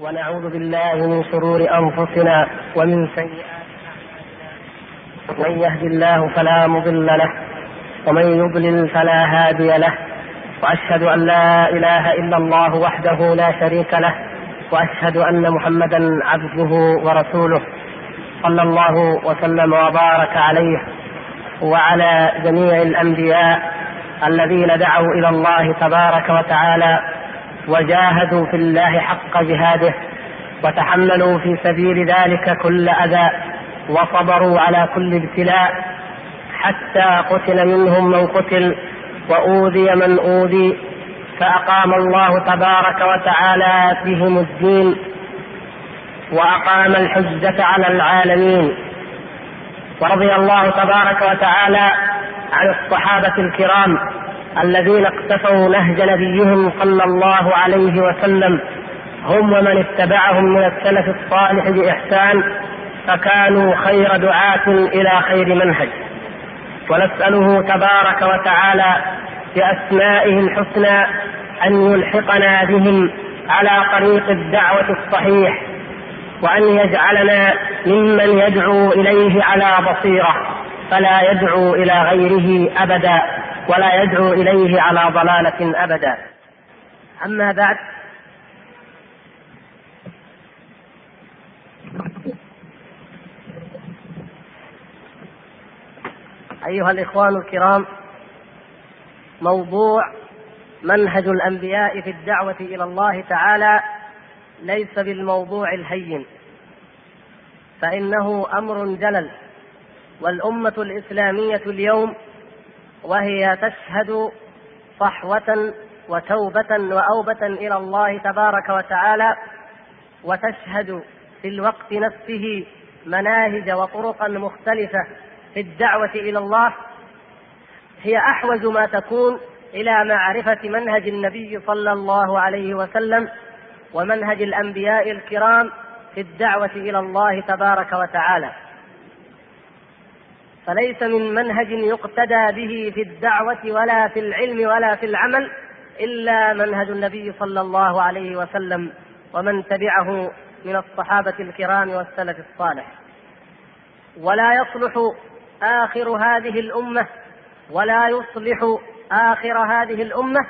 ونعوذ بالله من شرور أنفسنا ومن سيئات من يهد الله فلا مضل له ومن يضلل فلا هادي له. وأشهد أن لا إله إلا الله وحده لا شريك له وأشهد أن محمدا عبده ورسوله. صلى الله وسلم وبارك عليه وعلى جميع الأنبياء الذين دعوا إلى الله تبارك وتعالى وجاهدوا في الله حق جهاده وتحملوا في سبيل ذلك كل أذى وصبروا على كل ابتلاء حتى قتل منهم من قتل وأوذي من أوذي فأقام الله تبارك وتعالى بهم الدين وأقام الحجة على العالمين ورضي الله تبارك وتعالى عن الصحابة الكرام الذين اقتفوا نهج نبيهم صلى الله عليه وسلم هم ومن اتبعهم من السلف الصالح بإحسان فكانوا خير دعاة إلى خير منهج. ونسأله تبارك وتعالى بأسمائه الحسنى أن يلحقنا بهم على طريق الدعوة الصحيح وأن يجعلنا ممن يدعو إليه على بصيرة فلا يدعو إلى غيره أبدا. ولا يدعو إليه على ضلالة أبدا. أما بعد أيها الإخوان الكرام موضوع منهج الأنبياء في الدعوة إلى الله تعالى ليس بالموضوع الهين فإنه أمر جلل. والأمة الإسلامية اليوم وهي تشهد صحوة وتوبة وأوبة إلى الله تبارك وتعالى وتشهد في الوقت نفسه مناهج وطرقا مختلفة في الدعوة إلى الله. هي أحوج ما تكون إلى معرفة منهج النبي صلى الله عليه وسلم ومنهج الأنبياء الكرام في الدعوة إلى الله تبارك وتعالى. فليس من منهج يقتدى به في الدعوة ولا في العلم ولا في العمل إلا منهج النبي صلى الله عليه وسلم ومن تبعه من الصحابة الكرام والسلف الصالح. ولا يصلح آخر هذه الأمة ولا يصلح آخر هذه الأمة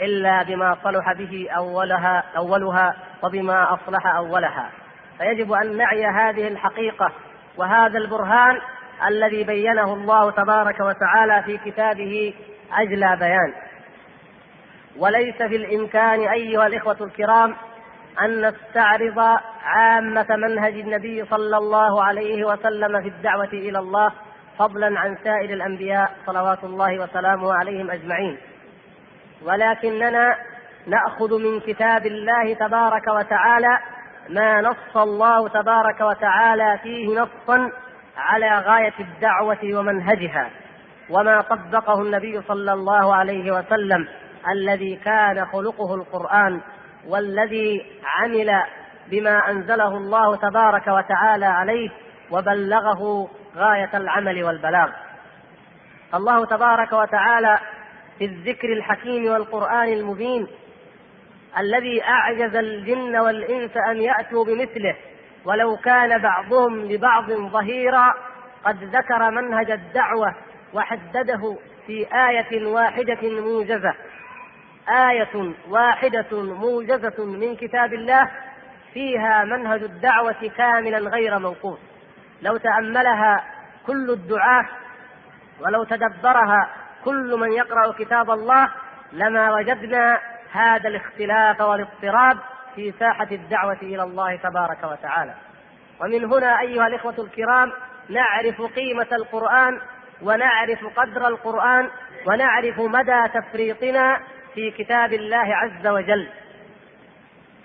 إلا بما صلح به أولها أولها وبما أصلح أولها. فيجب أن نعي هذه الحقيقة وهذا البرهان الذي بينه الله تبارك وتعالى في كتابه أجلى بيان. وليس في الإمكان أيها الإخوة الكرام أن نستعرض عامة منهج النبي صلى الله عليه وسلم في الدعوة إلى الله فضلا عن سائر الأنبياء صلوات الله وسلامه عليهم أجمعين. ولكننا نأخذ من كتاب الله تبارك وتعالى ما نص الله تبارك وتعالى فيه نصا على غاية الدعوة ومنهجها وما طبقه النبي صلى الله عليه وسلم الذي كان خلقه القرآن والذي عمل بما أنزله الله تبارك وتعالى عليه وبلغه غاية العمل والبلاغ. الله تبارك وتعالى في الذكر الحكيم والقرآن المبين الذي أعجز الجن والإنس أن يأتوا بمثله ولو كان بعضهم لبعض ظهيرا قد ذكر منهج الدعوة وحدده في آية واحدة موجزة. آية واحدة موجزة من كتاب الله فيها منهج الدعوة كاملا غير منقوص لو تأملها كل الدعاة ولو تدبرها كل من يقرأ كتاب الله لما وجدنا هذا الاختلاف والاضطراب في ساحة الدعوة إلى الله تبارك وتعالى. ومن هنا أيها الإخوة الكرام نعرف قيمة القرآن ونعرف قدر القرآن ونعرف مدى تفريطنا في كتاب الله عز وجل.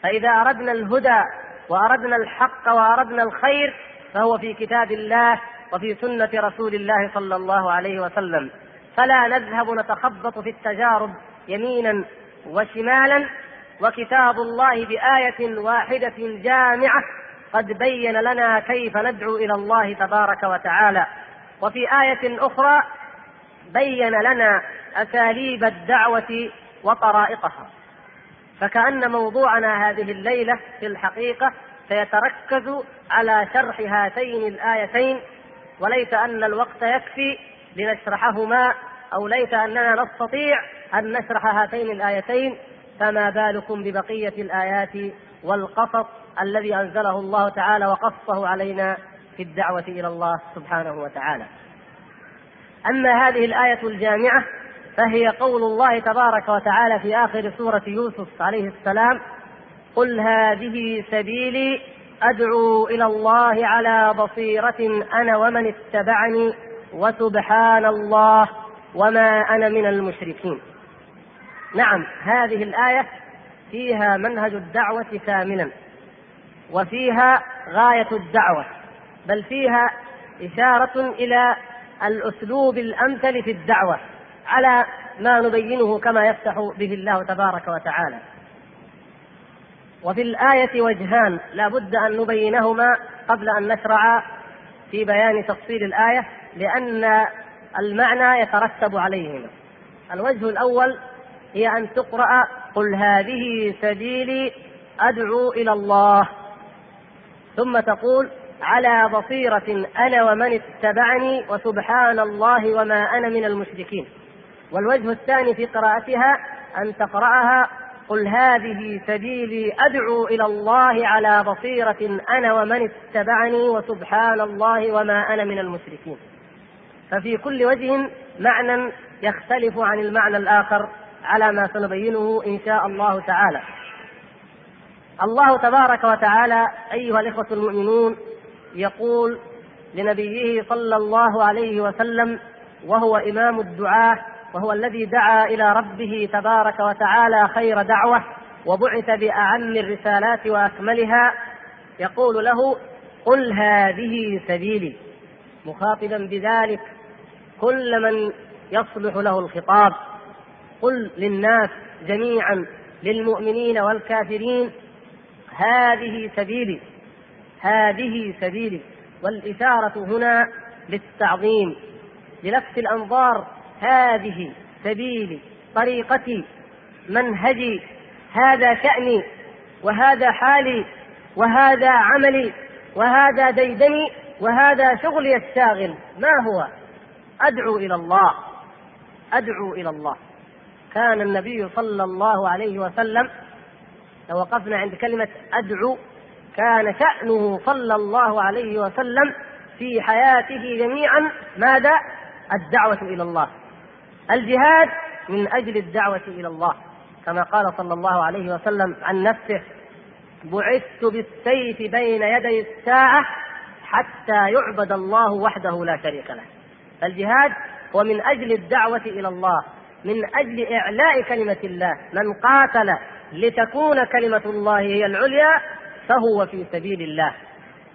فإذا أردنا الهدى وأردنا الحق وأردنا الخير فهو في كتاب الله وفي سنة رسول الله صلى الله عليه وسلم. فلا نذهب نتخبط في التجارب يمينا وشمالا وكتاب الله بآية واحدة جامعة قد بين لنا كيف ندعو إلى الله تبارك وتعالى. وفي آية أخرى بين لنا أساليب الدعوة وطرائقها. فكأن موضوعنا هذه الليلة في الحقيقة سيتركز على شرح هاتين الآيتين وليس أن الوقت يكفي لنشرحهما أو ليس أننا نستطيع أن نشرح هاتين الآيتين فما بالكم ببقية الآيات والقصص الذي أنزله الله تعالى وقصه علينا في الدعوة إلى الله سبحانه وتعالى. أما هذه الآية الجامعة فهي قول الله تبارك وتعالى في آخر سورة يوسف عليه السلام قل هذه سبيلي أدعو إلى الله على بصيرة أنا ومن اتبعني وسبحان الله وما أنا من المشركين. نعم هذه الآية فيها منهج الدعوة كاملا وفيها غاية الدعوة بل فيها إشارة إلى الأسلوب الأمثل في الدعوة على ما نبينه كما يفتح به الله تبارك وتعالى. وفي الآية وجهان لا بد أن نبينهما قبل أن نشرع في بيان تفصيل الآية لأن المعنى يترتب عليهما. الوجه الأول هي أن تقرأ قل هذه سبيلي أدعو إلى الله. ثم تقول على بصيرة أنا ومن اتبعني وسبحان الله وما أنا من المشركين. والوجه الثاني في قراءتها أن تقرأها قل هذه سبيلي أدعو إلى الله على بصيرة أنا ومن اتبعني وسبحان الله وما أنا من المشركين. ففي كل وجه معنى يختلف عن المعنى الآخر. على ما سنبينه إن شاء الله تعالى. الله تبارك وتعالى أيها الإخوة المؤمنون يقول لنبيه صلى الله عليه وسلم وهو إمام الدعاة وهو الذي دعا إلى ربه تبارك وتعالى خير دعوة وبعث بأعم الرسالات وأكملها. يقول له قل هذه سبيلي. مخاطبا بذلك كل من يصلح له الخطاب. قل للناس جميعا للمؤمنين والكافرين هذه سبيلي هذه سبيلي. والإشارة هنا للتعظيم للفت الأنظار هذه سبيلي طريقتي منهجي هذا شأني وهذا حالي وهذا عملي وهذا ديدني وهذا شغلي الشاغل. ما هو؟ أدعو إلى الله أدعو إلى الله. كان النبي صلى الله عليه وسلم لو وقفنا عند كلمة أدعو كان شأنه صلى الله عليه وسلم في حياته جميعا ماذا؟ الدعوة إلى الله. الجهاد من أجل الدعوة إلى الله. كما قال صلى الله عليه وسلم عن نفسه بعثت بالسيف بين يدي الساعة حتى يعبد الله وحده لا شريك له. الجهاد هو من أجل الدعوة إلى الله. من أجل إعلاء كلمة الله. من قاتل لتكون كلمة الله هي العليا فهو في سبيل الله.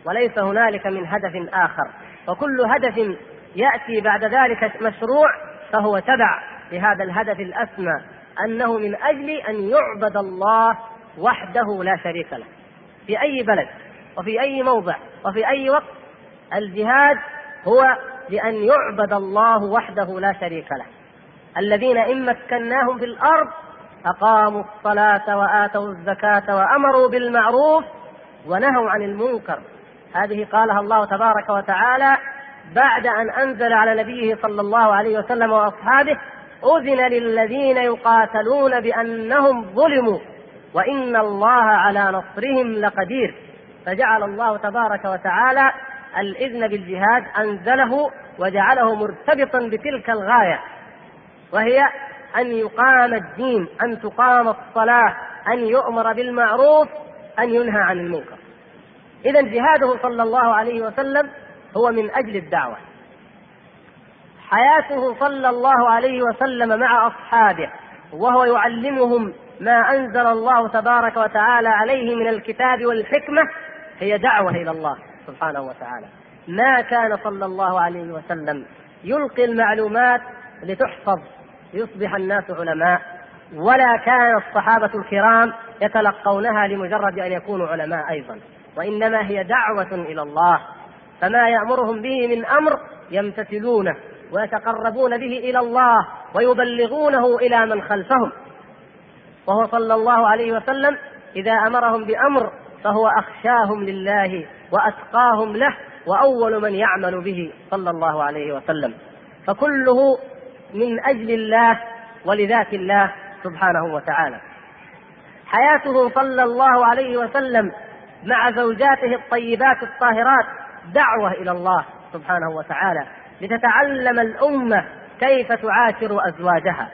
وليس هنالك من هدف آخر. وكل هدف يأتي بعد ذلك مشروع فهو تبع لهذا الهدف الأسمى أنه من أجل أن يعبد الله وحده لا شريك له. في أي بلد وفي أي موضع وفي أي وقت الجهاد هو لأن يعبد الله وحده لا شريك له. الذين إن مكناهم في الأرض أقاموا الصلاة وآتوا الزكاة وأمروا بالمعروف ونهوا عن المنكر. هذه قالها الله تبارك وتعالى بعد أن أنزل على نبيه صلى الله عليه وسلم وأصحابه أذن للذين يقاتلون بأنهم ظلموا وإن الله على نصرهم لقدير. فجعل الله تبارك وتعالى الإذن بالجهاد أنزله وجعله مرتبطا بتلك الغاية. وهي أن يقام الدين أن تقام الصلاة أن يؤمر بالمعروف أن ينهى عن المنكر. إذا جهاده صلى الله عليه وسلم هو من أجل الدعوة. حياته صلى الله عليه وسلم مع أصحابه وهو يعلمهم ما أنزل الله تبارك وتعالى عليه من الكتاب والحكمة هي دعوة إلى الله سبحانه وتعالى. ما كان صلى الله عليه وسلم يلقي المعلومات لتحفظ ليصبح الناس علماء ولا كان الصحابة الكرام يتلقونها لمجرد أن يكونوا علماء أيضا. وإنما هي دعوة إلى الله. فما يأمرهم به من أمر يمتثلونه ويتقربون به إلى الله ويبلغونه إلى من خلفهم. وهو صلى الله عليه وسلم إذا أمرهم بأمر فهو أخشاهم لله وأتقاهم له وأول من يعمل به صلى الله عليه وسلم. فكله من أجل الله ولذات الله سبحانه وتعالى. حياته صلى الله عليه وسلم مع زوجاته الطيبات الطاهرات دعوة إلى الله سبحانه وتعالى لتتعلم الأمة كيف تعاشر أزواجها.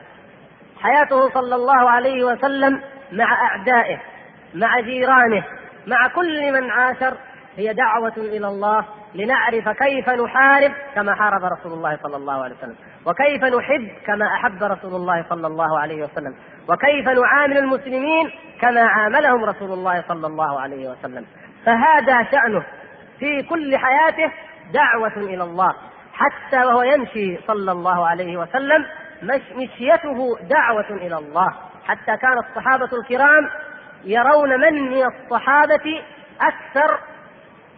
حياته صلى الله عليه وسلم مع أعدائه مع جيرانه مع كل من عاشر هي دعوة إلى الله لنعرف كيف نحارب كما حارب رسول الله صلى الله عليه وسلم. وكيف نحب كما أحب رسول الله صلى الله عليه وسلم؟ وكيف نعامل المسلمين كما عاملهم رسول الله صلى الله عليه وسلم؟ فهذا شأنه في كل حياته دعوة إلى الله. حتى وهو يمشي صلى الله عليه وسلم مشيته دعوة إلى الله. حتى كان الصحابة الكرام يرون من من الصحابة أكثر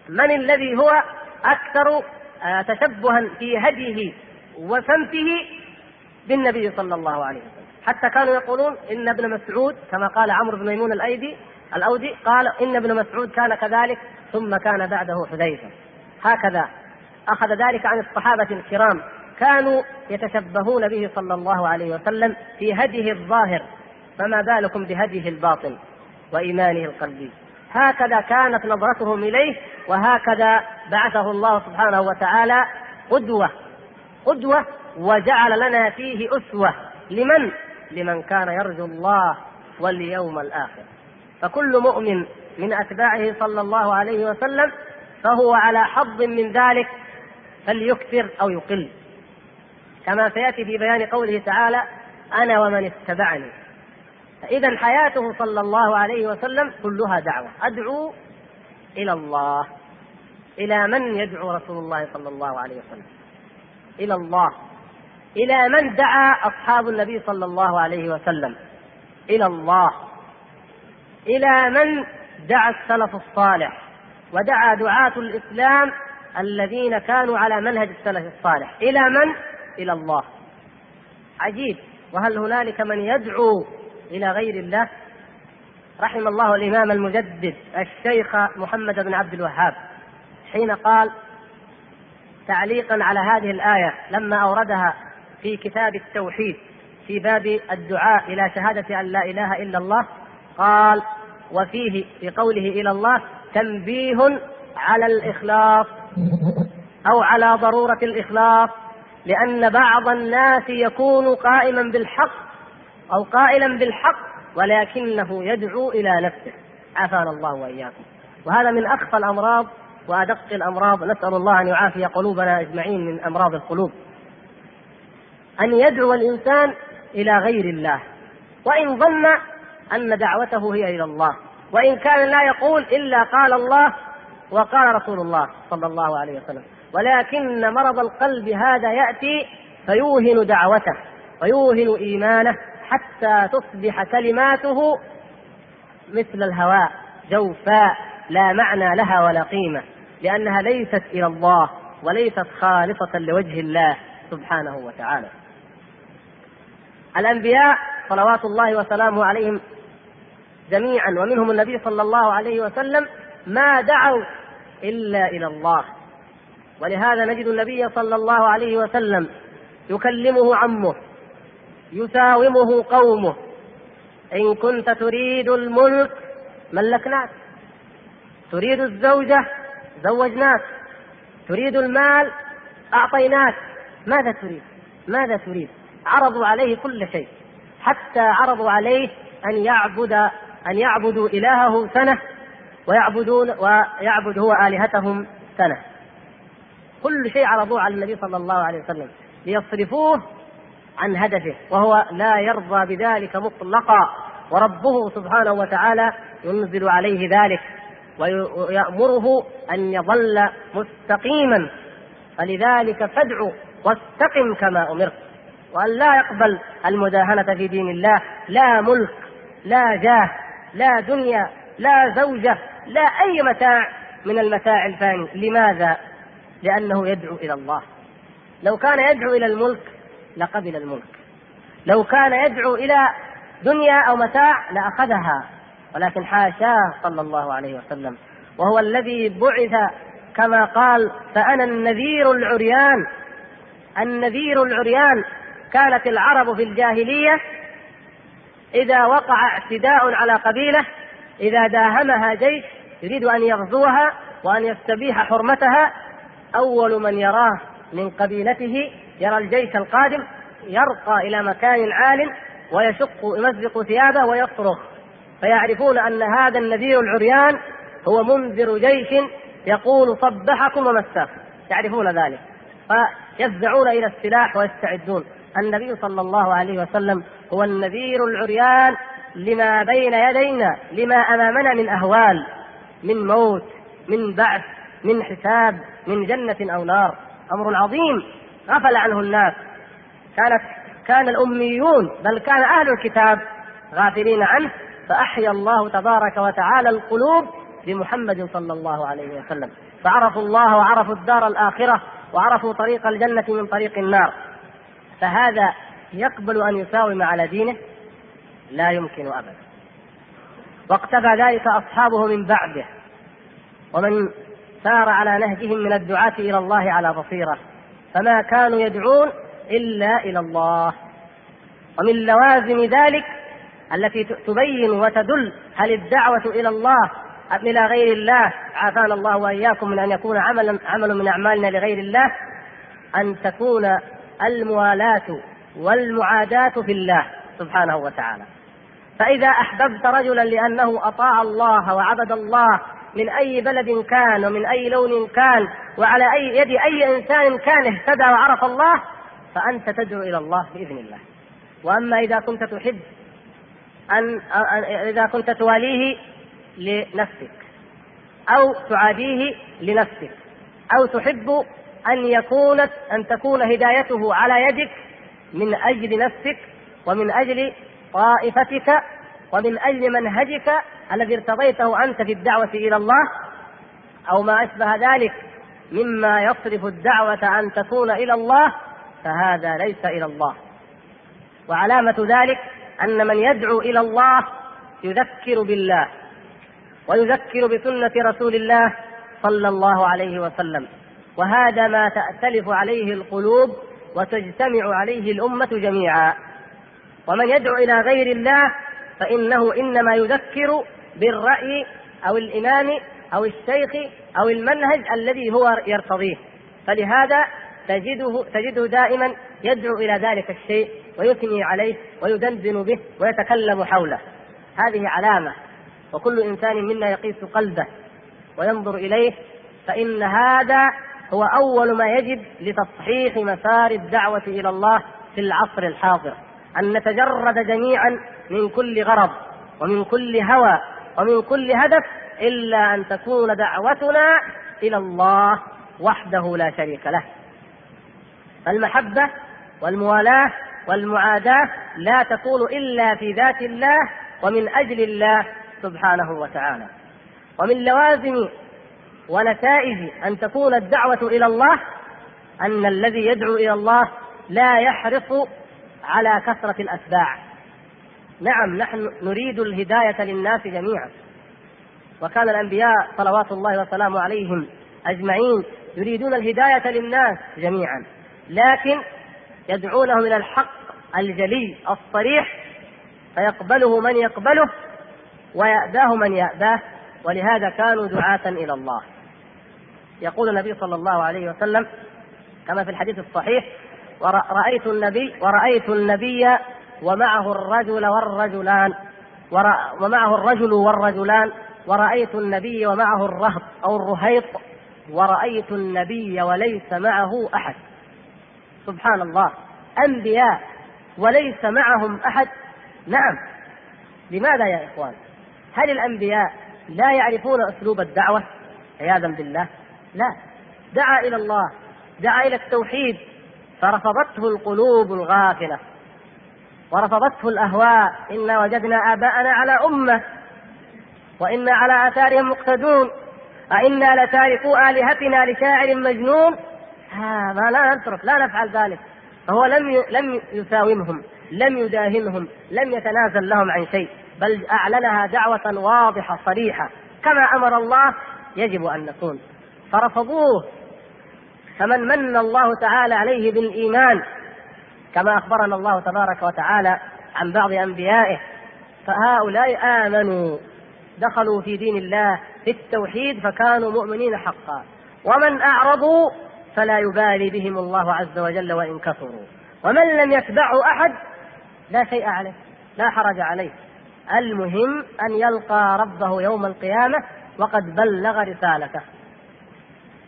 من الذي هو أكثر آه، تشبها في هديه. وسمته بالنبي صلى الله عليه وسلم. حتى كانوا يقولون إن ابن مسعود كما قال عمرو بن ميمون الأيدي الأودي قال إن ابن مسعود كان كذلك ثم كان بعده حذيفة. هكذا أخذ ذلك عن الصحابة الكرام كانوا يتشبهون به صلى الله عليه وسلم في هديه الظاهر. فما بالكم بهديه الباطن وإيمانه القلبي؟ هكذا كانت نظرتهم إليه وهكذا بعثه الله سبحانه وتعالى قدوة قدوة وجعل لنا فيه أسوة. لمن؟ لمن كان يرجو الله واليوم الآخر. فكل مؤمن من أتباعه صلى الله عليه وسلم فهو على حظ من ذلك فليكثر أو يقل. كما سيأتي في بيان قوله تعالى أنا ومن اتبعني. فإذا حياته صلى الله عليه وسلم كلها دعوة. أدعو إلى الله إلى من يدعو رسول الله صلى الله عليه وسلم. إلى الله إلى من دعا أصحاب النبي صلى الله عليه وسلم. إلى الله إلى من دعا السلف الصالح ودعا دعاة الإسلام الذين كانوا على منهج السلف الصالح. إلى من؟ إلى الله. عجيب. وهل هنالك من يدعو إلى غير الله؟ رحم الله الإمام المجدد الشيخ محمد بن عبد الوهاب حين قال تعليقا على هذه الآية لما أوردها في كتاب التوحيد في باب الدعاء إلى شهادة أن لا إله إلا الله قال وفيه في قوله إلى الله تنبيه على الإخلاص أو على ضرورة الإخلاص لأن بعض الناس يكون قائما بالحق أو قائلا بالحق ولكنه يدعو إلى نفسه. عافانا الله وإياكم. وهذا من أخفى الأمراض وأدق الأمراض نسأل الله أن يعافي قلوبنا أجمعين من أمراض القلوب. أن يدعو الإنسان إلى غير الله. وإن ظن أن دعوته هي إلى الله. وإن كان لا يقول إلا قال الله وقال رسول الله صلى الله عليه وسلم. ولكن مرض القلب هذا يأتي فيوهن دعوته ويوهن إيمانه حتى تصبح كلماته مثل الهواء جوفاء. لا معنى لها ولا قيمة لأنها ليست إلى الله وليست خالصة لوجه الله سبحانه وتعالى. الأنبياء صلوات الله وسلامه عليهم جميعا ومنهم النبي صلى الله عليه وسلم ما دعوا إلا إلى الله. ولهذا نجد النبي صلى الله عليه وسلم يكلمه عمه يساومه قومه إن كنت تريد الملك ملكناك. تريد الزوجة زوجناك. تريد المال أعطيناك. ماذا تريد؟ ماذا تريد؟ عرضوا عليه كل شيء. حتى عرضوا عليه أن يعبد أن يعبدوا إلهه سنة ويعبدون ويعبد هو آلهتهم سنة. كل شيء عرضوه على النبي صلى الله عليه وسلم ليصرفوه عن هدفه وهو لا يرضى بذلك مطلقا. وربه سبحانه وتعالى ينزل عليه ذلك. ويأمره أن يظل مستقيما. فلذلك فادع واستقم كما أمرت. وأن لا يقبل المداهنة في دين الله. لا ملك لا جاه لا دنيا لا زوجة لا أي متاع من المتاع الفاني. لماذا؟ لأنه يدعو إلى الله. لو كان يدعو إلى الملك لقبل الملك. لو كان يدعو إلى دنيا أو متاع لأخذها. ولكن حاشاه صلى الله عليه وسلم. وهو الذي بعث كما قال فأنا النذير العريان. النذير العريان كانت العرب في الجاهلية إذا وقع اعتداء على قبيلة إذا داهمها جيش يريد أن يغزوها وأن يستبيح حرمتها أول من يراه من قبيلته يرى الجيش القادم يرقى إلى مكان عال ويشق يمزق ثيابه ويصرخ. فيعرفون أن هذا النذير العريان هو منذر جيش يقول صبحكم ومساكم. يعرفون ذلك. فيفزعون إلى السلاح ويستعدون. النبي صلى الله عليه وسلم هو النذير العريان لما بين يدينا لما أمامنا من أهوال من موت من بعث من حساب من جنة أو نار. أمر عظيم. غفل عنه الناس. كانت كان الأميون بل كان أهل الكتاب غافلين عنه. فأحيا الله تبارك وتعالى القلوب بمحمد صلى الله عليه وسلم. فعرفوا الله وعرفوا الدار الآخرة وعرفوا طريق الجنة من طريق النار. فهذا يقبل أن يساوم على دينه لا يمكن أبدا. واقتفى ذلك أصحابه من بعده. ومن سار على نهجهم من الدعاة إلى الله على بصيرة. فما كانوا يدعون إلا إلى الله. ومن لوازم ذلك التي تبين وتدل هل الدعوة إلى الله أم إلى غير الله. عافانا الله وإياكم من أن يكون عمل عمل من أعمالنا لغير الله. أن تكون الموالاة والمعاداة في الله سبحانه وتعالى. فإذا أحببت رجلا لأنه أطاع الله وعبد الله من أي بلد كان ومن أي لون كان وعلى أي يد أي إنسان كان اهتدى وعرف الله فأنت تدعو إلى الله بإذن الله. وأما إذا كنت تحب أن إذا كنت تواليه لنفسك أو تعاديه لنفسك أو تحب أن يكون أن تكون هدايته على يدك من أجل نفسك ومن أجل طائفتك ومن أجل منهجك الذي ارتضيته أنت في الدعوة إلى الله أو ما أشبه ذلك مما يصرف الدعوة أن تكون إلى الله فهذا ليس إلى الله. وعلامة ذلك أن من يدعو إلى الله يذكر بالله ويذكر بسنة رسول الله صلى الله عليه وسلم. وهذا ما تأتلف عليه القلوب وتجتمع عليه الأمة جميعا. ومن يدعو إلى غير الله فإنه إنما يذكر بالرأي أو الإمام أو الشيخ أو المنهج الذي هو يرتضيه. فلهذا تجده تجده دائما يدعو إلى ذلك الشيء ويثني عليه ويدندن به ويتكلم حوله. هذه علامة. وكل إنسان منا يقيس قلبه وينظر إليه فإن هذا هو أول ما يجب لتصحيح مسار الدعوة إلى الله في العصر الحاضر. أن نتجرد جميعا من كل غرض ومن كل هوى ومن كل هدف إلا أن تكون دعوتنا إلى الله وحده لا شريك له. المحبة والموالاة والمعاداة لا تكون إلا في ذات الله ومن أجل الله سبحانه وتعالى. ومن لوازم ونتائج أن تكون الدعوة إلى الله أن الذي يدعو إلى الله لا يحرص على كثرة الأتباع. نعم نحن نريد الهداية للناس جميعا. وكان الأنبياء صلوات الله وسلامه عليهم أجمعين يريدون الهداية للناس جميعا. لكن يدعونهم إلى الحق الجلي الصريح فيقبله من يقبله ويأباه من يأباه ولهذا كانوا دعاة إلى الله. يقول النبي صلى الله عليه وسلم كما في الحديث الصحيح ورأيت النبي ورأيت النبي ومعه الرجل والرجلان ومعه الرجل والرجلان ورأيت النبي ومعه الرهط أو الرهيط ورأيت النبي وليس معه أحد. سبحان الله أنبياء وليس معهم أحد. نعم. لماذا يا إخوان؟ هل الأنبياء لا يعرفون أسلوب الدعوة؟ عياذا بالله. لا. دعا إلى الله. دعا إلى التوحيد. فرفضته القلوب الغافلة. ورفضته الأهواء. إنا وجدنا آباءنا على أمة. وإنا على آثارهم مقتدون. أئنا لتاركو آلهتنا لشاعر مجنون. ما لا نترك لا نفعل ذلك. فهو لم لم يساومهم لم يداهنهم لم يتنازل لهم عن شيء بل أعلنها دعوة واضحة صريحة. كما أمر الله يجب أن نكون فرفضوه. فمن من الله تعالى عليه بالإيمان كما أخبرنا الله تبارك وتعالى عن بعض أنبيائه فهؤلاء آمنوا دخلوا في دين الله في التوحيد فكانوا مؤمنين حقا. ومن أعرضوا فلا يبالي بهم الله عز وجل وإن كفروا. ومن لم يتبعه أحد لا شيء عليه لا حرج عليه. المهم أن يلقى ربه يوم القيامة وقد بلغ رسالته.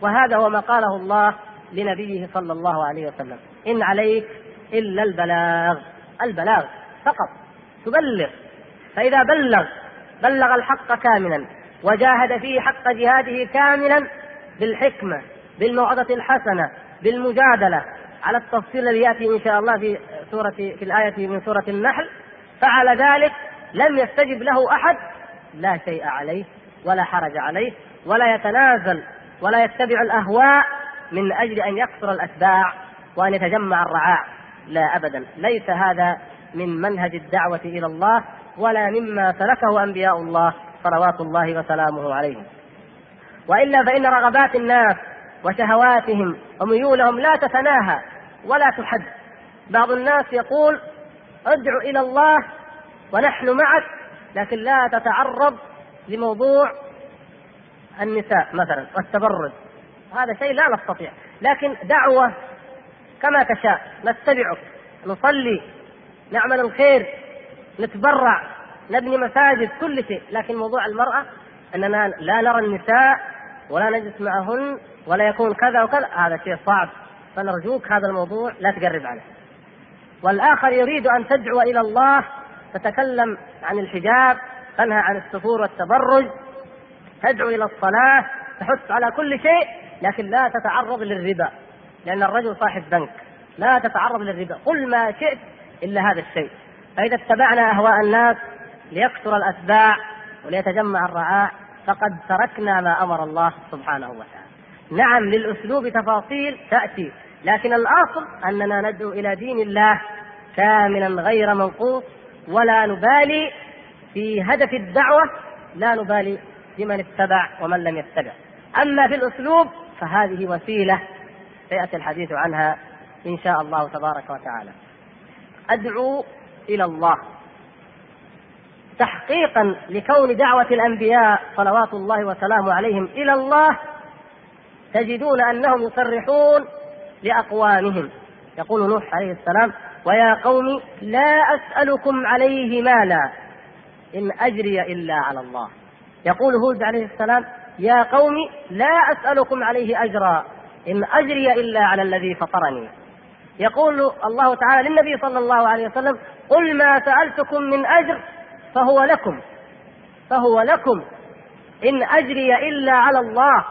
وهذا هو ما قاله الله لنبيه صلى الله عليه وسلم. إن عليك إلا البلاغ البلاغ فقط تبلغ. فإذا بلغ بلغ الحق كاملا وجاهد فيه حق جهاده كاملا بالحكمة بالموعظة الحسنة بالمجادلة. على التفصيل الذي يأتي إن شاء الله في سورة في الآية من سورة النحل. فعل ذلك لم يستجب له أحد. لا شيء عليه ولا حرج عليه ولا يتنازل ولا يتبع الأهواء من أجل أن يكثر الأتباع وأن يتجمع الرعاع. لا ابدا. ليس هذا من منهج الدعوة إلى الله ولا مما سلكه أنبياء الله صلوات الله وسلامه عليهم. وإلا فإن رغبات الناس وشهواتهم وميولهم لا تتناهى ولا تحد. بعض الناس يقول ادع إلى الله ونحن معك لكن لا تتعرض لموضوع النساء مثلا والتبرج. هذا شيء لا نستطيع. لكن دعوة كما تشاء. نتبعك. نصلي. نعمل الخير. نتبرع. نبني مساجد. كل شيء. لكن موضوع المرأة أننا لا نرى النساء ولا نجلس معهن ولا يكون كذا وكذا هذا شيء صعب. فنرجوك هذا الموضوع لا تقرب عليه. والآخر يريد أن تدعو إلى الله تتكلم عن الحجاب تنهى عن السفور والتبرج تدعو إلى الصلاة تحث على كل شيء لكن لا تتعرض للربا لأن الرجل صاحب بنك. لا تتعرض للربا قل ما شئت إلا هذا الشيء. فإذا اتبعنا أهواء الناس ليكثر الأتباع وليتجمع الرعاع فقد تركنا ما أمر الله سبحانه وتعالى. نعم للأسلوب تفاصيل تأتي لكن الأصل أننا ندعو إلى دين الله كاملا غير منقوص ولا نبالي في هدف الدعوة لا نبالي بمن اتبع ومن لم يتبع. أما في الأسلوب فهذه وسيلة سيأتي الحديث عنها إن شاء الله تبارك وتعالى. أدعو إلى الله تحقيقا لكون دعوة الأنبياء صلوات الله وسلامه عليهم إلى الله تجدون أنهم يصرحون لأقوامهم يقول نوح عليه السلام ويا قوم لا أسألكم عليه مالا إن أجري إلا على الله. يقول هود عليه السلام يا قوم لا أسألكم عليه أجرا إن أجري إلا على الذي فطرني. يقول الله تعالى للنبي صلى الله عليه وسلم قل ما سألتكم من أجر فهو لكم فهو لكم إن أجري إلا على الله.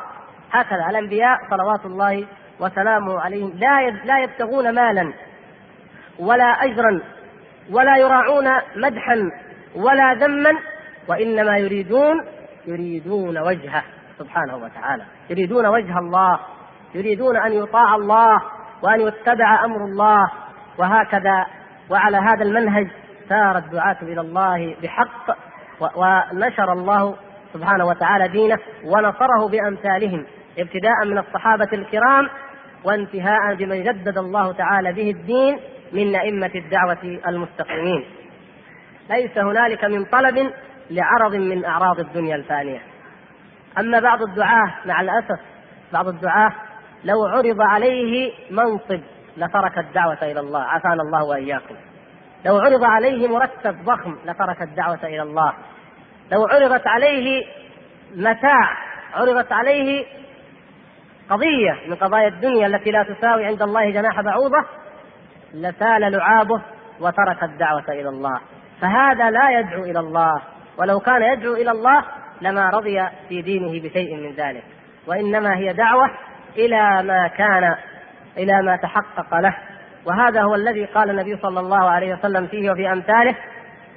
هكذا الأنبياء صلوات الله وسلامه عليهم. لا لا يبتغون مالا ولا أجرا ولا يراعون مدحا ولا ذما وإنما يريدون يريدون وجهه سبحانه وتعالى. يريدون وجه الله يريدون أن يطاع الله وأن يتبع أمر الله. وهكذا وعلى هذا المنهج سار الدعاة إلى الله بحق ونشر الله سبحانه وتعالى دينه ونصره بأمثالهم. ابتداء من الصحابة الكرام وانتهاء بمن جدد الله تعالى به الدين من أئمة الدعوة المستقيمين. ليس هنالك من طلب لعرض من أعراض الدنيا الفانية. أما بعض الدعاة مع الأسف بعض الدعاة لو عرض عليه منصب لترك الدعوة إلى الله عافانا الله وإياكم. لو عرض عليه مرتب ضخم لترك الدعوة إلى الله. لو عرضت عليه متاع عرضت عليه قضية من قضايا الدنيا التي لا تساوي عند الله جناح بعوضة لسال لعابه وترك الدعوة إلى الله. فهذا لا يدعو إلى الله. ولو كان يدعو إلى الله لما رضي في دينه بشيء من ذلك. وإنما هي دعوة إلى ما كان إلى ما تحقق له. وهذا هو الذي قال النبي صلى الله عليه وسلم فيه وفي أمثاله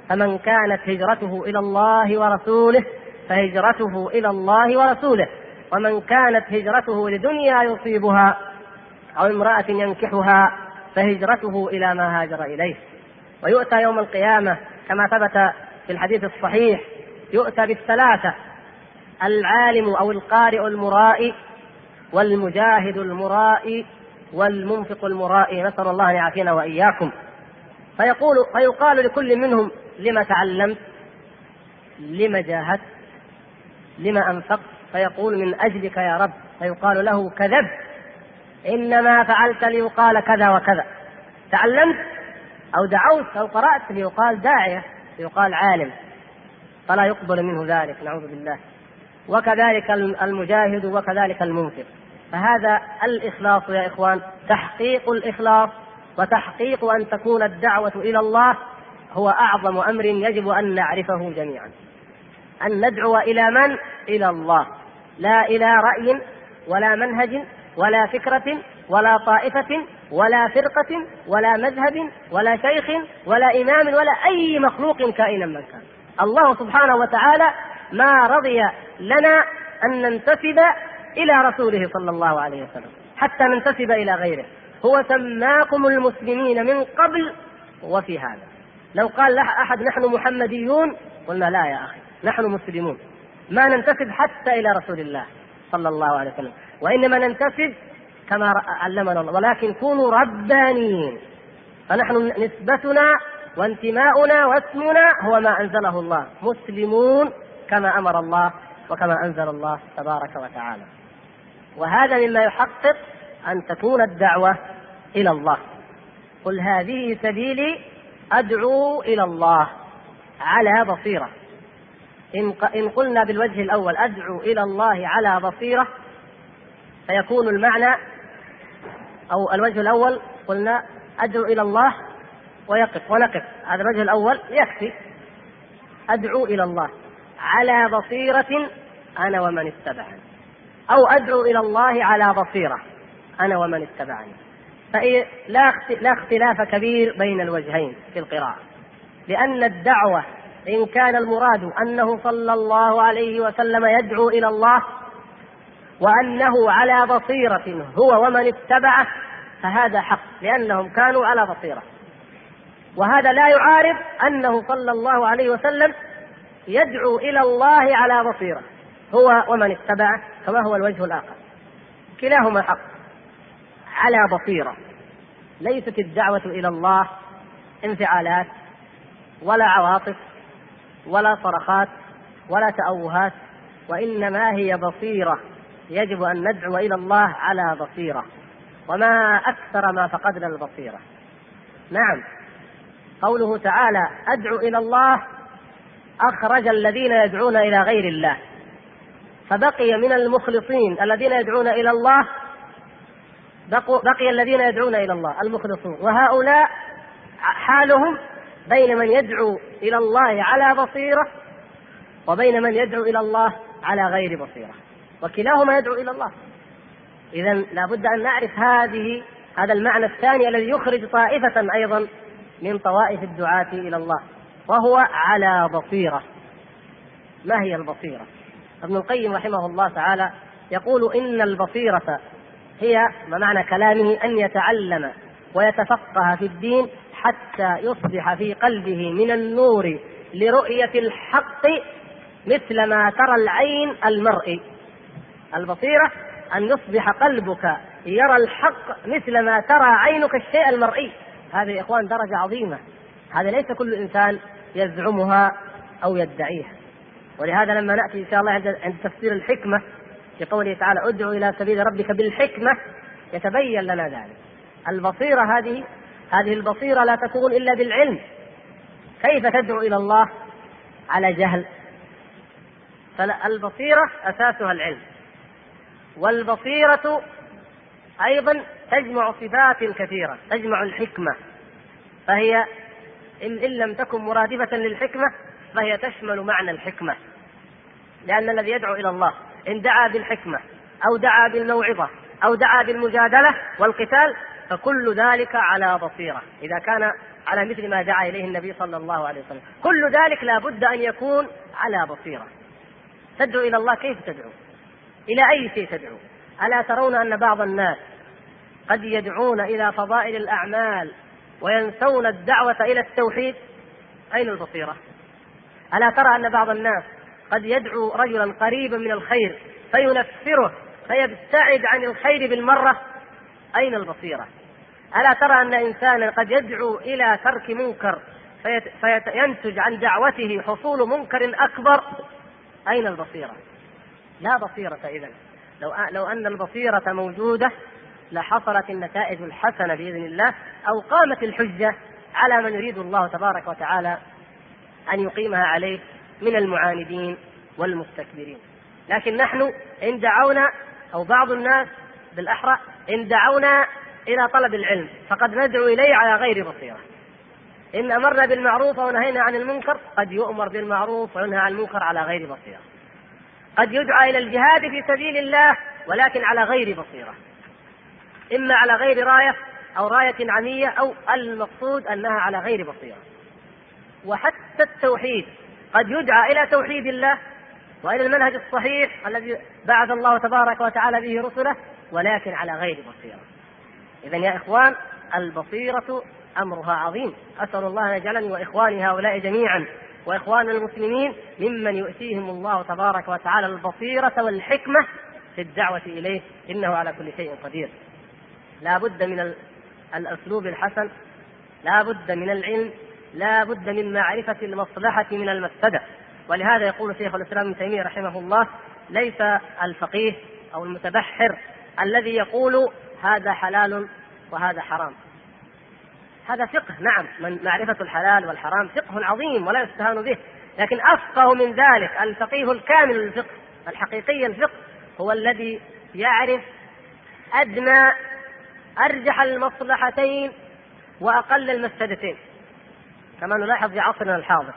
فمن كانت هجرته إلى الله ورسوله فهجرته إلى الله ورسوله. ومن كانت هجرته لدنيا يصيبها أو امرأة ينكحها فهجرته إلى ما هاجر إليه. ويؤتى يوم القيامة كما ثبت في الحديث الصحيح يؤتى بالثلاثة العالم أو القارئ المرائي والمجاهد المرائي والمنفق المرائي. نسأل الله أن يعافينا وإياكم. فيقول فيقال لكل منهم لما تعلمت؟ لما جاهدت؟ لما أنفقت؟ فيقول من أجلك يا رب فيقال له كذبت إنما فعلت ليقال كذا وكذا. تعلمت أو دعوت أو قرأت ليقال داعية ليقال عالم. فلا يقبل منه ذلك نعوذ بالله. وكذلك المجاهد وكذلك المنفق فهذا الإخلاص يا إخوان تحقيق الإخلاص وتحقيق أن تكون الدعوة إلى الله هو أعظم أمر يجب أن نعرفه جميعا. أن ندعو إلى من؟ إلى الله. لا إلى رأي ولا منهج ولا فكرة ولا طائفة ولا فرقة ولا مذهب ولا شيخ ولا إمام ولا أي مخلوق كائنا من كان. الله سبحانه وتعالى ما رضي لنا أن ننتسب إلى رسوله صلى الله عليه وسلم حتى ننتسب إلى غيره. هو سماكم المسلمين من قبل وفي هذا. لو قال أحد نحن محمديون قلنا لا يا أخي نحن مسلمون. ما ننتسب حتى إلى رسول الله صلى الله عليه وسلم. وإنما ننتسب كما علمنا الله. ولكن كونوا ربانيين فنحن نسبتنا وانتماؤنا واسمنا هو ما أنزله الله. مسلمون كما أمر الله وكما أنزل الله تبارك وتعالى. وهذا مما يحقق أن تكون الدعوة إلى الله. قل هذه سبيلي أدعو إلى الله على بصيرة. إن قلنا بالوجه الأول أدعو إلى الله على بصيرة فيكون المعنى أو الوجه الأول قلنا أدعو إلى الله ويقف ونقف. هذا الوجه الأول يكفي. أدعو إلى الله على بصيرة أنا ومن اتبعني. أو أدعو إلى الله على بصيرة أنا ومن اتبعني. فلا لا اختلاف كبير بين الوجهين في القراءة لأن الدعوة إن كان المراد أنه صلى الله عليه وسلم يدعو إلى الله وأنه على بصيرة هو ومن اتبعه فهذا حق لأنهم كانوا على بصيرة. وهذا لا يعارض أنه صلى الله عليه وسلم يدعو إلى الله على بصيرة هو ومن اتبعه كما هو الوجه الآخر. كلاهما حق على بصيرة. ليست الدعوة إلى الله انفعالات ولا عواطف. ولا صرخات ولا تأوهات وإنما هي بصيرة. يجب أن ندعو إلى الله على بصيرة. وما أكثر ما فقدنا البصيرة. نعم. قوله تعالى أدعو إلى الله أخرج الذين يدعون إلى غير الله. فبقي من المخلصين الذين يدعون إلى الله بقي الذين يدعون إلى الله المخلصون. وهؤلاء حالهم بين من يدعو إلى الله على بصيرة وبين من يدعو إلى الله على غير بصيرة. وكلاهما يدعو إلى الله. إذا لابد أن نعرف هذه هذا المعنى الثاني الذي يخرج طائفة أيضا من طوائف الدعاة إلى الله. وهو على بصيرة. ما هي البصيرة؟ ابن القيم رحمه الله تعالى يقول إن البصيرة هي ما معنى كلامه أن يتعلم ويتفقه في الدين حتى يصبح في قلبه من النور لرؤية الحق مثل ما ترى العين المرئي البصيرة أن يصبح قلبك يرى الحق مثل ما ترى عينك الشيء المرئي. هذه يا إخوان درجة عظيمة. هذا ليس كل إنسان يزعمها أو يدعيها. ولهذا لما نأتي إن شاء الله عند تفسير الحكمة في قوله تعالى ادعو إلى سبيل ربك بالحكمة. يتبين لنا ذلك. البصيرة هذه هذه البصيرة لا تكون إلا بالعلم. كيف تدعو إلى الله على جهل؟ فالبصيرة أساسها العلم. والبصيرة أيضا تجمع صفات كثيرة تجمع الحكمة. فهي إن, لم تكن مرادفة للحكمة فهي تشمل معنى الحكمة. لأن الذي يدعو إلى الله إن دعا بالحكمة أو دعا بالموعظة أو دعا بالمجادلة والقتال فكل ذلك على بصيرة. إذا كان على مثل ما دعا إليه النبي صلى الله عليه وسلم. كل ذلك لا بد أن يكون على بصيرة. تدعو إلى الله كيف تدعو؟ إلى أي شيء تدعو؟ ألا ترون أن بعض الناس قد يدعون إلى فضائل الأعمال وينسون الدعوة إلى التوحيد؟ أين البصيرة؟ ألا ترى أن بعض الناس قد يدعو رجلا قريبا من الخير فينفره فيبتعد عن الخير بالمرة؟ أين البصيرة؟ ألا ترى أن إنسانا قد يدعو إلى ترك منكر فينتج عن دعوته حصول منكر أكبر أين البصيرة؟ لا بصيرة إذا لو لو أن البصيرة موجودة لحصلت النتائج الحسنة بإذن الله أو قامت الحجة على من يريد الله تبارك وتعالى أن يقيمها عليه من المعاندين والمستكبرين لكن نحن إن دعونا أو بعض الناس بالأحرى إن دعونا إلى طلب العلم فقد ندعو إليه على غير بصيرة. إن أمرنا بالمعروف ونهينا عن المنكر قد يؤمر بالمعروف وينهى عن المنكر على غير بصيرة. قد يدعى إلى الجهاد في سبيل الله ولكن على غير بصيرة. إما على غير راية أو راية عمية أو المقصود أنها على غير بصيرة. وحتى التوحيد قد يدعى إلى توحيد الله وإلى المنهج الصحيح الذي بعث الله تبارك وتعالى به رسله ولكن على غير بصيرة. إذا يا إخوان البصيرة أمرها عظيم. أسأل الله أن يجعلني وإخواني هؤلاء جميعا وإخوان المسلمين ممن يؤتيهم الله تبارك وتعالى البصيرة والحكمة في الدعوة إليه. إنه على كل شيء قدير. لا بد من الأسلوب الحسن. لا بد من العلم. لا بد من معرفة المصلحة من المفسدة. ولهذا يقول شيخ الإسلام ابن تيمية رحمه الله ليس الفقيه أو المتبحر الذي يقول هذا حلال وهذا حرام. هذا فقه نعم من معرفة الحلال والحرام فقه عظيم ولا يستهان به. لكن أفقه من ذلك الفقيه الكامل الفقه الحقيقي الفقه هو الذي يعرف أدنى أرجح المصلحتين وأقل المفسدتين كما نلاحظ في عصرنا الحاضر.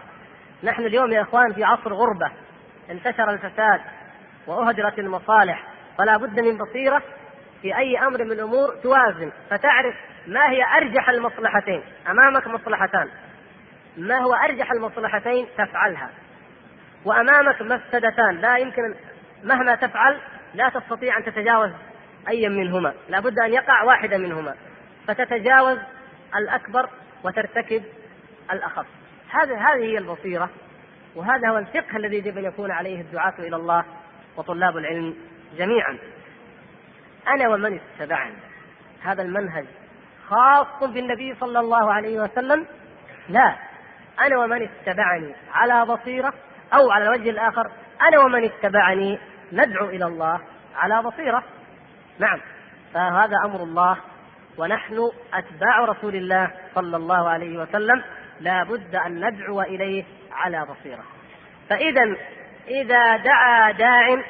نحن اليوم يا إخوان في عصر غربة انتشر الفساد وأهدرت المصالح. فلا بد من بصيرة في أي أمر من الأمور توازن فتعرف ما هي أرجح المصلحتين أمامك مصلحتان. ما هو أرجح المصلحتين؟ تفعلها. وأمامك مفسدتان. لا يمكن مهما تفعل لا تستطيع أن تتجاوز أي منهما. لا بد أن يقع واحدة منهما. فتتجاوز الأكبر وترتكب الأخف. هذا هذه هي البصيرة. وهذا هو الفقه الذي يجب أن يكون عليه الدعاة إلى الله وطلاب العلم. جميعا. أنا ومن اتبعني هذا المنهج خاص بالنبي صلى الله عليه وسلم. لا أنا ومن اتبعني على بصيرة أو على الوجه الآخر. أنا ومن اتبعني ندعو إلى الله على بصيرة. نعم فهذا أمر الله. ونحن أتباع رسول الله صلى الله عليه وسلم. لا بد أن ندعو إليه على بصيرة. فإذا إذا دعا داع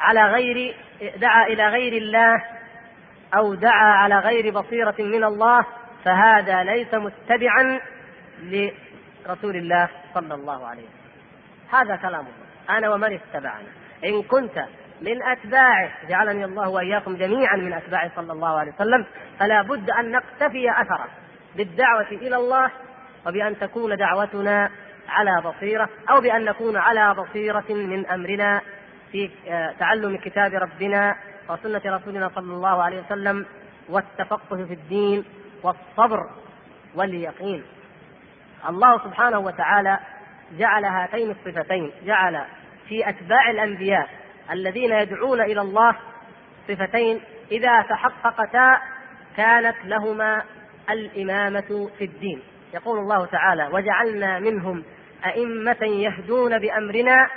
على غير دعا إلى غير الله أو دعا على غير بصيرة من الله فهذا ليس متبعا لرسول الله صلى الله عليه وسلم. هذا كلام الله. أنا ومن اتبعني إن كنت من أتباعه جعلني الله وإياكم جميعا من أتباعه صلى الله عليه وسلم فلا بد أن نقتفي أثره بالدعوة إلى الله وبأن تكون دعوتنا على بصيرة أو بأن نكون على بصيرة من أمرنا. في آه، تعلم كتاب ربنا وسنة رسولنا صلى الله عليه وسلم والتفقه في الدين والصبر واليقين. الله سبحانه وتعالى جعل هاتين الصفتين جعل في أتباع الأنبياء الذين يدعون إلى الله صفتين إذا تحققتا كانت لهما الإمامة في الدين. يقول الله تعالى وجعلنا منهم أئمة يهدون بأمرنا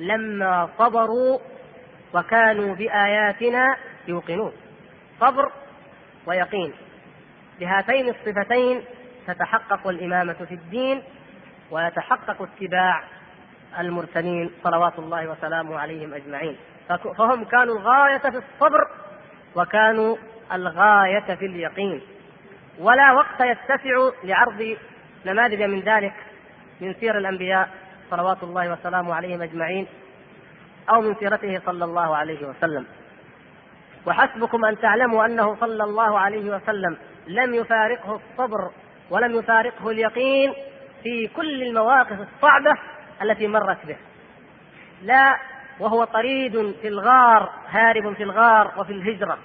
لما صبروا وكانوا بآياتنا يوقنون. صبر ويقين. بهاتين الصفتين تتحقق الإمامة في الدين ويتحقق اتباع المرسلين صلوات الله وسلامه عليهم أجمعين. فهم كانوا الغاية في الصبر وكانوا الغاية في اليقين. ولا وقت يتسع لعرض نماذج من ذلك من سير الأنبياء صلوات الله وسلامه عليهم أجمعين. أو من سيرته صلى الله عليه وسلم. وحسبكم أن تعلموا أنه صلى الله عليه وسلم لم يفارقه الصبر ولم يفارقه اليقين في كل المواقف الصعبة التي مرت به. لا وهو طريد في الغار هارب في الغار وفي الهجرة.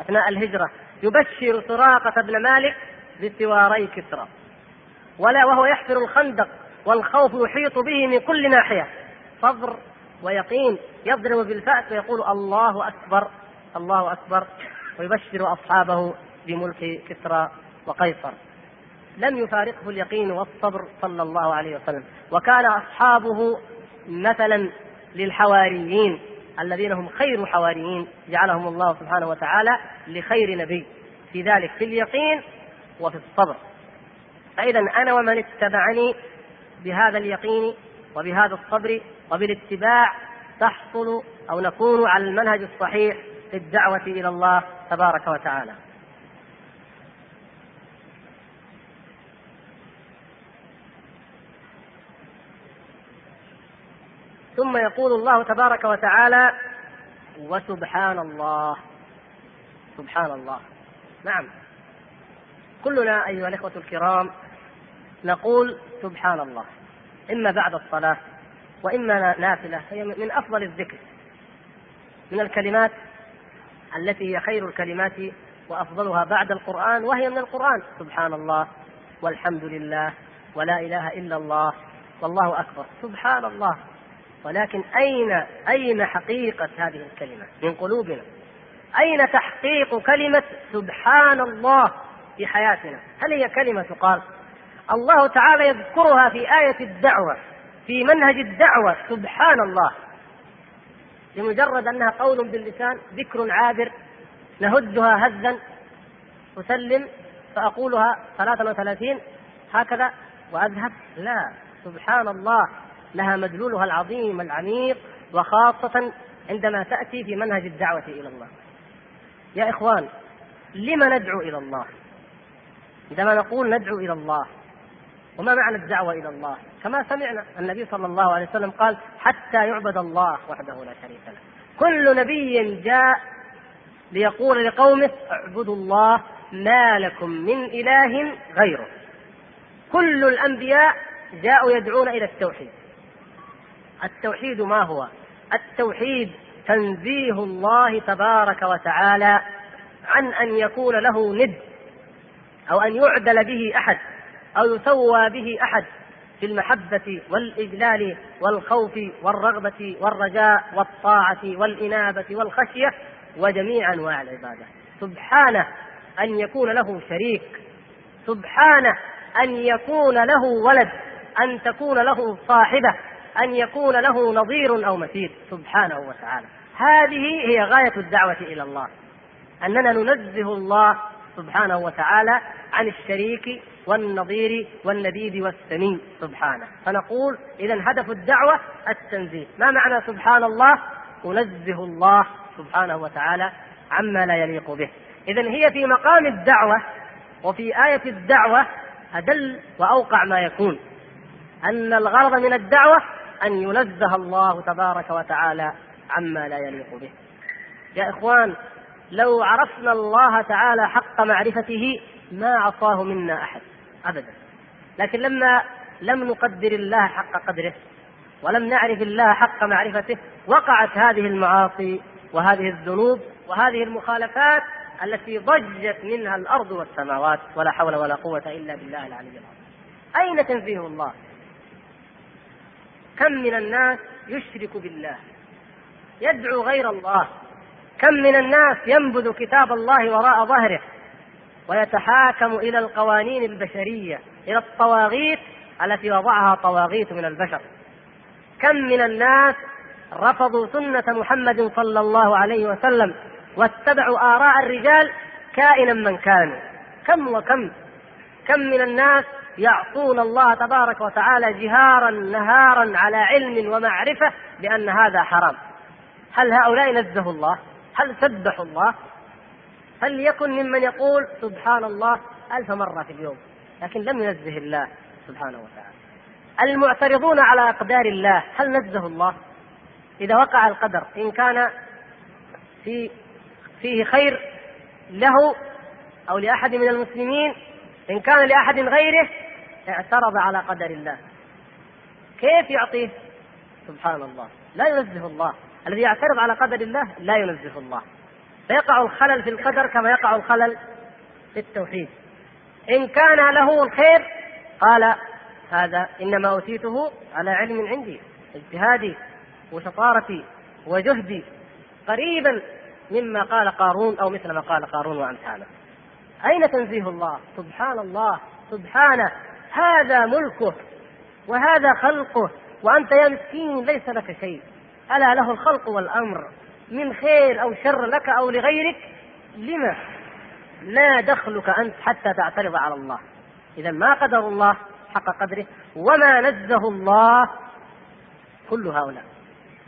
أثناء الهجرة يبشر سراقة بن مالك بسواري كسرى. ولا وهو يحفر الخندق والخوف يحيط به من كل ناحية. صبر ويقين يضرب بالفأس ويقول الله أكبر الله أكبر ويبشر أصحابه بملك كسرى وقيصر. لم يفارقه اليقين والصبر صلى الله عليه وسلم. وكان أصحابه مثلا للحواريين الذين هم خير حواريين جعلهم الله سبحانه وتعالى لخير نبي. في ذلك في اليقين وفي الصبر. فإذا أنا ومن اتبعني بهذا اليقين وبهذا الصبر وبالاتباع تحصل أو نكون على المنهج الصحيح في الدعوة إلى الله تبارك وتعالى. ثم يقول الله تبارك وتعالى وسبحان الله. سبحان الله. نعم. كلنا أيها الإخوة الكرام نقول سبحان الله. إما بعد الصلاة وإما نافلة هي من أفضل الذكر. من الكلمات التي هي خير الكلمات وأفضلها بعد القرآن وهي من القرآن. سبحان الله والحمد لله ولا إله إلا الله والله أكبر. سبحان الله. ولكن أين أين حقيقة هذه الكلمة؟ من قلوبنا. أين تحقيق كلمة سبحان الله في حياتنا؟ هل هي كلمة تقال الله تعالى يذكرها في آية الدعوة؟ في منهج الدعوة سبحان الله لمجرد أنها قول باللسان ذكر عابر نهدها هزا أسلم فأقولها ثلاثا وثلاثين هكذا وأذهب. لا سبحان الله لها مدلولها العظيم العميق وخاصة عندما تأتي في منهج الدعوة إلى الله. يا إخوان لم ندعو إلى الله؟ عندما نقول ندعو إلى الله وما معنى الدعوة إلى الله؟ كما سمعنا النبي صلى الله عليه وسلم قال حتى يعبد الله وحده لا شريك له. كل نبي جاء ليقول لقومه اعبدوا الله ما لكم من إله غيره. كل الأنبياء جاءوا يدعون إلى التوحيد. التوحيد ما هو؟ التوحيد تنزيه الله تبارك وتعالى عن أن يكون له ند أو أن يعدل به أحد. أو يسوى به أحد في المحبة والإجلال والخوف والرغبة والرجاء والطاعة والإنابة والخشية وجميع أنواع العبادة. سبحانه أن يكون له شريك. سبحانه أن يكون له ولد. أن تكون له صاحبة. أن يكون له نظير أو مثيل سبحانه وتعالى. هذه هي غاية الدعوة إلى الله. أننا ننزه الله سبحانه وتعالى عن الشريك والنظير والنبيذ والسمين سبحانه. فنقول إذا هدف الدعوة التنزيه. ما معنى سبحان الله؟ أنزه الله سبحانه وتعالى عما لا يليق به. إذا هي في مقام الدعوة وفي آية الدعوة أدل وأوقع ما يكون. أن الغرض من الدعوة أن ينزه الله تبارك وتعالى عما لا يليق به. يا إخوان لو عرفنا الله تعالى حق معرفته ما عصاه منا أحد. أبدا لكن لما لم نقدر الله حق قدره ولم نعرف الله حق معرفته وقعت هذه المعاصي وهذه الذنوب وهذه المخالفات التي ضجت منها الأرض والسماوات ولا حول ولا قوة إلا بالله العلي العظيم. أين تنزيه الله؟ كم من الناس يشرك بالله يدعو غير الله كم من الناس ينبذ كتاب الله وراء ظهره ويتحاكم إلى القوانين البشرية إلى الطواغيت التي وضعها طواغيت من البشر. كم من الناس رفضوا سنة محمد صلى الله عليه وسلم واتبعوا آراء الرجال كائنا من كانوا. كم وكم؟ كم من الناس يعصون الله تبارك وتعالى جهارا نهارا على علم ومعرفة بأن هذا حرام؟ هل هؤلاء نزهوا الله؟ هل سبحوا الله؟ فليكن ممن يقول سبحان الله ألف مرة في اليوم لكن لم ينزه الله سبحانه وتعالى. المعترضون على أقدار الله هل نزه الله؟ إذا وقع القدر إن كان في فيه خير له أو لأحد من المسلمين إن كان لأحد غيره اعترض على قدر الله. كيف يعطيه؟ سبحان الله. لا ينزه الله. الذي يعترض على قدر الله لا ينزه الله. فيقع الخلل في القدر كما يقع الخلل في التوحيد. إن كان له الخير قال هذا إنما أوتيته على علم عندي اجتهادي وشطارتي وجهدي. قريبا مما قال قارون أو مثل ما قال قارون وأمثاله. أين تنزيه الله؟ سبحان الله سبحانه. هذا ملكه وهذا خلقه وأنت يا مسكين ليس لك شيء. ألا له الخلق والأمر؟ من خير أو شر لك أو لغيرك لما؟ لا دخلك أنت حتى تعترض على الله. إذا ما قدر الله حق قدره وما نزه الله كل هؤلاء.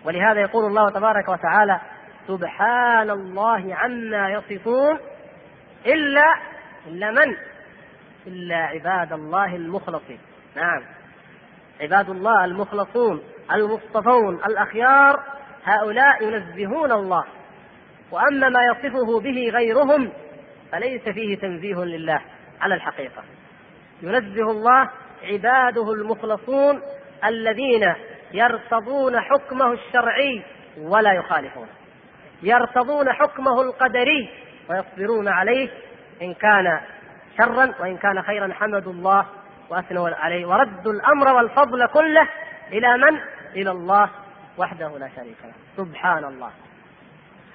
ولهذا يقول الله تبارك وتعالى سبحان الله عما يصفون إلا إلا من؟ إلا عباد الله المخلصين. نعم. عباد الله المخلصون المصطفون الأخيار هؤلاء ينزهون الله وأما ما يصفه به غيرهم فليس فيه تنزيه لله على الحقيقة. ينزه الله عباده المخلصون الذين يرتضون حكمه الشرعي ولا يخالفونه يرتضون حكمه القدري ويصبرون عليه إن كان شرا وإن كان خيرا. حمدوا الله وأثنوا عليه وردوا الأمر والفضل كله إلى من؟ إلى الله وحده لا شريك له. سبحان الله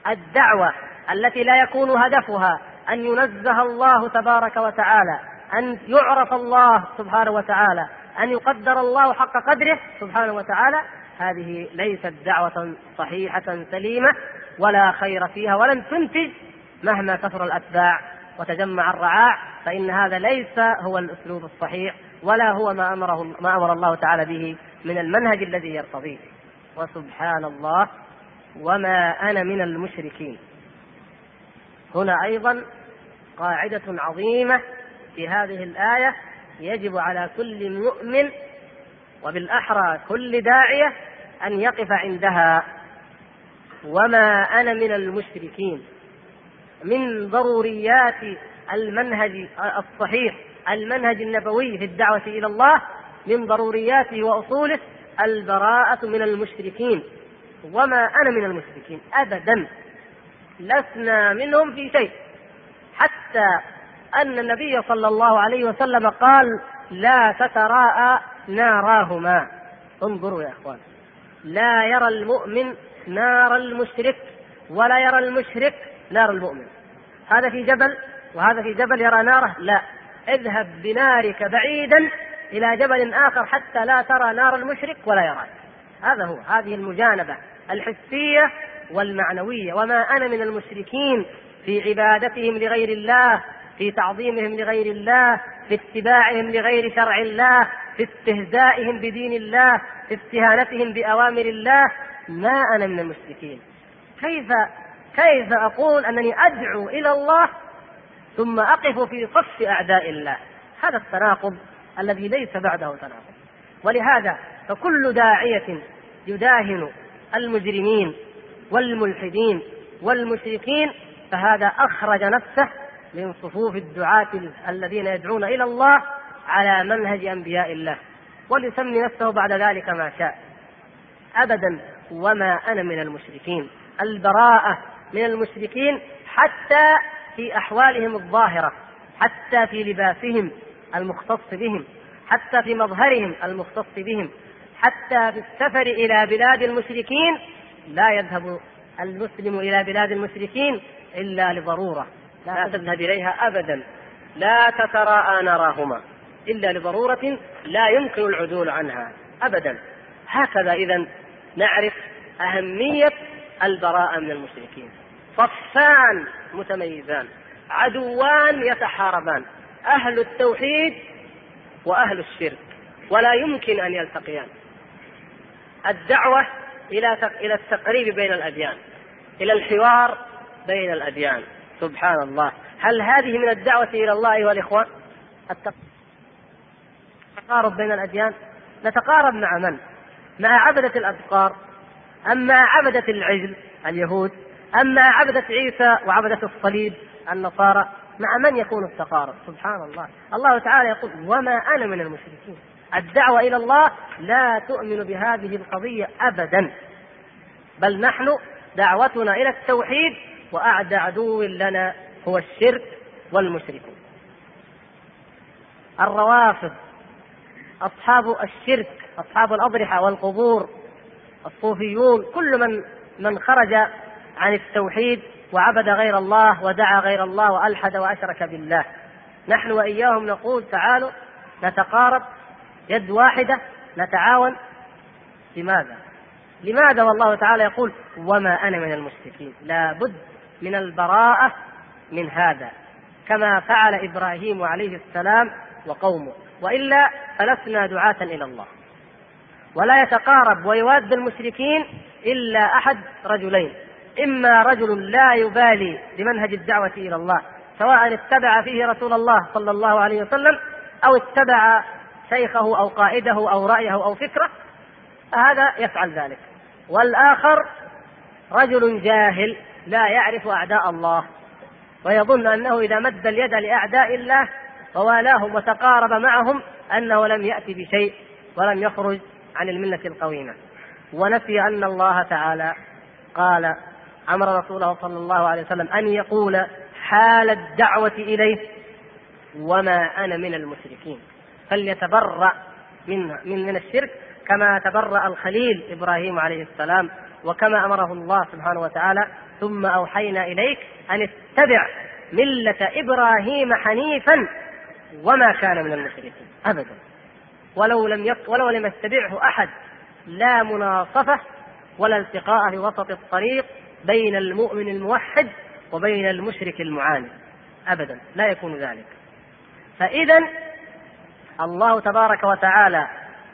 الدعوة التي لا يكون هدفها أن ينزه الله تبارك وتعالى أن يعرف الله سبحانه وتعالى أن يقدر الله حق قدره سبحانه وتعالى هذه ليست دعوة صحيحة سليمة ولا خير فيها ولن تنتج مهما كثر الأتباع وتجمع الرعاع فإن هذا ليس هو الأسلوب الصحيح ولا هو ما أمره ما أمر الله تعالى به من المنهج الذي يرتضيه. وسبحان الله وما أنا من المشركين. هنا أيضا قاعدة عظيمة في هذه الآية يجب على كل مؤمن وبالأحرى كل داعية أن يقف عندها. وما أنا من المشركين. من ضروريات المنهج الصحيح المنهج النبوي في الدعوة إلى الله من ضرورياته وأصوله البراءة من المشركين وما أنا من المشركين أبدا. لسنا منهم في شيء. حتى أن النبي صلى الله عليه وسلم قال لا تتراءى ناراهما. انظروا يا إخوان. لا يرى المؤمن نار المشرك ولا يرى المشرك نار المؤمن. هذا في جبل وهذا في جبل يرى ناره؟ لا. اذهب بنارك بعيدا إلى جبل آخر حتى لا ترى نار المشرك ولا يراك. هذا هو. هذه المجانبة الحسية والمعنوية. وما أنا من المشركين في عبادتهم لغير الله في تعظيمهم لغير الله في اتباعهم لغير شرع الله في استهزائهم بدين الله في استهانتهم بأوامر الله. ما أنا من المشركين. كيف كيف أقول أنني أدعو إلى الله ثم أقف في صف أعداء الله؟ هذا التناقض الذي ليس بعده تناقض ولهذا فكل داعية يداهن المجرمين والملحدين والمشركين فهذا أخرج نفسه من صفوف الدعاة الذين يدعون إلى الله على منهج أنبياء الله. وليسمي نفسه بعد ذلك ما شاء. أبدا وما أنا من المشركين. البراءة من المشركين حتى في أحوالهم الظاهرة حتى في لباسهم المختص بهم حتى في مظهرهم المختص بهم حتى في السفر إلى بلاد المشركين لا يذهب المسلم إلى بلاد المشركين إلا لضرورة. لا تذهب إليها أبدا. لا تتراءى نراهما إلا لضرورة لا يمكن العدول عنها أبدا. هكذا إذا نعرف أهمية البراءة من المشركين. صفان متميزان عدوان يتحاربان. أهل التوحيد وأهل الشرك ولا يمكن أن يلتقيان. الدعوة إلى إلى التقريب بين الأديان إلى الحوار بين الأديان. سبحان الله. هل هذه من الدعوة إلى الله أيها الإخوان؟ التقارب بين الأديان؟ نتقارب مع من؟ مع عبدة الأبقار أم مع عبدة العجل اليهود؟ أم مع عبدة عيسى وعبدة الصليب النصارى؟ مع من يكون التقارب؟ سبحان الله. الله تعالى يقول وما أنا من المشركين. الدعوة إلى الله لا تؤمن بهذه القضية أبدا. بل نحن دعوتنا إلى التوحيد وأعدى عدو لنا هو الشرك والمشركون. الروافض أصحاب الشرك أصحاب الأضرحة والقبور الصوفيون كل من من خرج عن التوحيد وعبد غير الله ودعا غير الله وألحد وأشرك بالله. نحن وإياهم نقول تعالوا نتقارب يد واحدة نتعاون. لماذا؟ لماذا والله تعالى يقول وما أنا من المشركين؟ لا بد من البراءة من هذا كما فعل إبراهيم عليه السلام وقومه. وإلا فلسنا دعاة إلى الله. ولا يتقارب ويواد المشركين إلا أحد رجلين. إما رجل لا يبالي بمنهج الدعوة إلى الله سواء اتبع فيه رسول الله صلى الله عليه وسلم أو اتبع شيخه أو قائده أو رأيه أو فكره فهذا يفعل ذلك. والآخر رجل جاهل لا يعرف أعداء الله ويظن أنه إذا مد اليد لأعداء الله ووالاهم وتقارب معهم أنه لم ياتي بشيء ولم يخرج عن الملة القويمة. ونفي أن الله تعالى قال أمر رسوله صلى الله عليه وسلم أن يقول حال الدعوة إليه وما أنا من المشركين. فليتبرأ من من من الشرك كما تبرأ الخليل إبراهيم عليه السلام وكما أمره الله سبحانه وتعالى. ثم أوحينا إليك أن اتبع ملة إبراهيم حنيفا وما كان من المشركين ابدا. ولو لم يك ولو لم يتبعه أحد لا مناصفة ولا التقاء في وسط الطريق بين المؤمن الموحد وبين المشرك المعاند ابدا. لا يكون ذلك. فاذا الله تبارك وتعالى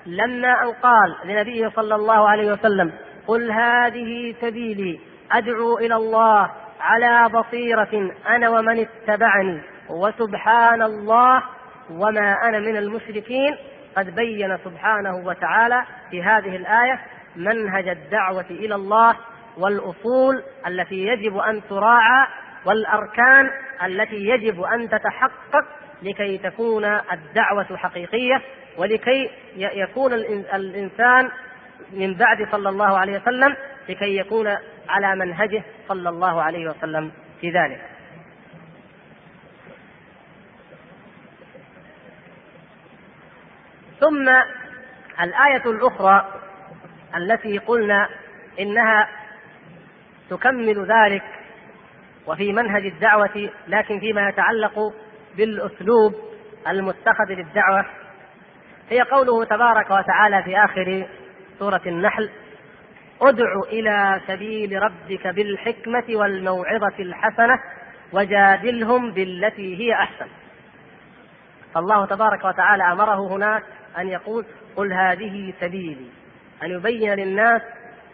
لما أن قال لنبيه صلى الله عليه وسلم قل هذه سبيلي أدعو إلى الله على بصيرة أنا ومن اتبعني وسبحان الله وما أنا من المشركين. قد بين سبحانه وتعالى في هذه الآية منهج الدعوة إلى الله والأصول التي يجب أن تراعى والأركان التي يجب أن تتحقق لكي تكون الدعوة حقيقية ولكي يكون الإنسان من بعد صلى الله عليه وسلم لكي يكون على منهجه صلى الله عليه وسلم في ذلك. ثم الآية الأخرى التي قلنا إنها تكمل ذلك وفي منهج الدعوة لكن فيما يتعلق بالأسلوب المتخذ للدعوة هي قوله تبارك وتعالى في آخر سورة النحل أدع إلى سبيل ربك بالحكمة والموعظة الحسنة وجادلهم بالتي هي أحسن. فالله تبارك وتعالى أمره هناك أن يقول قل هذه سبيلي. أن يبين للناس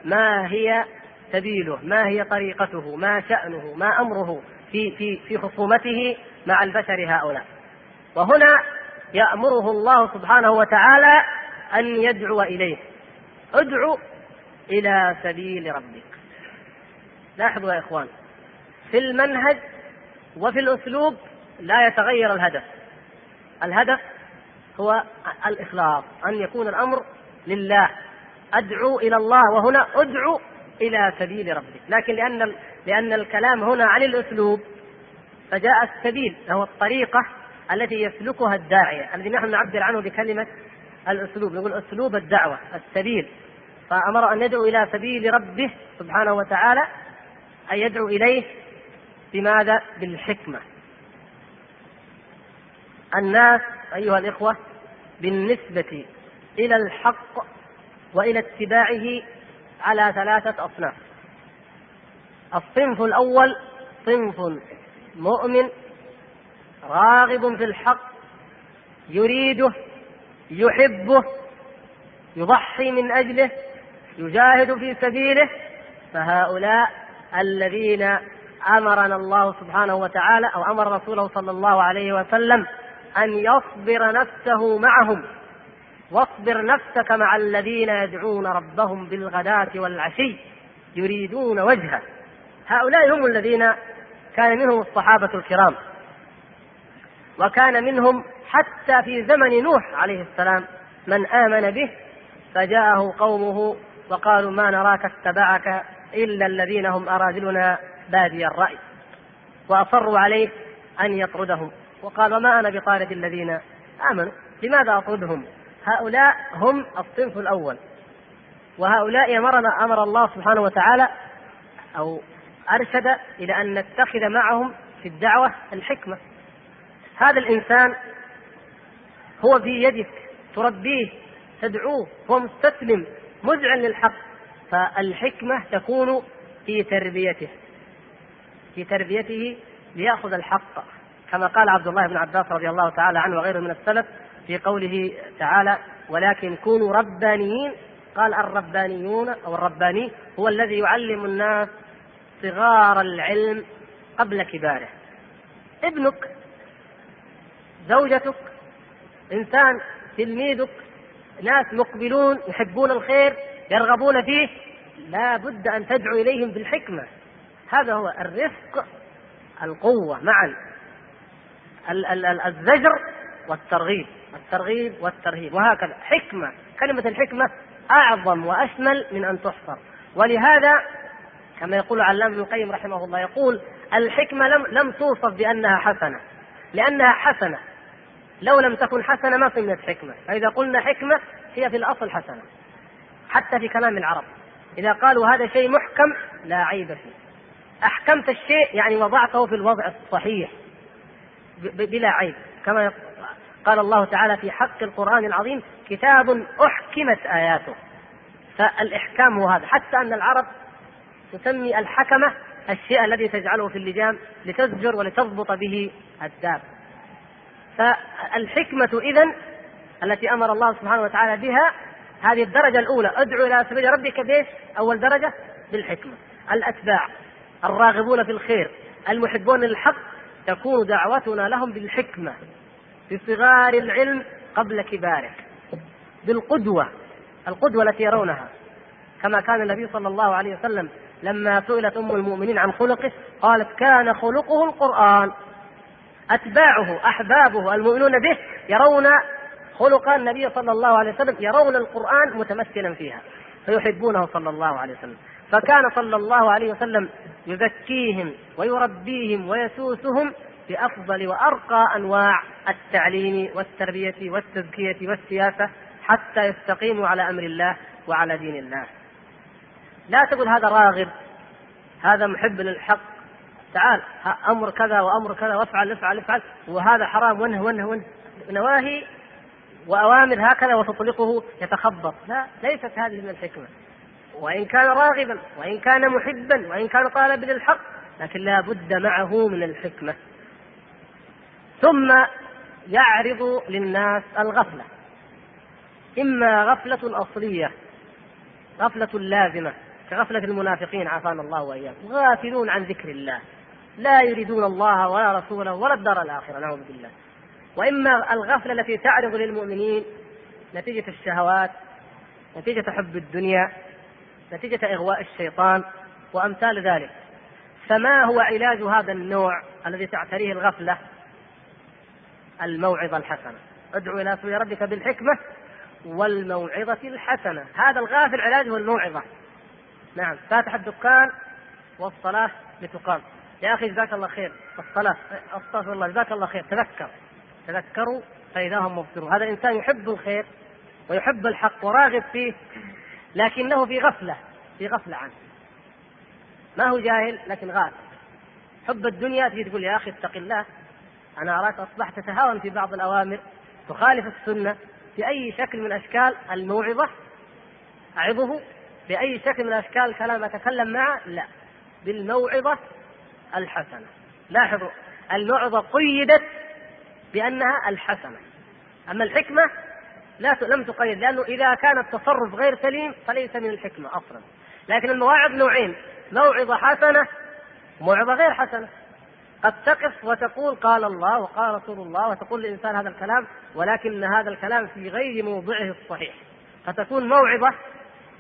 ما هي سبيله ما هي طريقته ما شأنه ما أمره في في في خصومته مع البشر هؤلاء. وهنا يأمره الله سبحانه وتعالى أن يدعو إليه. ادعو إلى سبيل ربك. لاحظوا يا إخوان في المنهج وفي الأسلوب لا يتغير الهدف. الهدف هو الإخلاص أن يكون الأمر لله. أدعو إلى الله وهنا أدعو إلى سبيل ربك. لكن لأن لأن الكلام هنا عن الأسلوب فجاء السبيل هو الطريقة التي يسلكها الداعية الذي نحن نعبر عنه بكلمة الأسلوب. نقول أسلوب الدعوة السبيل. فأمر أن يدعو إلى سبيل ربه سبحانه وتعالى أن يدعو إليه بماذا؟ بالحكمة. الناس أيها الإخوة بالنسبة إلى الحق وإلى اتباعه على ثلاثة أصناف. الصنف الأول صنف مؤمن راغب في الحق يريده يحبه يضحي من أجله يجاهد في سبيله. فهؤلاء الذين أمرنا الله سبحانه وتعالى أو أمر رسوله صلى الله عليه وسلم أن يصبر نفسه معهم. واصبر نفسك مع الذين يدعون ربهم بالغداة والعشي يريدون وجهه. هؤلاء هم الذين كان منهم الصحابة الكرام. وكان منهم حتى في زمن نوح عليه السلام من آمن به فجاءه قومه وقالوا ما نراك اتبعك إلا الذين هم أراذلنا بادي الرأي. وأصروا عليه أن يطردهم. وقال وما أنا بطارد الذين آمنوا لماذا أطردهم؟ هؤلاء هم الصنف الأول. وهؤلاء أمرنا أمر الله سبحانه وتعالى أو أرشد إلى أن نتخذ معهم في الدعوة الحكمة. هذا الإنسان هو في يدك تربيه تدعوه هو مستسلم مذعن للحق. فالحكمة تكون في تربيته في تربيته ليأخذ الحق. كما قال عبد الله بن عباس رضي الله تعالى عنه وغيره من السلف في قوله تعالى ولكن كونوا ربانيين قال الربانيون أو الرباني هو الذي يعلم الناس صغار العلم قبل كباره. ابنك زوجتك إنسان تلميذك ناس مقبلون يحبون الخير يرغبون فيه لا بد أن تدعو إليهم بالحكمة. هذا هو الرفق القوة معا الزجر والترغيب. الترغيب والترهيب. وهكذا. حكمة. كلمة الحكمة أعظم وأشمل من أن تحصر. ولهذا كما يقول علام ابن القيم رحمه الله يقول الحكمة لم لم توصف بأنها حسنة. لأنها حسنة. لو لم تكن حسنة ما سميت حكمة. فإذا قلنا حكمة هي في الأصل حسنة. حتى في كلام العرب. إذا قالوا هذا شيء محكم لا عيب فيه. أحكمت الشيء يعني وضعته في الوضع الصحيح. بلا عيب. كما قال الله تعالى في حق القرآن العظيم كتاب أحكمت آياته. فالإحكام هو هذا. حتى أن العرب تسمي الحكمة الشيء الذي تجعله في اللجام لتزجر ولتضبط به الداب. فالحكمة إذا التي أمر الله سبحانه وتعالى بها هذه الدرجة الأولى. ادعو إلى سبيل ربك بإيش؟ أول درجة بالحكمة. الأتباع الراغبون في الخير المحبون للحق تكون دعوتنا لهم بالحكمة. بصغار العلم قبل كباره بالقدوة القدوة التي يرونها. كما كان النبي صلى الله عليه وسلم لما سئلت أم المؤمنين عن خلقه قالت كان خلقه القرآن. أتباعه أحبابه المؤمنون به يرون خلق النبي صلى الله عليه وسلم يرون القرآن متمثلا فيها فيحبونه صلى الله عليه وسلم. فكان صلى الله عليه وسلم يزكيهم ويربيهم ويسوسهم بأفضل وأرقى أنواع التعليم والتربية والتزكية والسياسة حتى يستقيموا على أمر الله وعلى دين الله. لا تقول هذا راغب هذا محب للحق. تعال أمر كذا وأمر كذا وافعل افعل افعل. وهذا حرام ونه ونه ونه. نواهي وأوامر هكذا وتطلقه يتخبط. لا ليست هذه من الحكمة. وإن كان راغبا وإن كان محبا وإن كان طالبا للحق لكن لا بد معه من الحكمة. ثم يعرض للناس الغفلة. إما غفلة أصلية غفلة لازمة كغفلة المنافقين عافانا الله وإياكم. غافلون عن ذكر الله. لا يريدون الله ولا رسوله ولا الدار الآخرة نعوذ بالله. وإما الغفلة التي تعرض للمؤمنين نتيجة الشهوات نتيجة حب الدنيا نتيجة إغواء الشيطان وأمثال ذلك. فما هو علاج هذا النوع الذي تعتريه الغفلة؟ الموعظة الحسنة. ادعو إلى سبيل ربك بالحكمة والموعظة الحسنة. هذا الغافل علاجه الموعظة. نعم. فاتح الدكان والصلاة لتقام. يا أخي جزاك الله خير. الصلاة أستغفر الله جزاك الله خير. تذكر. تذكروا فإذا هم مبصرون. هذا الإنسان يحب الخير ويحب الحق وراغب فيه لكنه في غفلة في غفلة عنه. ما هو جاهل لكن غافل. حب الدنيا تجي تقول يا أخي اتق الله. أنا أراك أصبحت تتهاون في بعض الأوامر تخالف السنة في أي شكل من أشكال الموعظة. أعظه بأي شكل من أشكال الكلام أتكلم معه؟ لا. بالموعظة الحسنة. لاحظوا الموعظة قيدت بأنها الحسنة. أما الحكمة لا لم تقيد لأنه إذا كان التصرف غير سليم فليس من الحكمة أصلا. لكن المواعظ نوعين موعظة حسنة وموعظة غير حسنة. قد تقف وتقول قال الله وقال رسول الله وتقول للإنسان هذا الكلام ولكن هذا الكلام في غير موضعه الصحيح. فتكون موعظة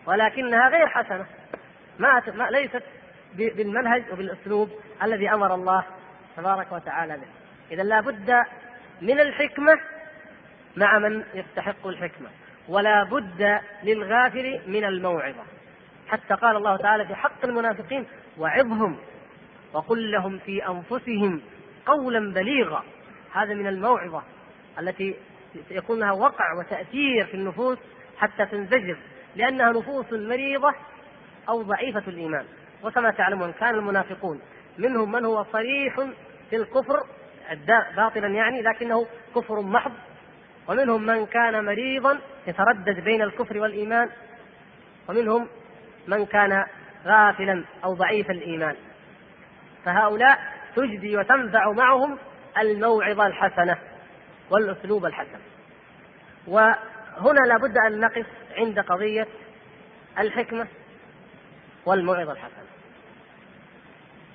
ولكنها غير حسنة. ما ليست بالمنهج وبالأسلوب الذي أمر الله تبارك وتعالى به. إذا لا بد من الحكمة مع من يستحق الحكمة. ولا بد للغافل من الموعظة. حتى قال الله تعالى في حق المنافقين وعظهم وقل لهم في أنفسهم قولا بليغا. هذا من الموعظة التي يكون لها وقع وتأثير في النفوس حتى تنزجر لأنها نفوس مريضة أو ضعيفة الإيمان. وكما تعلمون كان المنافقون منهم من هو صريح في الكفر باطلا يعني لكنه كفر محض. ومنهم من كان مريضا يتردد بين الكفر والإيمان. ومنهم من كان غافلا أو ضعيف الإيمان. فهؤلاء تجدي وتنفع معهم الموعظة الحسنة والأسلوب الحسن. وهنا لابد أن نقف عند قضية الحكمة والموعظة الحسنة.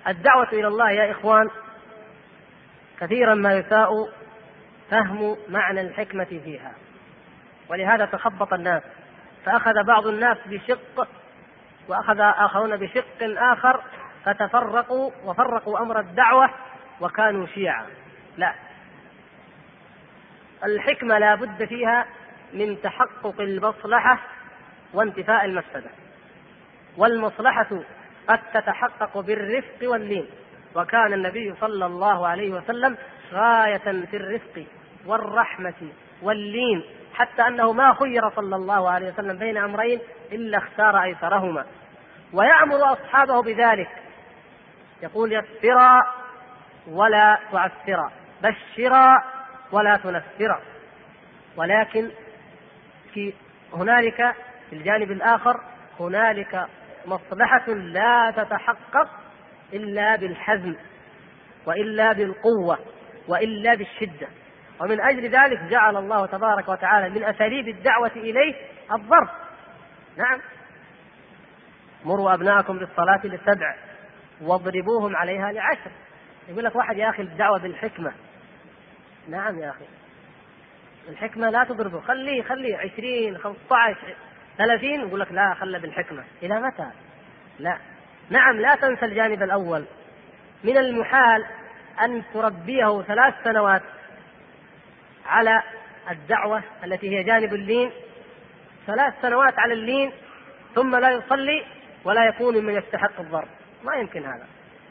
الدعوة إلى الله يا إخوان كثيرا ما يساء فهم معنى الحكمة فيها. ولهذا تخبط الناس. فأخذ بعض الناس بشق وأخذ آخرون بشق آخر فتفرقوا وفرقوا أمر الدعوة وكانوا شيعا. لا. الحكمة لا بد فيها من تحقق المصلحة وانتفاء المفسدة. والمصلحة قد تتحقق بالرفق واللين. وكان النبي صلى الله عليه وسلم غاية في الرفق والرحمة واللين. حتى أنه ما خير صلى الله عليه وسلم بين أمرين إلا اختار أيسرهما. ويأمر أصحابه بذلك. يقول يسرا ولا تعسرا بشرا ولا تنفرا ولكن في هنالك في الجانب الآخر هنالك مصلحة لا تتحقق إلا بالحزم وإلا بالقوة وإلا بالشدة. ومن أجل ذلك جعل الله تبارك وتعالى من أساليب الدعوة إليه الضرب. نعم. مروا أبناءكم بالصلاة لسبع. واضربوهم عليها لعشر. يقول لك واحد يا أخي الدعوة بالحكمة. نعم يا أخي. الحكمة لا تضربه. خليه خليه. عشرين خمسة عشر ثلاثين. يقول لك لا خلى بالحكمة. إلى متى؟ لا. نعم لا تنسى الجانب الأول. من المحال أن تربيه ثلاث سنوات على الدعوة التي هي جانب اللين. ثلاث سنوات على اللين ثم لا يصلي ولا يكون ممن يستحق الضرب. ما يمكن هذا.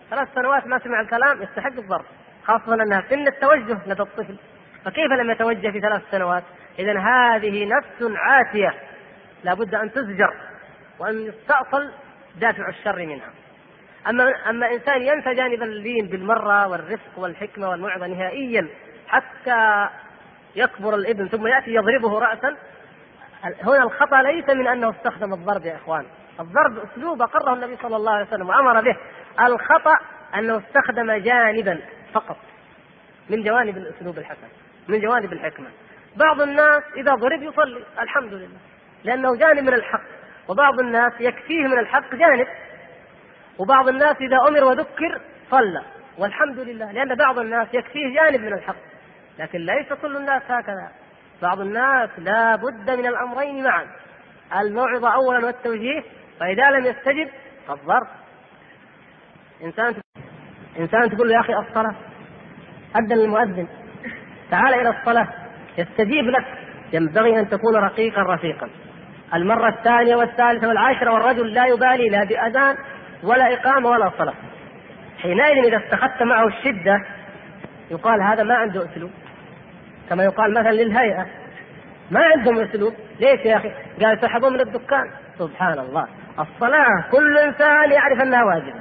ثلاث سنوات ما سمع الكلام يستحق الضرب. خاصة أنها سن التوجه لدى الطفل. فكيف لم يتوجه في ثلاث سنوات؟ إذا هذه نفس عاتية. لابد أن تزجر وأن يستأصل دافع الشر منها. أما أما إنسان ينسى جانب اللين بالمرة والرفق والحكمة والموعظة نهائيا حتى يكبر الإبن ثم يأتي يضربه رأسا هنا الخطأ ليس من أنه استخدم الضرب يا إخوان. الضرب أسلوب أقره النبي صلى الله عليه وسلم وأمر به. الخطأ أنه استخدم جانبا فقط من جوانب الأسلوب الحسن من جوانب الحكمة. بعض الناس إذا ضرب يصلي الحمد لله لأنه جانب من الحق وبعض الناس يكفيه من الحق جانب وبعض الناس إذا أمر وذكر صلى والحمد لله لأن بعض الناس يكفيه جانب من الحق. لكن ليس كل الناس هكذا. بعض الناس لا بد من الأمرين معا. الموعظة أولا والتوجيه فإذا لم يستجب فالضرب. إنسان إنسان تقول له يا أخي الصلاة أذن المؤذن. تعال إلى الصلاة. يستجيب لك. ينبغي أن تكون رقيقا رفيقا. المرة الثانية والثالثة والعاشرة والرجل لا يبالي لا بأذان ولا إقامة ولا صلاة. حينئذ إذا استخدت معه الشدة يقال هذا ما عنده أسلوب. كما يقال مثلا للهيئة. ما عندهم أسلوب. ليش يا أخي؟ قال سحبوا من الدكان. سبحان الله. الصلاة كل إنسان يعرف أنها واجبة.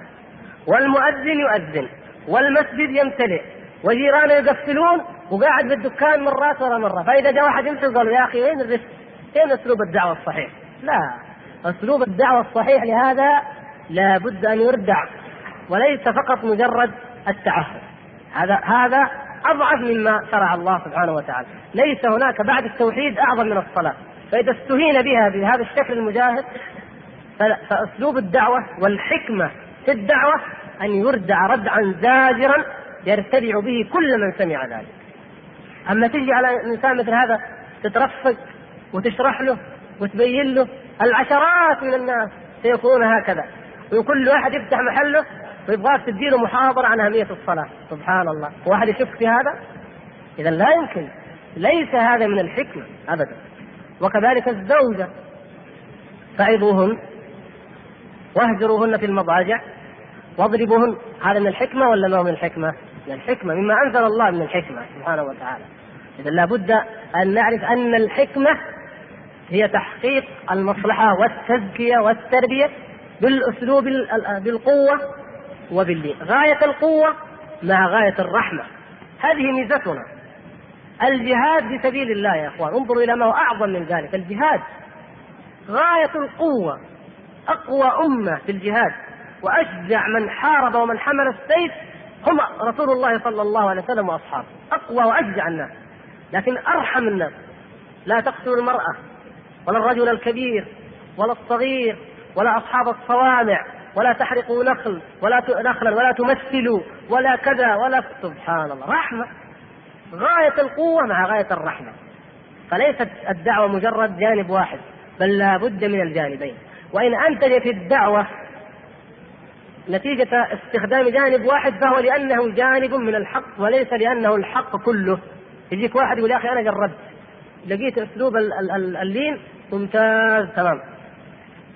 والمؤذن يؤذن. والمسجد يمتلئ. وجيرانه يقفلون. وقاعد بالدكان مرات ورا مرة. فإذا جاء واحد يمسك قال يا أخي وين الرفق؟ فين أسلوب الدعوة الصحيح؟ لا. أسلوب الدعوة الصحيح لهذا لا بد أن يردع وليس فقط مجرد التعهد. هذا هذا أضعف مما شرع الله سبحانه وتعالى. ليس هناك بعد التوحيد أعظم من الصلاة. فإذا استهين بها بهذا الشكل المجاهد فأسلوب الدعوة والحكمة في الدعوة أن يردع ردعا زاجرا يرتدع به كل من سمع ذلك. أما تجي على إنسان مثل هذا تترفق وتشرح له وتبين له العشرات من الناس سيكونون هكذا. وكل واحد يفتح محله ويبغاك تديله محاضرة عن أهمية الصلاة. سبحان الله. واحد يشك في هذا؟ إذا لا يمكن. ليس هذا من الحكمة أبدا. وكذلك الزوجة. فعظوهن واهجروهن في المضاجع واضربوهن. هذا من الحكمة ولا ما من الحكمة؟ من الحكمة مما أنزل الله من الحكمة سبحانه وتعالى. إذا لابد أن نعرف أن الحكمة هي تحقيق المصلحة والتزكية والتربية بالأسلوب بالقوة وباللين غاية القوة مع غاية الرحمة. هذه ميزتنا. الجهاد في سبيل الله يا إخوان. انظروا إلى ما هو أعظم من ذلك. الجهاد غاية القوة أقوى أمة في الجهاد وأشجع من حارب ومن حمل السيف هم رسول الله صلى الله عليه وسلم وأصحابه. أقوى وأشجع الناس. لكن أرحم الناس. لا تقتلوا المرأة ولا الرجل الكبير ولا الصغير ولا أصحاب الصوامع ولا تحرقوا نخل ولا نخلا ولا تمثلوا ولا كذا ولا سبحان الله. رحمة. غاية القوة مع غاية الرحمة. فليست الدعوة مجرد جانب واحد بل لا بد من الجانبين. وإن انتجت الدعوة نتيجة استخدام جانب واحد فهو لأنه جانب من الحق وليس لأنه الحق كله. يجيك واحد يقول يا أخي أنا جربت. لقيت أسلوب اللين ممتاز تمام.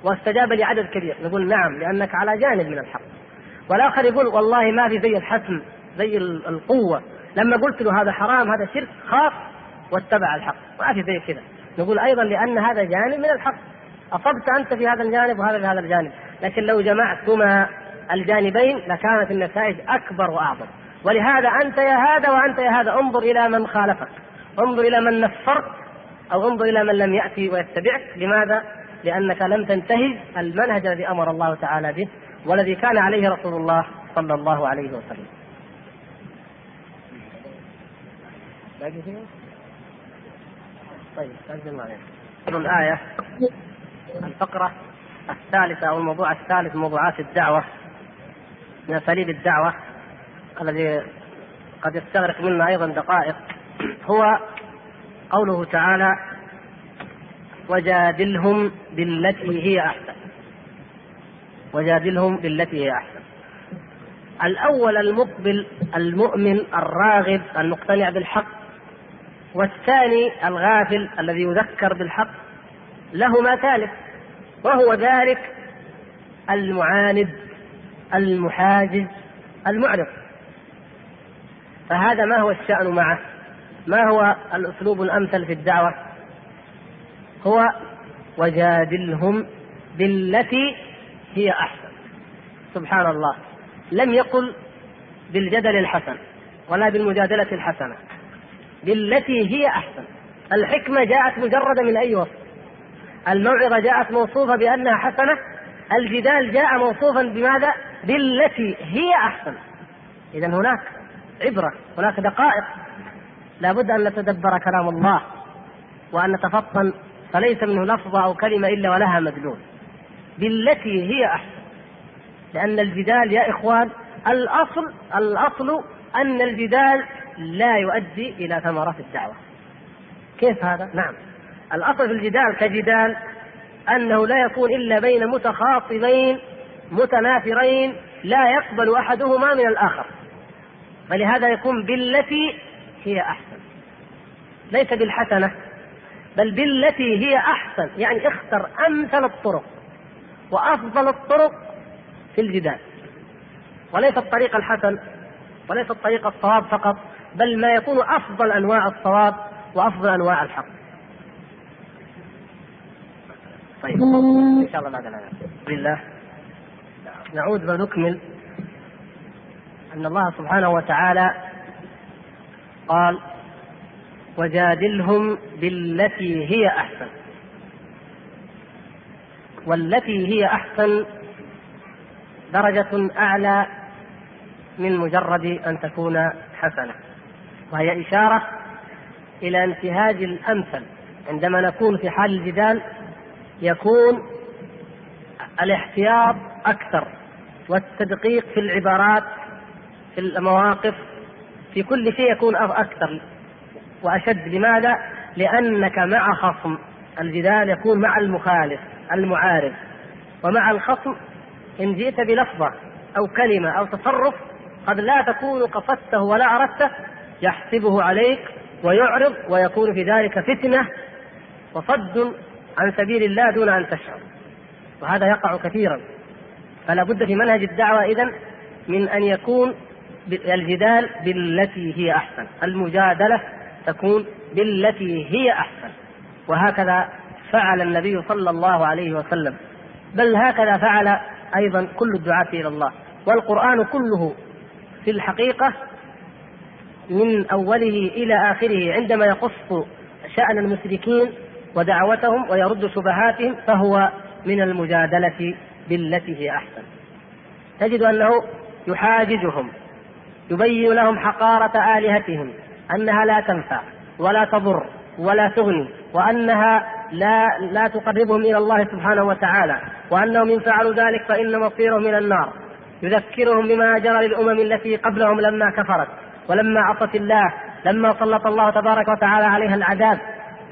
واستجاب لعدد كبير. نقول نعم لأنك على جانب من الحق. والآخر يقول والله ما في زي الحسم زي القوة. لما قلت له هذا حرام هذا شرك خاف واتبع الحق. ما في زي كذا. نقول أيضا لأن هذا جانب من الحق. أصبت أنت في هذا الجانب وهذا في هذا الجانب. لكن لو جمعتما الجانبين لكانت النتائج أكبر وأعظم. ولهذا أنت يا هذا وأنت يا هذا انظر إلى من خالفك. انظر إلى من نفرت أو انظر إلى من لم يأتي ويتبعك. لماذا؟ لأنك لم تنتهج المنهج الذي أمر الله تعالى به والذي كان عليه رسول الله صلى الله عليه وسلم. طيب معنا الآية الفقرة الثالثة أو الموضوع الثالث موضوعات الدعوة. من أساليب الدعوة الذي قد يستغرق منا أيضا دقائق هو قوله تعالى وجادلهم بالتي هي أحسن. وجادلهم بالتي هي أحسن. الأول المقبل المؤمن الراغب المقتنع بالحق والثاني الغافل الذي يذكر بالحق له ما ثالث وهو ذلك المعاند المحاجز المعرض. فهذا ما هو الشأن معه؟ ما هو الأسلوب الأمثل في الدعوة؟ هو وجادلهم بالتي هي أحسن. سبحان الله. لم يقل بالجدل الحسن ولا بالمجادلة الحسنة. بالتي هي أحسن. الحكمة جاءت مجردة من أي وصف. الموعظة جاءت موصوفة بأنها حسنة. الجدال جاء موصوفا بماذا؟ بالتي هي أحسن. إذا هناك عبرة هناك دقائق. لابد أن نتدبر كلام الله وأن نتفطن فليس منه لفظة أو كلمة إلا ولها مدلول. بالتي هي أحسن. لأن الجدال يا إخوان الأصل الأصل أن الجدال لا يؤدي إلى ثمرات الدعوة. كيف هذا؟ نعم. الأصل في الجدال كجدال أنه لا يكون إلا بين متخاصمين متنافرين لا يقبل أحدهما من الآخر. فلهذا يكون بالتي هي أحسن. ليس بالحسنة بل بالتي هي أحسن. يعني اختر أمثل الطرق وأفضل الطرق في الجدال. وليس الطريق الحسن وليس الطريق الصواب فقط. بل ما يكون أفضل أنواع الصواب وأفضل أنواع الحق. طيب. إن شاء الله بعد الآن بالله. نعود ونكمل. أن الله سبحانه وتعالى قال وجادلهم بالتي هي أحسن. والتي هي أحسن درجة أعلى من مجرد أن تكون حسنة. وهي إشارة إلى انتهاج الأمثل. عندما نكون في حال الجدال يكون الاحتياط أكثر والتدقيق في العبارات في المواقف في كل شيء يكون أكثر. وأشد لماذا؟ لأنك مع خصم. الجدال يكون مع المخالف المعارض. ومع الخصم إن جئت بلفظة أو كلمة أو تصرف قد لا تكون قصدته ولا أردته يحسبه عليك ويعرض ويكون في ذلك فتنة وصد عن سبيل الله دون أن تشعر. وهذا يقع كثيرا. فلا بد في منهج الدعوة إذا من أن يكون الجدال بالتي هي أحسن. المجادلة تكون بالتي هي أحسن. وهكذا فعل النبي صلى الله عليه وسلم. بل هكذا فعل أيضا كل الدعاة إلى الله. والقرآن كله في الحقيقة من أوله إلى آخره عندما يقص شأن المشركين ودعوتهم ويرد شبهاتهم فهو من المجادلة بالتي هي أحسن. تجد أنه يحاججهم يبين لهم حقارة آلهتهم أنها لا تنفع ولا تضر ولا تغني وأنها لا لا تقربهم إلى الله سبحانه وتعالى وأنهم إن فعلوا ذلك فإن مصيرهم إلى النار. يذكرهم بما جرى للأمم التي قبلهم لما كفرت. ولما عصت الله لما سلط الله تبارك وتعالى عليها العذاب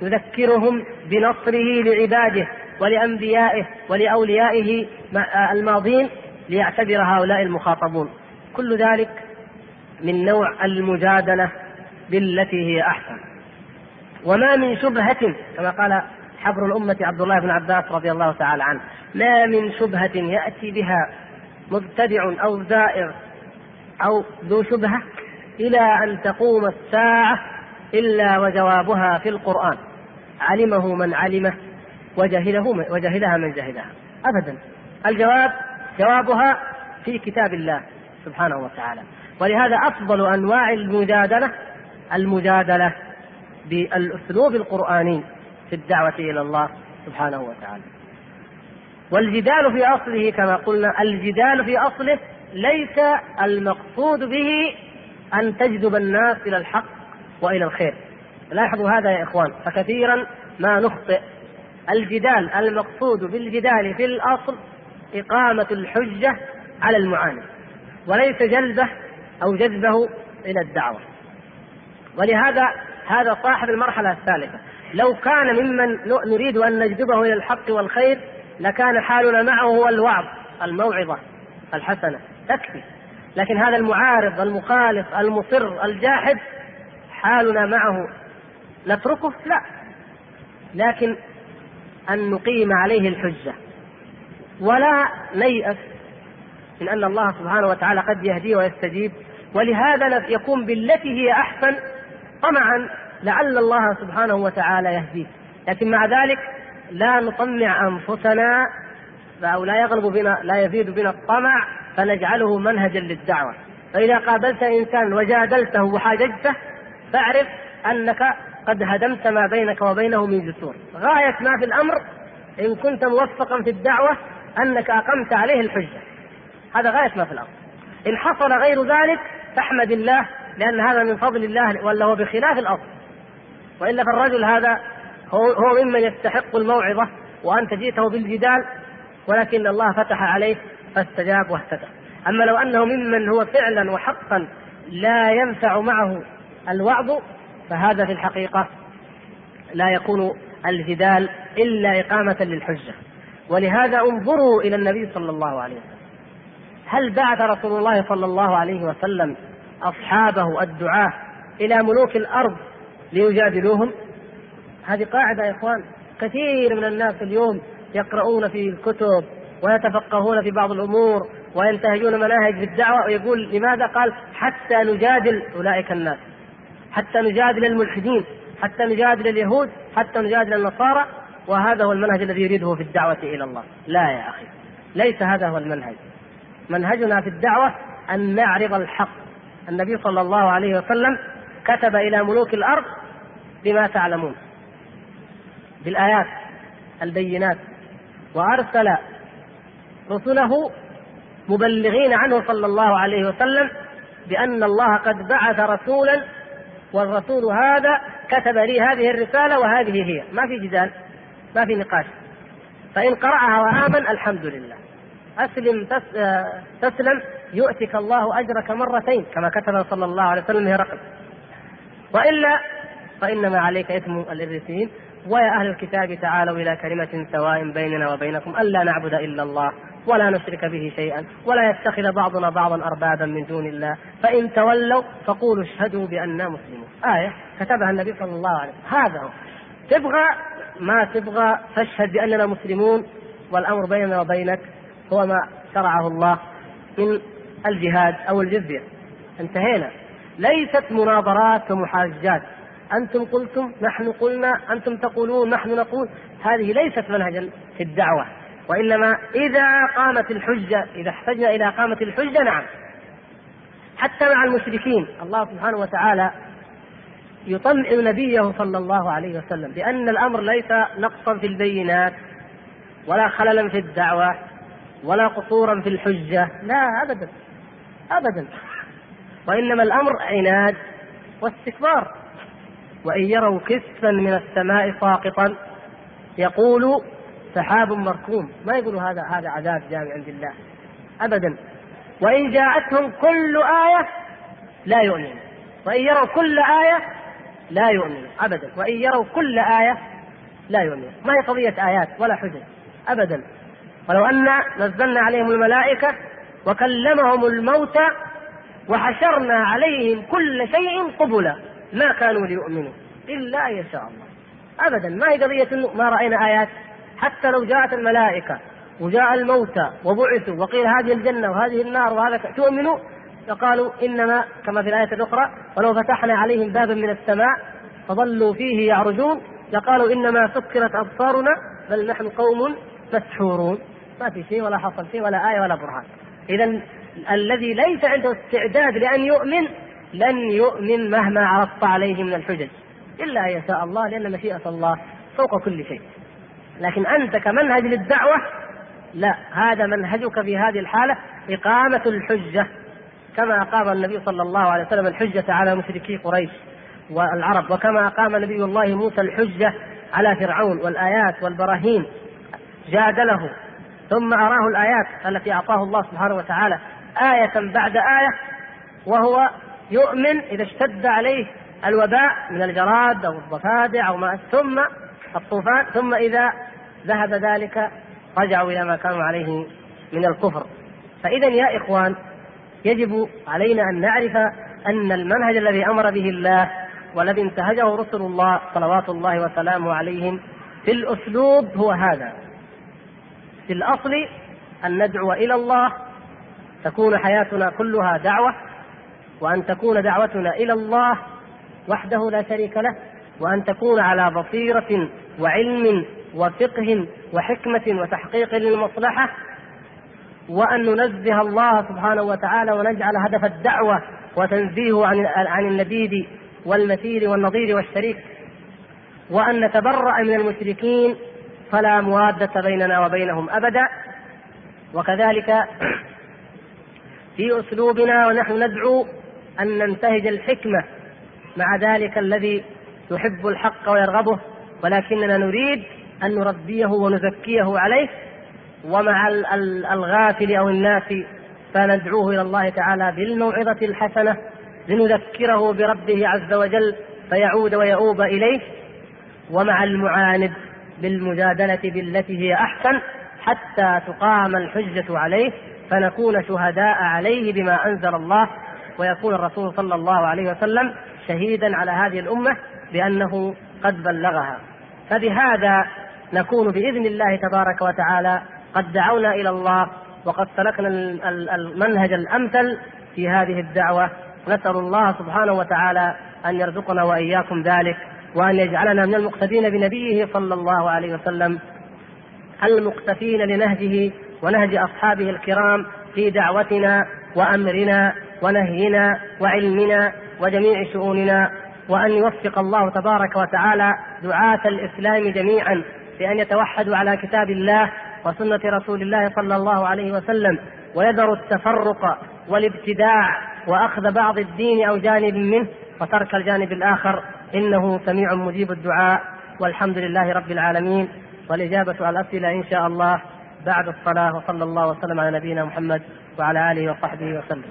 يذكرهم بنصره لعباده ولأنبيائه ولأوليائه الماضين ليعتبر هؤلاء المخاطبون. كل ذلك من نوع المجادلة بالتي هي أحسن. وما من شبهة كما قال حبر الأمة عبد الله بن عباس رضي الله تعالى عنه ما من شبهة يأتي بها مبتدع أو زائر أو ذو شبهة؟ إلى أن تقوم الساعة إلا وجوابها في القرآن. علمه من علمه وجهله من وجهلها من جهلها أبدا. الجواب جوابها في كتاب الله سبحانه وتعالى. ولهذا أفضل أنواع المجادلة المجادلة بالأسلوب القرآني في الدعوة إلى الله سبحانه وتعالى. والجدال في أصله كما قلنا الجدال في أصله ليس المقصود به أن تجذب الناس إلى الحق وإلى الخير. لاحظوا هذا يا إخوان فكثيرا ما نخطئ. الجدال المقصود بالجدال في الأصل إقامة الحجة على المعاند وليس جلبه أو جذبه إلى الدعوة. ولهذا هذا صاحب المرحلة الثالثة. لو كان ممن نريد أن نجذبه إلى الحق والخير لكان حالنا معه هو الوعظ الموعظة الحسنة. تكفي. لكن هذا المعارض المخالف المصر الجاحد حالنا معه. نتركه؟ لا. لكن أن نقيم عليه الحجة. ولا نيأس من أن الله سبحانه وتعالى قد يهدي ويستجيب. ولهذا يكون بالتي هي أحسن طمعا لعل الله سبحانه وتعالى يهديه. لكن مع ذلك لا نطمع أنفسنا أو لا يغلب بنا لا يزيد بنا الطمع فنجعله منهجا للدعوة. فإذا قابلت إنسان وجادلته وحاججته فاعرف أنك قد هدمت ما بينك وبينه من جسور. غاية ما في الأمر إن كنت موفقا في الدعوة أنك أقمت عليه الحجة. هذا غاية ما في الأمر. إن حصل غير ذلك فاحمد الله لأن هذا من فضل الله ولا هو بخلاف الأصل وإلا فالرجل هذا هو, هو ممن يستحق الموعظة وأنت جئته بالجدال ولكن الله فتح عليه فاستجاب واهتدى. أما لو أنه ممن هو فعلا وحقا لا ينفع معه الوعظ فهذا في الحقيقة لا يكون الجدال إلا إقامة للحجة. ولهذا انظروا إلى النبي صلى الله عليه وسلم. هل بعث رسول الله صلى الله عليه وسلم أصحابه الدعاة إلى ملوك الأرض ليجادلوهم؟ هذه قاعدة يا إخوان. كثير من الناس اليوم يقرؤون في الكتب ويتفقهون في بعض الأمور وينتهجون مناهج في الدعوة ويقول لماذا قال حتى نجادل أولئك الناس حتى نجادل الملحدين حتى نجادل اليهود حتى نجادل النصارى وهذا هو المنهج الذي يريده في الدعوة إلى الله. لا يا أخي ليس هذا هو المنهج. منهجنا في الدعوة أن نعرض الحق. النبي صلى الله عليه وسلم كتب إلى ملوك الأرض بما تعلمون. بالآيات البينات وأرسل رسله مبلغين عنه صلى الله عليه وسلم بأن الله قد بعث رسولا والرسول هذا كتب لي هذه الرسالة وهذه هي. ما في جدال ما في نقاش. فإن قرأها وآمن الحمد لله. أسلم تسلم يؤتك الله أجرك مرتين كما كتب صلى الله عليه وسلم هرقل وإلا فإنما عليك إثم الإرثين ويا أهل الكتاب تعالوا إلى كلمة سواء بيننا وبينكم ألا نعبد إلا الله. ولا نشرك به شيئا ولا يتخذ بعضنا بعضا أربابا من دون الله. فإن تولوا فقولوا اشهدوا بأننا مسلمون. آية كتبها النبي صلى الله عليه وسلم. هذا هو. تبغى ما تبغى فاشهد بأننا مسلمون والأمر بيننا وبينك هو ما شرعه الله من الجهاد أو الجزية. انتهينا. ليست مناظرات ومحاجات. أنتم قلتم نحن قلنا أنتم تقولون نحن نقول. هذه ليست منهجا في الدعوة. وإنما إذا قامت الحجة إذا احتجنا إلى قامة الحجة نعم. حتى مع المشركين الله سبحانه وتعالى يطمئن نبيه صلى الله عليه وسلم بأن الأمر ليس نقصا في البينات ولا خللا في الدعوة ولا قصورا في الحجة. لا أبدا أبدا. وإنما الأمر عناد واستكبار. وإن يروا كسفا من السماء ساقطا يقول سحاب مركوم ما يقولوا هذا هذا عذاب جاء عند الله. أبدا. وإن جاءتهم كل آية لا يؤمنون. وإن يروا كل آية لا يؤمنون. أبدا. وإن يروا كل آية لا يؤمنون. ما هي قضية آيات ولا حجج؟ أبدا. ولو أن نزلنا عليهم الملائكة وكلمهم الموتى وحشرنا عليهم كل شيء قبلا ما كانوا ليؤمنوا إلا أن يشاء الله. أبدا. ما هي قضية إنه ما رأينا آيات؟ حتى لو جاءت الملائكة وجاء الموتى وبعثوا وقيل هذه الجنة وهذه النار وهذا تؤمنوا؟ فقالوا إنما كما في الآية الأخرى ولو فتحنا عليهم بابا من السماء فظلوا فيه يعرجون لقالوا إنما سكرت أبصارنا بل نحن قوم مسحورون. ما في شيء ولا حصل شيء ولا آية ولا برهان. إذا الذي ليس عنده استعداد لأن يؤمن لن يؤمن مهما عرضت عليه من الحجج إلا أن يشاء الله لأن مشيئة الله فوق كل شيء. لكن أنت كمنهج للدعوة لا هذا منهجك في هذه الحالة إقامة الحجة. كما أقام النبي صلى الله عليه وسلم الحجة على مشركي قريش والعرب وكما أقام نبي الله موسى الحجة على فرعون والآيات والبراهين. جادله. ثم أراه الآيات التي أعطاه الله سبحانه وتعالى آية بعد آية وهو يؤمن إذا اشتد عليه الوباء من الجراد أو الضفادع أو ما ثم الطوفان ثم إذا ذهب ذلك رجعوا إلى ما كانوا عليه من الكفر. فإذا يا إخوان يجب علينا أن نعرف أن المنهج الذي أمر به الله والذي انتهجه رسل الله صلوات الله وسلامه عليهم في الأسلوب هو هذا. في الأصل أن ندعو إلى الله تكون حياتنا كلها دعوة وأن تكون دعوتنا إلى الله وحده لا شريك له وأن تكون على بصيرة وعلم وفقه وحكمة وتحقيق للمصلحة وأن ننزه الله سبحانه وتعالى ونجعل هدف الدعوة وتنزيهه عن عن النبيذ والمثيل والنظير والشريك. وأن نتبرأ من المشركين فلا موادة بيننا وبينهم أبدا. وكذلك في أسلوبنا ونحن ندعو أن ننتهج الحكمة مع ذلك الذي يحب الحق ويرغبه ولكننا نريد أن نربيه ونزكيه عليه ومع الغافل أو الناس فندعوه إلى الله تعالى بالموعظة الحسنة لنذكره بربه عز وجل فيعود ويؤوب إليه ومع المعاند بالمجادلة بالتي هي أحسن حتى تقام الحجة عليه فنكون شهداء عليه بما أنزل الله ويكون الرسول صلى الله عليه وسلم شهيدا على هذه الأمة بأنه قد بلغها. فبهذا نكون بإذن الله تبارك وتعالى قد دعونا إلى الله وقد سلكنا المنهج الأمثل في هذه الدعوة. نسأل الله سبحانه وتعالى أن يرزقنا وإياكم ذلك وأن يجعلنا من المقتدين بنبيه صلى الله عليه وسلم المقتفين لنهجه ونهج أصحابه الكرام في دعوتنا وأمرنا ونهينا وعلمنا وجميع شؤوننا وأن يوفق الله تبارك وتعالى دعاة الإسلام جميعا. بأن يتوحدوا على كتاب الله وسنة رسول الله صلى الله عليه وسلم ويذروا التفرق والابتداع وأخذ بعض الدين أو جانب منه وترك الجانب الآخر. إنه سميع مجيب الدعاء. والحمد لله رب العالمين. والإجابة على الأسئلة إن شاء الله بعد الصلاة وصلى الله وسلم على نبينا محمد وعلى آله وصحبه وسلم.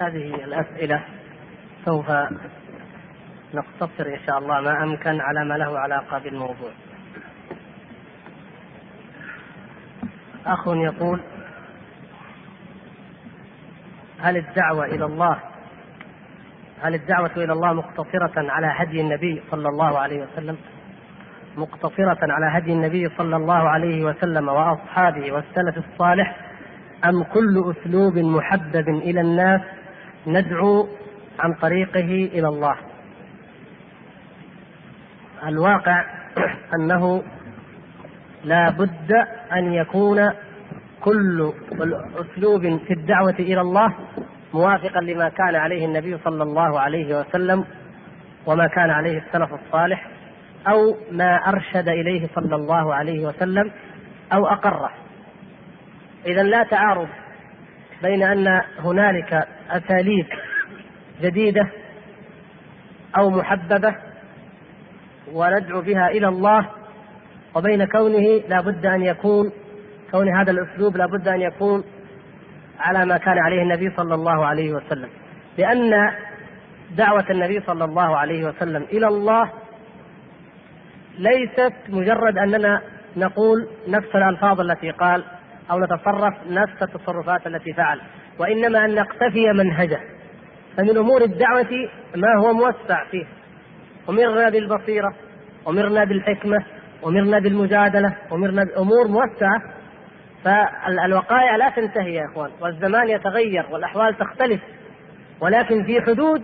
هذه الأسئلة سوف نقتصر إن شاء الله ما أمكن على ما له علاقة بالموضوع أخ يقول هل الدعوة إلى الله هل الدعوة إلى الله مقتصرة على هدي النبي صلى الله عليه وسلم؟ مقتصرة على هدي النبي صلى الله عليه وسلم وأصحابه والسلف الصالح أم كل أسلوب محبب إلى الناس ندعو عن طريقه إلى الله الواقع أنه لا بد أن يكون كل أسلوب في الدعوة إلى الله موافقا لما كان عليه النبي صلى الله عليه وسلم وما كان عليه السلف الصالح أو ما أرشد إليه صلى الله عليه وسلم أو أقره. إذا لا تعارض بين أن هنالك أساليب جديدة أو محببة وندعو بها إلى الله وبين كونه لا بد أن يكون كون هذا الأسلوب لا بد أن يكون على ما كان عليه النبي صلى الله عليه وسلم. لأن دعوة النبي صلى الله عليه وسلم إلى الله ليست مجرد أننا نقول نفس الألفاظ التي قال أو نتصرف نفس التصرفات التي فعل وإنما أن نقتفي منهجه. فمن أمور الدعوة ما هو موسع فيه. أمرنا بالبصيرة أمرنا بالحكمة أمرنا بالمجادلة أمرنا بأمور موسعة. فالوقائع لا تنتهي يا إخوان والزمان يتغير والأحوال تختلف. ولكن في حدود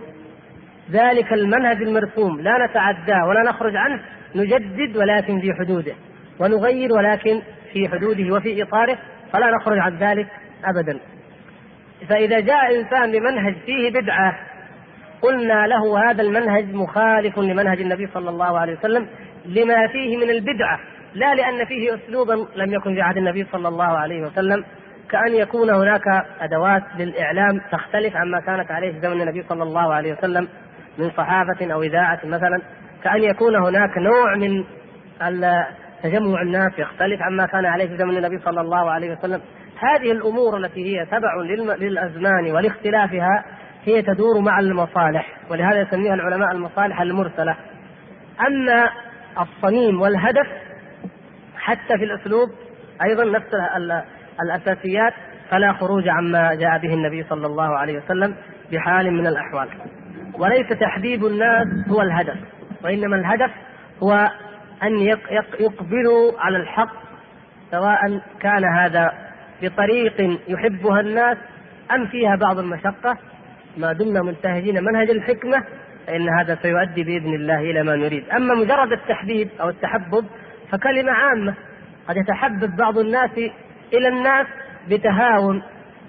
ذلك المنهج المرسوم لا نتعداه ولا نخرج عنه نجدد ولكن في حدوده ونغير ولكن في حدوده وفي إطاره فلا نخرج عن ذلك أبدا. فإذا جاء إنسان بمنهج فيه بدعة قلنا له هذا المنهج مخالف لمنهج النبي صلى الله عليه وسلم لما فيه من البدعة لا لأن فيه أسلوبا لم يكن في عهد النبي صلى الله عليه وسلم كأن يكون هناك أدوات للإعلام تختلف عما كانت عليه في زمن النبي صلى الله عليه وسلم من صحافة أو إذاعة مثلا كأن يكون هناك نوع من تجمع الناس يختلف عما كان عليه في زمن النبي صلى الله عليه وسلم. هذه الأمور التي هي تبع للأزمان ولاختلافها هي تدور مع المصالح ولهذا يسميها العلماء المصالح المرسلة. أما الصميم والهدف حتى في الأسلوب أيضا نفس الأساسيات فلا خروج عما جاء به النبي صلى الله عليه وسلم بحال من الأحوال. وليس تحبيب الناس هو الهدف وإنما الهدف هو أن يقبلوا على الحق سواء كان هذا بطريق يحبها الناس أم فيها بعض المشقة. ما دمنا منتهجين منهج الحكمة فإن هذا سيؤدي بإذن الله إلى ما نريد. أما مجرد التحبيب أو التحبب فكلمة عامة. قد يتحبب بعض الناس إلى الناس بتهاون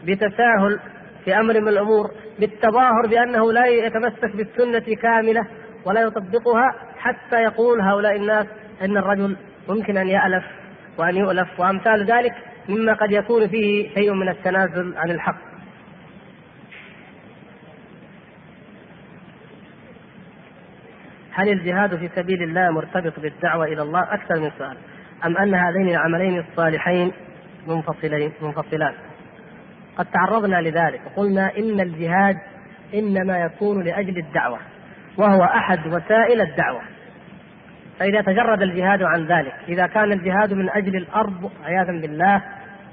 بتساهل في أمر من الأمور بالتظاهر بأنه لا يتمسك بالسنة كاملة ولا يطبقها حتى يقول هؤلاء الناس أن الرجل ممكن أن يألف وأن يؤلف وأمثال ذلك مما قد يكون فيه شيء من التنازل عن الحق. هل الجهاد في سبيل الله مرتبط بالدعوة إلى الله؟ أكثر من سؤال. أم أن هذين العملين الصالحين منفصلين منفصلان؟ قد تعرضنا لذلك. وقلنا إن الجهاد إنما يكون لأجل الدعوة وهو أحد وسائل الدعوة. فإذا تجرد الجهاد عن ذلك إذا كان الجهاد من أجل الأرض عياذا بالله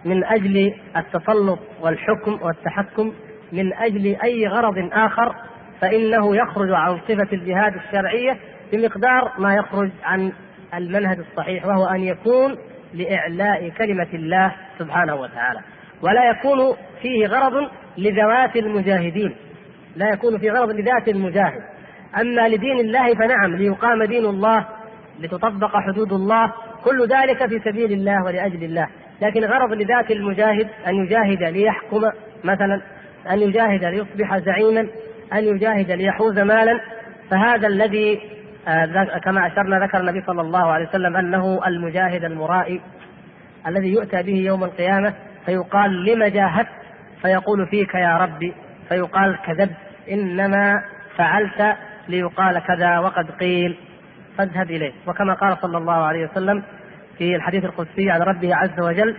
من أجل التسلط والحكم والتحكم من أجل أي غرض آخر فإنه يخرج عن صفة الجهاد الشرعية بمقدار ما يخرج عن المنهج الصحيح وهو أن يكون لإعلاء كلمة الله سبحانه وتعالى. ولا يكون فيه غرض لذوات المجاهدين. لا يكون في غرض لذات المجاهد. أما لدين الله فنعم ليقام دين الله لتطبق حدود الله كل ذلك في سبيل الله ولأجل الله. لكن غرض لذات المجاهد أن يجاهد ليحكم مثلا أن يجاهد ليصبح زعيما أن يجاهد ليحوز مالا فهذا الذي آه، كما أشرنا ذكر النبي صلى الله عليه وسلم أنه المجاهد المرائي الذي يؤتى به يوم القيامة فيقال لم جاهدت؟ فيقول فيك يا ربي فيقال كذبت إنما فعلت ليقال كذا وقد قيل. فاذهب إليه. وكما قال صلى الله عليه وسلم في الحديث القدسي عن ربه عز وجل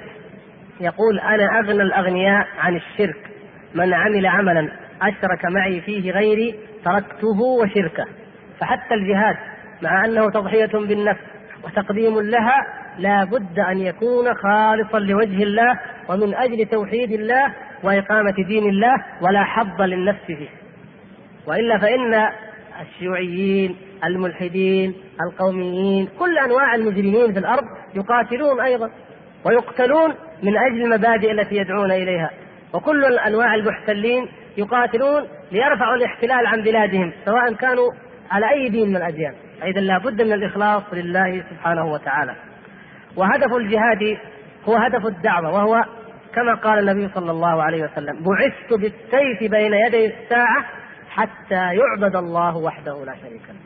يقول أنا أغنى الأغنياء عن الشرك من عمل عملا. أشرك معي فيه غيري تركته وشركه. فحتى الجهاد مع أنه تضحية بالنفس وتقديم لها لا بد أن يكون خالصا لوجه الله ومن أجل توحيد الله وإقامة دين الله ولا حظ للنفس فيه. وإلا فإن الشيوعيين الملحدين القوميين كل أنواع المجرمين في الأرض يقاتلون أيضا ويقتلون من أجل المبادئ التي يدعون إليها. وكل انواع المحتلين يقاتلون ليرفعوا الاحتلال عن بلادهم سواء كانوا على أي دين من الأديان. اذا لابد من الإخلاص لله سبحانه وتعالى. وهدف الجهاد هو هدف الدعوة وهو كما قال النبي صلى الله عليه وسلم بعثت بالسيف بين يدي الساعة حتى يعبد الله وحده لا شريك له.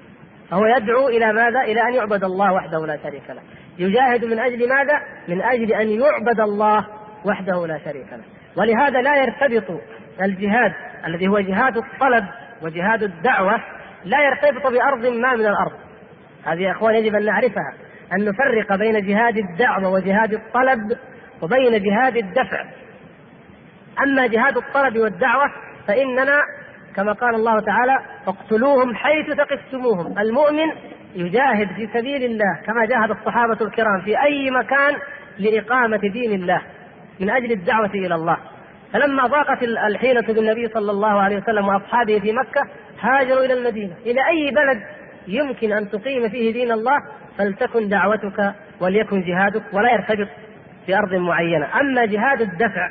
فهو يدعو إلى ماذا؟ إلى أن يعبد الله وحده لا شريك له. يجاهد من أجل ماذا؟ من أجل أن يعبد الله وحده لا شريك له. ولهذا لا يرتبط الجهاد الذي هو جهاد الطلب وجهاد الدعوة لا يرتبط بأرض ما من الأرض. هذه يا إخوان يجب أن نعرفها أن نفرق بين جهاد الدعوة وجهاد الطلب وبين جهاد الدفع. أما جهاد الطلب والدعوة فإننا كما قال الله تعالى اقتلوهم حيث ثقفتموهم المؤمن يجاهد في سبيل الله كما جاهد الصحابة الكرام في أي مكان لإقامة دين الله من أجل الدعوة إلى الله. فلما ضاقت الحيلة بالنبي صلى الله عليه وسلم وأصحابه في مكة هاجروا إلى المدينة. إلى أي بلد يمكن أن تقيم فيه دين الله؟ فلتكن دعوتك وليكن جهادك ولا يرتبط بأرض معينة. أما جهاد الدفع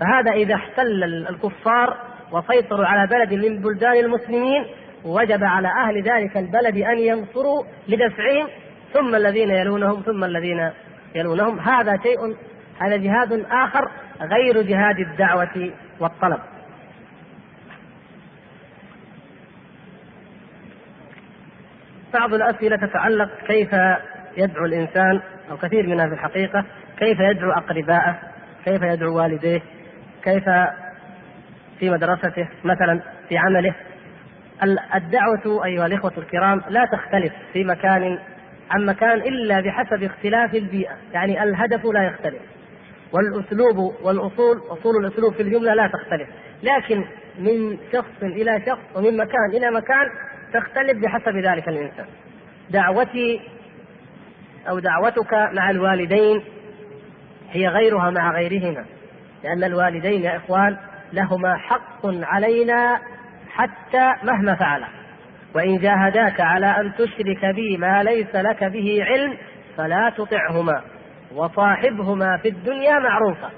فهذا إذا احتل الكفار وسيطروا على بلد من بلدان المسلمين وجب على أهل ذلك البلد أن ينصروا لدفعهم ثم الذين يلونهم ثم الذين يلونهم. هذا شيء هذا جهاد آخر غير جهاد الدعوة والطلب. بعض الأسئلة تتعلق كيف يدعو الإنسان أو كثير منها في الحقيقة كيف يدعو أقرباءه كيف يدعو والديه كيف في مدرسته مثلا في عمله. الدعوة أيها الإخوة الكرام لا تختلف في مكان عن مكان إلا بحسب اختلاف البيئة يعني الهدف لا يختلف. والأسلوب والأصول أصول الأسلوب في الجملة لا تختلف. لكن من شخص إلى شخص ومن مكان إلى مكان تختلف بحسب ذلك الإنسان. دعوتي أو دعوتك مع الوالدين هي غيرها مع غيرهما. لأن الوالدين يا إخوان لهما حق علينا حتى مهما فعلا. وإن جاهداك على أن تشرك بي ما ليس لك به علم فلا تطعهما. وصاحبهما في الدنيا معروفة.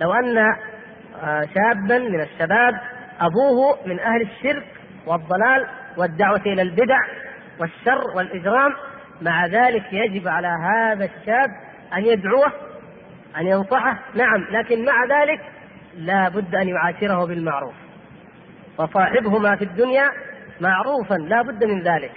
لو أن آه، شابا من الشباب أبوه من أهل الشرك والضلال والدعوة إلى البدع والشر والإجرام مع ذلك يجب على هذا الشاب أن يدعوه أن ينصحه. نعم لكن مع ذلك لا بد أن يعاشره بالمعروف. وصاحبهما في الدنيا معروفا لا بد من ذلك.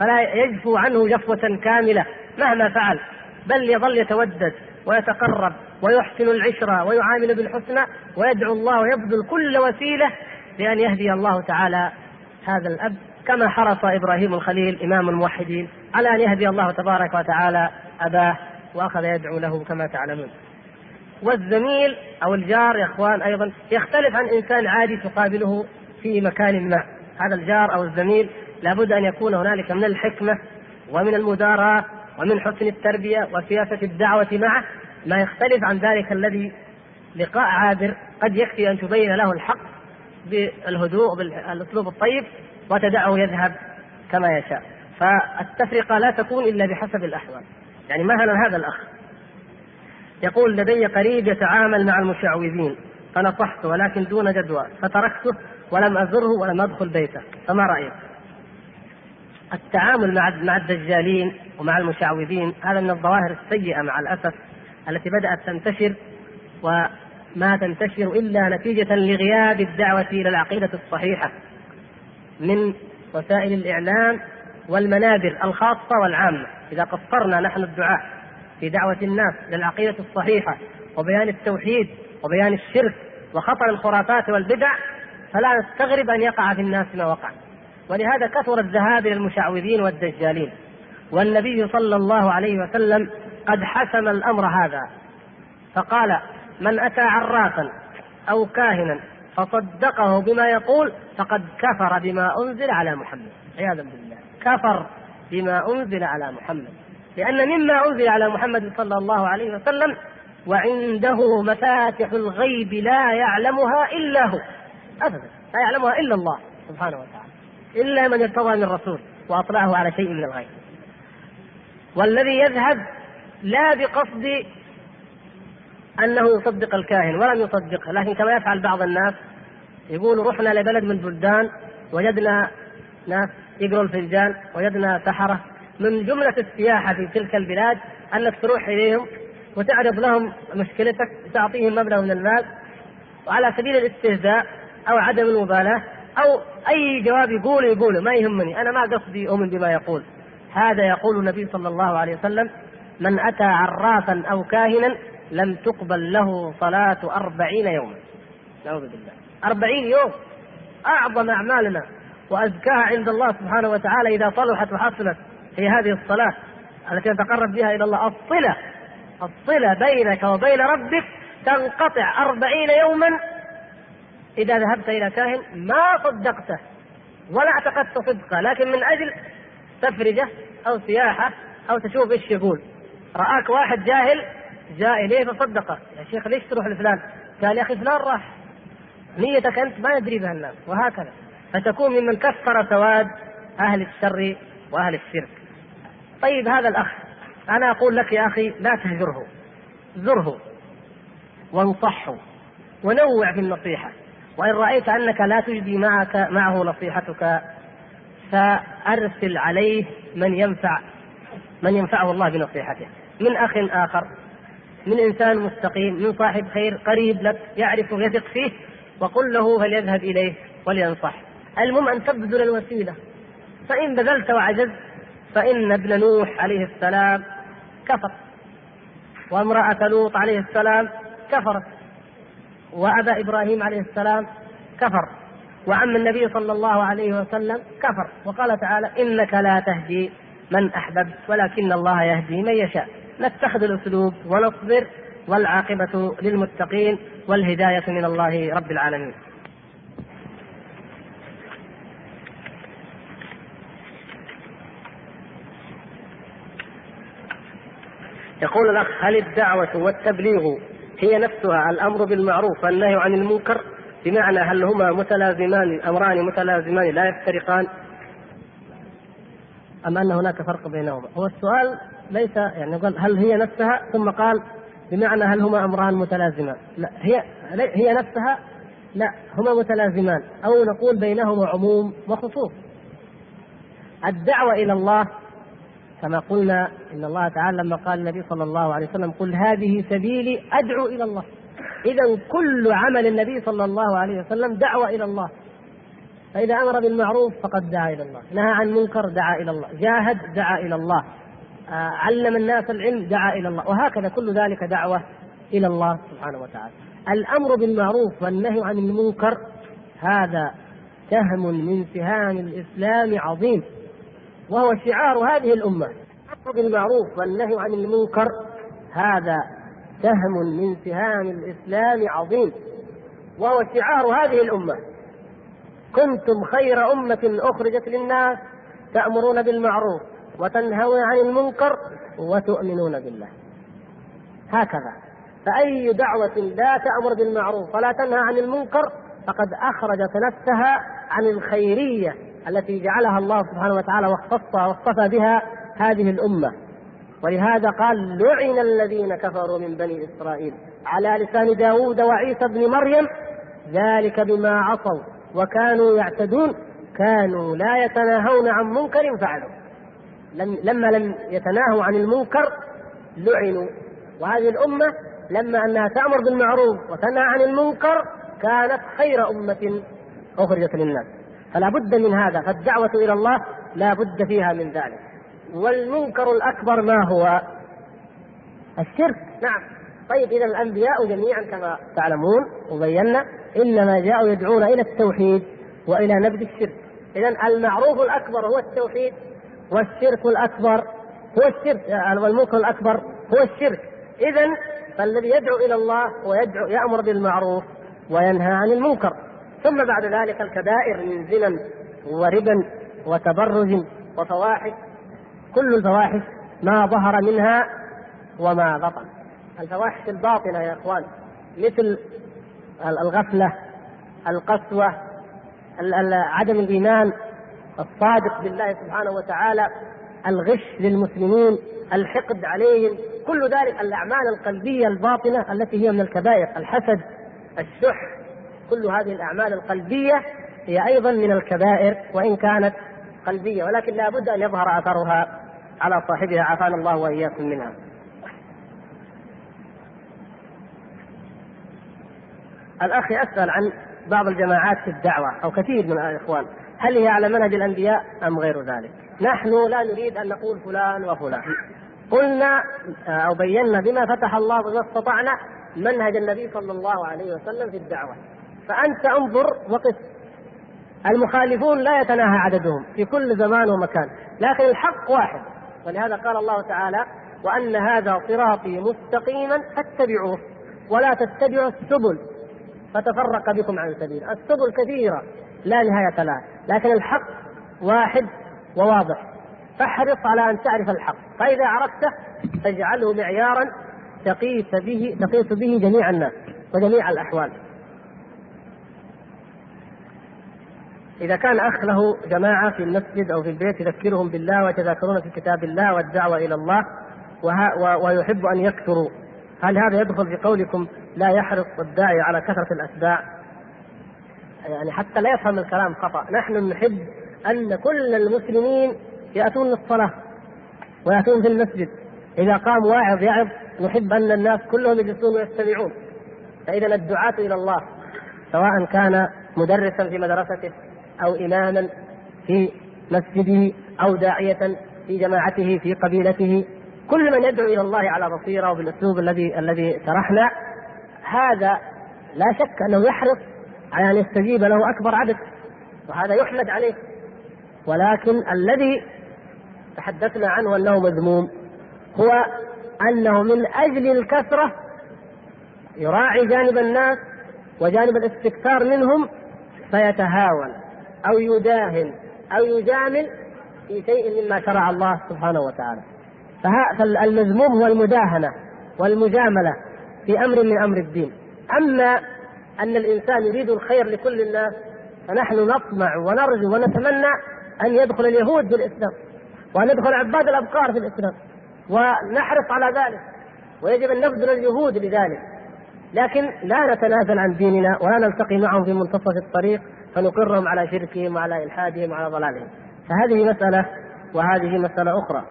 فلا يجفو عنه جفوة كاملة مهما فعل. بل يظل يتودد ويتقرب ويحسن العشرة ويعامل بالحسنى ويدعو الله ويبذل كل وسيلة لأن يهدي الله تعالى هذا الأب. كما حرص إبراهيم الخليل إمام الموحدين على أن يهدي الله تبارك وتعالى أباه وأخذ يدعو له كما تعلمون. والزميل أو الجار يا إخوان أيضا يختلف عن إنسان عادي تقابله في مكان ما. هذا الجار أو الزميل لابد أن يكون هنالك من الحكمة ومن المداراة ومن حسن التربية وسياسة الدعوة معه ما يختلف عن ذلك الذي لقاء عابر قد يكفي أن تبين له الحق بالهدوء بالأسلوب الطيب وتدعه يذهب كما يشاء. فالتفرقة لا تكون إلا بحسب الأحوال. يعني مثلا هذا الأخ يقول لدي قريب يتعامل مع المشعوذين فنصحته ولكن دون جدوى فتركته ولم أزره ولم أدخل بيته. فما رأيك؟ التعامل مع مع الدجالين ومع المشعوذين. هذا من الظواهر السيئة مع الأسف التي بدأت تنتشر وما تنتشر إلا نتيجة لغياب الدعوة إلى العقيدة الصحيحة من وسائل الإعلام والمنابر الخاصة والعامة. إذا قصرنا نحن الدعاء في دعوة الناس للعقيده الصحيحة وبيان التوحيد وبيان الشرك وخطر الخرافات والبدع فلا نستغرب أن يقع في الناس ما وقع. ولهذا كثر الذهاب إلى المشعوذين والدجالين. والنبي صلى الله عليه وسلم قد حسم الأمر هذا. فقال من أتى عرافا أو كاهنا فصدقه بما يقول فقد كفر بما أنزل على محمد. عياذا بالله. كفر بما أنزل على محمد. لأن مما أنزل على محمد صلى الله عليه وسلم وعنده مفاتح الغيب لا يعلمها إلا هو. ابدا. لا يعلمها إلا الله سبحانه وتعالى. إلا من ارتضى من الرسول وأطلعه على شيء من الغيب. والذي يذهب لا بقصد أنه يصدق الكاهن ولم يصدقه لكن كما يفعل بعض الناس يقول رحنا لبلد من البلدان وجدنا ناس يقروا الفنجان وجدنا سحرة. من جملة السياحة في تلك البلاد أنك تروح إليهم وتعرض لهم مشكلتك تعطيهم مبلغ من المال وعلى سبيل الاستهزاء أو عدم المبالاة أو أي جواب يقول يقوله ما يهمني أنا ما قصدي أؤمن بما يقول. هذا يقول النبي صلى الله عليه وسلم من أتى عرافا أو كاهنا لم تقبل له صلاة أربعين يوما. نعوذ بالله. أربعين يوم. أعظم أعمالنا وأزكاها عند الله سبحانه وتعالى إذا صلحت وحصلت هي هذه الصلاة التي نتقرب بها إلى الله. الصلة الصلة بينك وبين ربك تنقطع أربعين يوما. إذا ذهبت إلى كاهن ما صدقته ولا اعتقدت صدقه لكن من أجل تفرجة أو سياحة أو تشوف إيش يقول. رآك واحد جاهل جاء إليه فصدقه. يا شيخ ليش تروح لفلان؟ قال يا أخي فلان راح. نيتك أنت ما يدري بها الناس وهكذا. فتكون ممن كفر سواد أهل الشر وأهل الشرك. طيب هذا الأخ أنا أقول لك يا أخي لا تهجره. زره. وانصحه. ونوع في النصيحة. وإن رأيت أنك لا تجدي معك معه نصيحتك فأرسل عليه من ينفع من ينفعه الله بنصيحته. من أخ آخر من إنسان مستقيم من صاحب خير قريب لك يعرف ويثق فيه وقل له فليذهب إليه ولينصح. المهم أن تبذل الوسيلة. فإن بذلت وعجزت فإن ابن نوح عليه السلام كفر. وامرأة لوط عليه السلام كفرت. وأبا إبراهيم عليه السلام كفر. وعم النبي صلى الله عليه وسلم كفر وقال تعالى إنك لا تهدي من أحببت ولكن الله يهدي من يشاء. نتخذ الأسلوب ونصبر والعاقبة للمتقين والهداية من الله رب العالمين. يقول الأخ هل الدعوة والتبليغ هي نفسها الأمر بالمعروف والنهي عن المنكر؟ بمعنى هل هما متلازمان أمران متلازمان لا يفترقان؟ أم أن هناك فرق بينهما؟ هو السؤال ليس يعني قال هل هي نفسها؟ ثم قال بمعنى هل هما أمران متلازمان؟ لا هي هي نفسها لا هما متلازمان. أو نقول بينهما عموم وخصوص. الدعوة إلى الله كما قلنا إن الله تعالى لما قال النبي صلى الله عليه وسلم قل هذه سبيلي أدعو إلى الله. إذا كل عمل النبي صلى الله عليه وسلم دعوة إلى الله. فإذا أمر بالمعروف فقد دعا إلى الله. نهى عن منكر دعا إلى الله. جاهد دعا إلى الله. آه، علم الناس العلم دعا إلى الله. وهكذا كل ذلك دعوة إلى الله سبحانه وتعالى. الأمر بالمعروف والنهي عن المنكر هذا سهم من سهام الإسلام عظيم. وهو شعار هذه الأمة. الأمر بالمعروف والنهي عن المنكر هذا سهم من سهام الإسلام عظيم وهو شعار هذه الأمة. كنتم خير أمة أخرجت للناس تأمرون بالمعروف وتنهون عن المنكر وتؤمنون بالله. هكذا. فأي دعوة لا تأمر بالمعروف ولا تنهى عن المنكر فقد أخرجت نفسها عن الخيرية التي جعلها الله سبحانه وتعالى واختصها واصطفى بها هذه الأمة. ولهذا قال لعن الذين كفروا من بني إسرائيل على لسان داود وعيسى بن مريم ذلك بما عصوا وكانوا يعتدون كانوا لا يتناهون عن منكر فعلوا. لم لما لم يتناهوا عن المنكر لعنوا. وهذه الأمة لما أنها تأمر بالمعروف وتنهى عن المنكر كانت خير أمة أخرجت للناس. فلا بد من هذا فالدعوة إلى الله لا بد فيها من ذلك. والمنكر الأكبر ما هو؟ الشرك. نعم. طيب إذا الأنبياء جميعا كما تعلمون وبينا إنما جاءوا يدعون إلى التوحيد وإلى نبذ الشرك. إذا المعروف الأكبر هو التوحيد والشرك الأكبر هو الشرك والمنكر الأكبر هو الشرك. إذا فالذي يدعو إلى الله ويدعو يأمر بالمعروف وينهى عن المنكر. ثم بعد ذلك الكبائر من زنا وربا وتبرج وفواحش كل الفواحش ما ظهر منها وما بطن. الفواحش الباطنة يا إخوان مثل الغفلة القسوة عدم الإيمان الصادق بالله سبحانه وتعالى الغش للمسلمين الحقد عليهم كل ذلك الأعمال القلبية الباطنة التي هي من الكبائر الحسد الشح كل هذه الأعمال القلبية هي أيضا من الكبائر وإن كانت قلبية ولكن لا بد أن يظهر أثرها. على صاحبها عافانا الله وإياكم منها. الأخ يسأل عن بعض الجماعات في الدعوة أو كثير من الإخوان. هل هي على منهج الأنبياء أم غير ذلك؟ نحن لا نريد أن نقول فلان وفلان. قلنا أو بينا بما فتح الله بما استطعنا منهج النبي صلى الله عليه وسلم في الدعوة. فأنت انظر وقف. المخالفون لا يتناهى عددهم في كل زمان ومكان لكن الحق واحد. ولهذا قال الله تعالى وأن هذا صراطي مستقيما فاتبعوه ولا تتبعوا السبل. فتفرق بكم عن سبيل. السبل كثيرة لا نهاية لها لكن الحق واحد وواضح. فاحرص على أن تعرف الحق فإذا عرفته فاجعله معيارا تقيس به تقيس به جميع الناس وجميع الأحوال. إذا كان أخ له جماعة في المسجد أو في البيت يذكرهم بالله ويتذاكرون في كتاب الله والدعوة إلى الله ويحب أن يكثروا. هل هذا يدخل في قولكم لا يحرص الداعي على كثرة الأتباع؟ يعني حتى لا يفهم الكلام خطأ. نحن نحب أن كل المسلمين يأتون للصلاة ويأتون في المسجد. إذا قام واعظ يعظ نحب أن الناس كلهم يجلسون ويستمعون. فإذا الدعاة إلى الله سواء كان مدرسا في مدرسته أو إماما في مسجده أو داعية في جماعته في قبيلته. كل من يدعو إلى الله على بصيرة وبالأسلوب الذي الذي شرحنا هذا لا شك أنه يحرص على أن يستجيب له أكبر عدد وهذا يحمد عليه. ولكن الذي تحدثنا عنه أنه مذموم هو أنه من أجل الكثرة يراعي جانب الناس وجانب الاستكثار منهم فيتهاون. أو يداهن أو يجامل في شيء مما شرع الله سبحانه وتعالى. فالمذموم هو المداهنة والمجاملة في أمر من أمر الدين. أما أن الإنسان يريد الخير لكل الناس فنحن نطمع ونرجو ونتمنى أن يدخل اليهود في الإسلام وأن يدخل عباد الأبقار في الإسلام ونحرص على ذلك ويجب أن نبذل الجهود لذلك. لكن لا نتنازل عن ديننا ولا نلتقي معهم في منتصف الطريق. فنقرهم على شركهم وعلى إلحادهم وعلى ضلالهم. فهذه مسألة وهذه مسألة أخرى.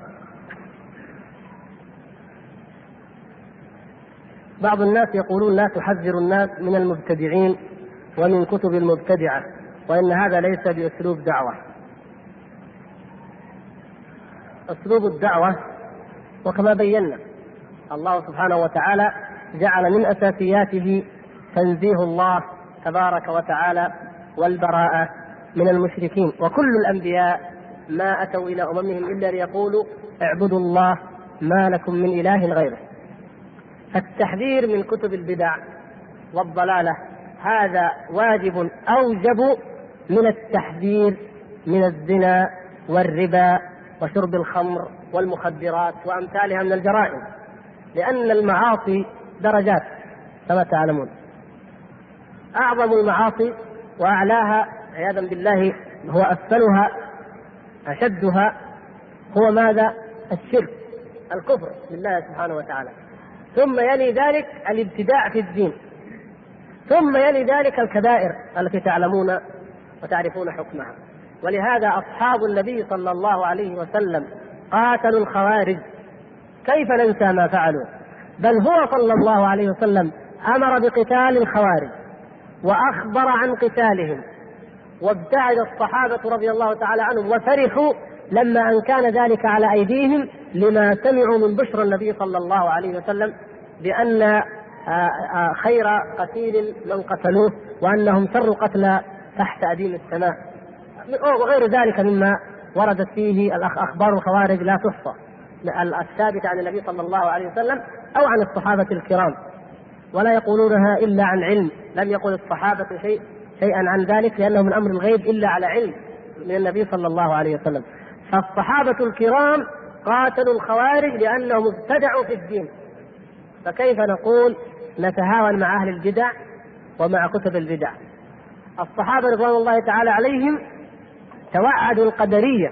بعض الناس يقولون لا تحذر الناس من المبتدعين ومن كتب المبتدعة وإن هذا ليس بأسلوب دعوة. أسلوب الدعوة وكما بينا الله سبحانه وتعالى جعل من أساسياته تنزيه الله تبارك وتعالى والبراءة من المشركين. وكل الأنبياء ما أتوا إلى أممهم إلا ليقولوا اعبدوا الله ما لكم من إله غيره. التحذير من كتب البدع والضلالة هذا واجب أوجب من التحذير من الزنا والربا وشرب الخمر والمخدرات وأمثالها من الجرائم لأن المعاصي درجات كما تعلمون. أعظم المعاصي وأعلاها عياذا بالله هو أسفلها أشدها هو ماذا؟ الشرك الكفر بالله سبحانه وتعالى. ثم يلي ذلك الابتداع في الدين. ثم يلي ذلك الكبائر التي تعلمون وتعرفون حكمها. ولهذا أصحاب النبي صلى الله عليه وسلم قاتلوا الخوارج. كيف ننسى ما فعلوا؟ بل هو صلى الله عليه وسلم أمر بقتال الخوارج. وأخبر عن قتالهم. وابتعد الصحابة رضي الله تعالى عنهم وفرحوا لما أن كان ذلك على أيديهم لما سمعوا من بشرى النبي صلى الله عليه وسلم بأن آه، آه، خير قتيل من قتلوه وأنهم شر قتلى تحت أديم السماء. وغير ذلك مما وردت فيه أخبار الخوارج لا تحصى الثابتة عن النبي صلى الله عليه وسلم أو عن الصحابة الكرام. ولا يقولونها إلا عن علم لم يقل الصحابة شيء شيئا عن ذلك لأنه من أمر الغيب إلا على علم من النبي صلى الله عليه وسلم. فالصحابة الكرام قاتلوا الخوارج لأنهم ابتدعوا في الدين. فكيف نقول نتهاون مع أهل البدع ومع كتب البدع؟ الصحابة رضوان الله تعالى عليهم توعدوا القدرية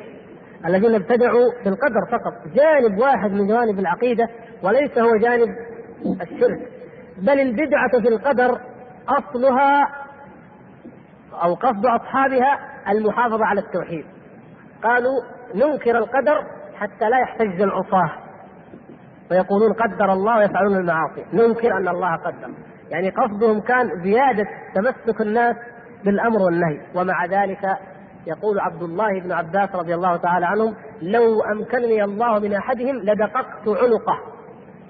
الذين ابتدعوا في القدر فقط جانب واحد من جوانب العقيدة وليس هو جانب الشرك. بل البدعة في القدر أصلها أو قصد أصحابها المحافظة على التوحيد. قالوا ننكر القدر حتى لا يحتج العصاة. ويقولون قدر الله ويفعلون المعاصي. ننكر أن الله قدر. يعني قصدهم كان زيادة تمسك الناس بالأمر والنهي. ومع ذلك يقول عبد الله بن عباس رضي الله تعالى عنهم لو أمكنني الله من أحدهم لدققت عنقه.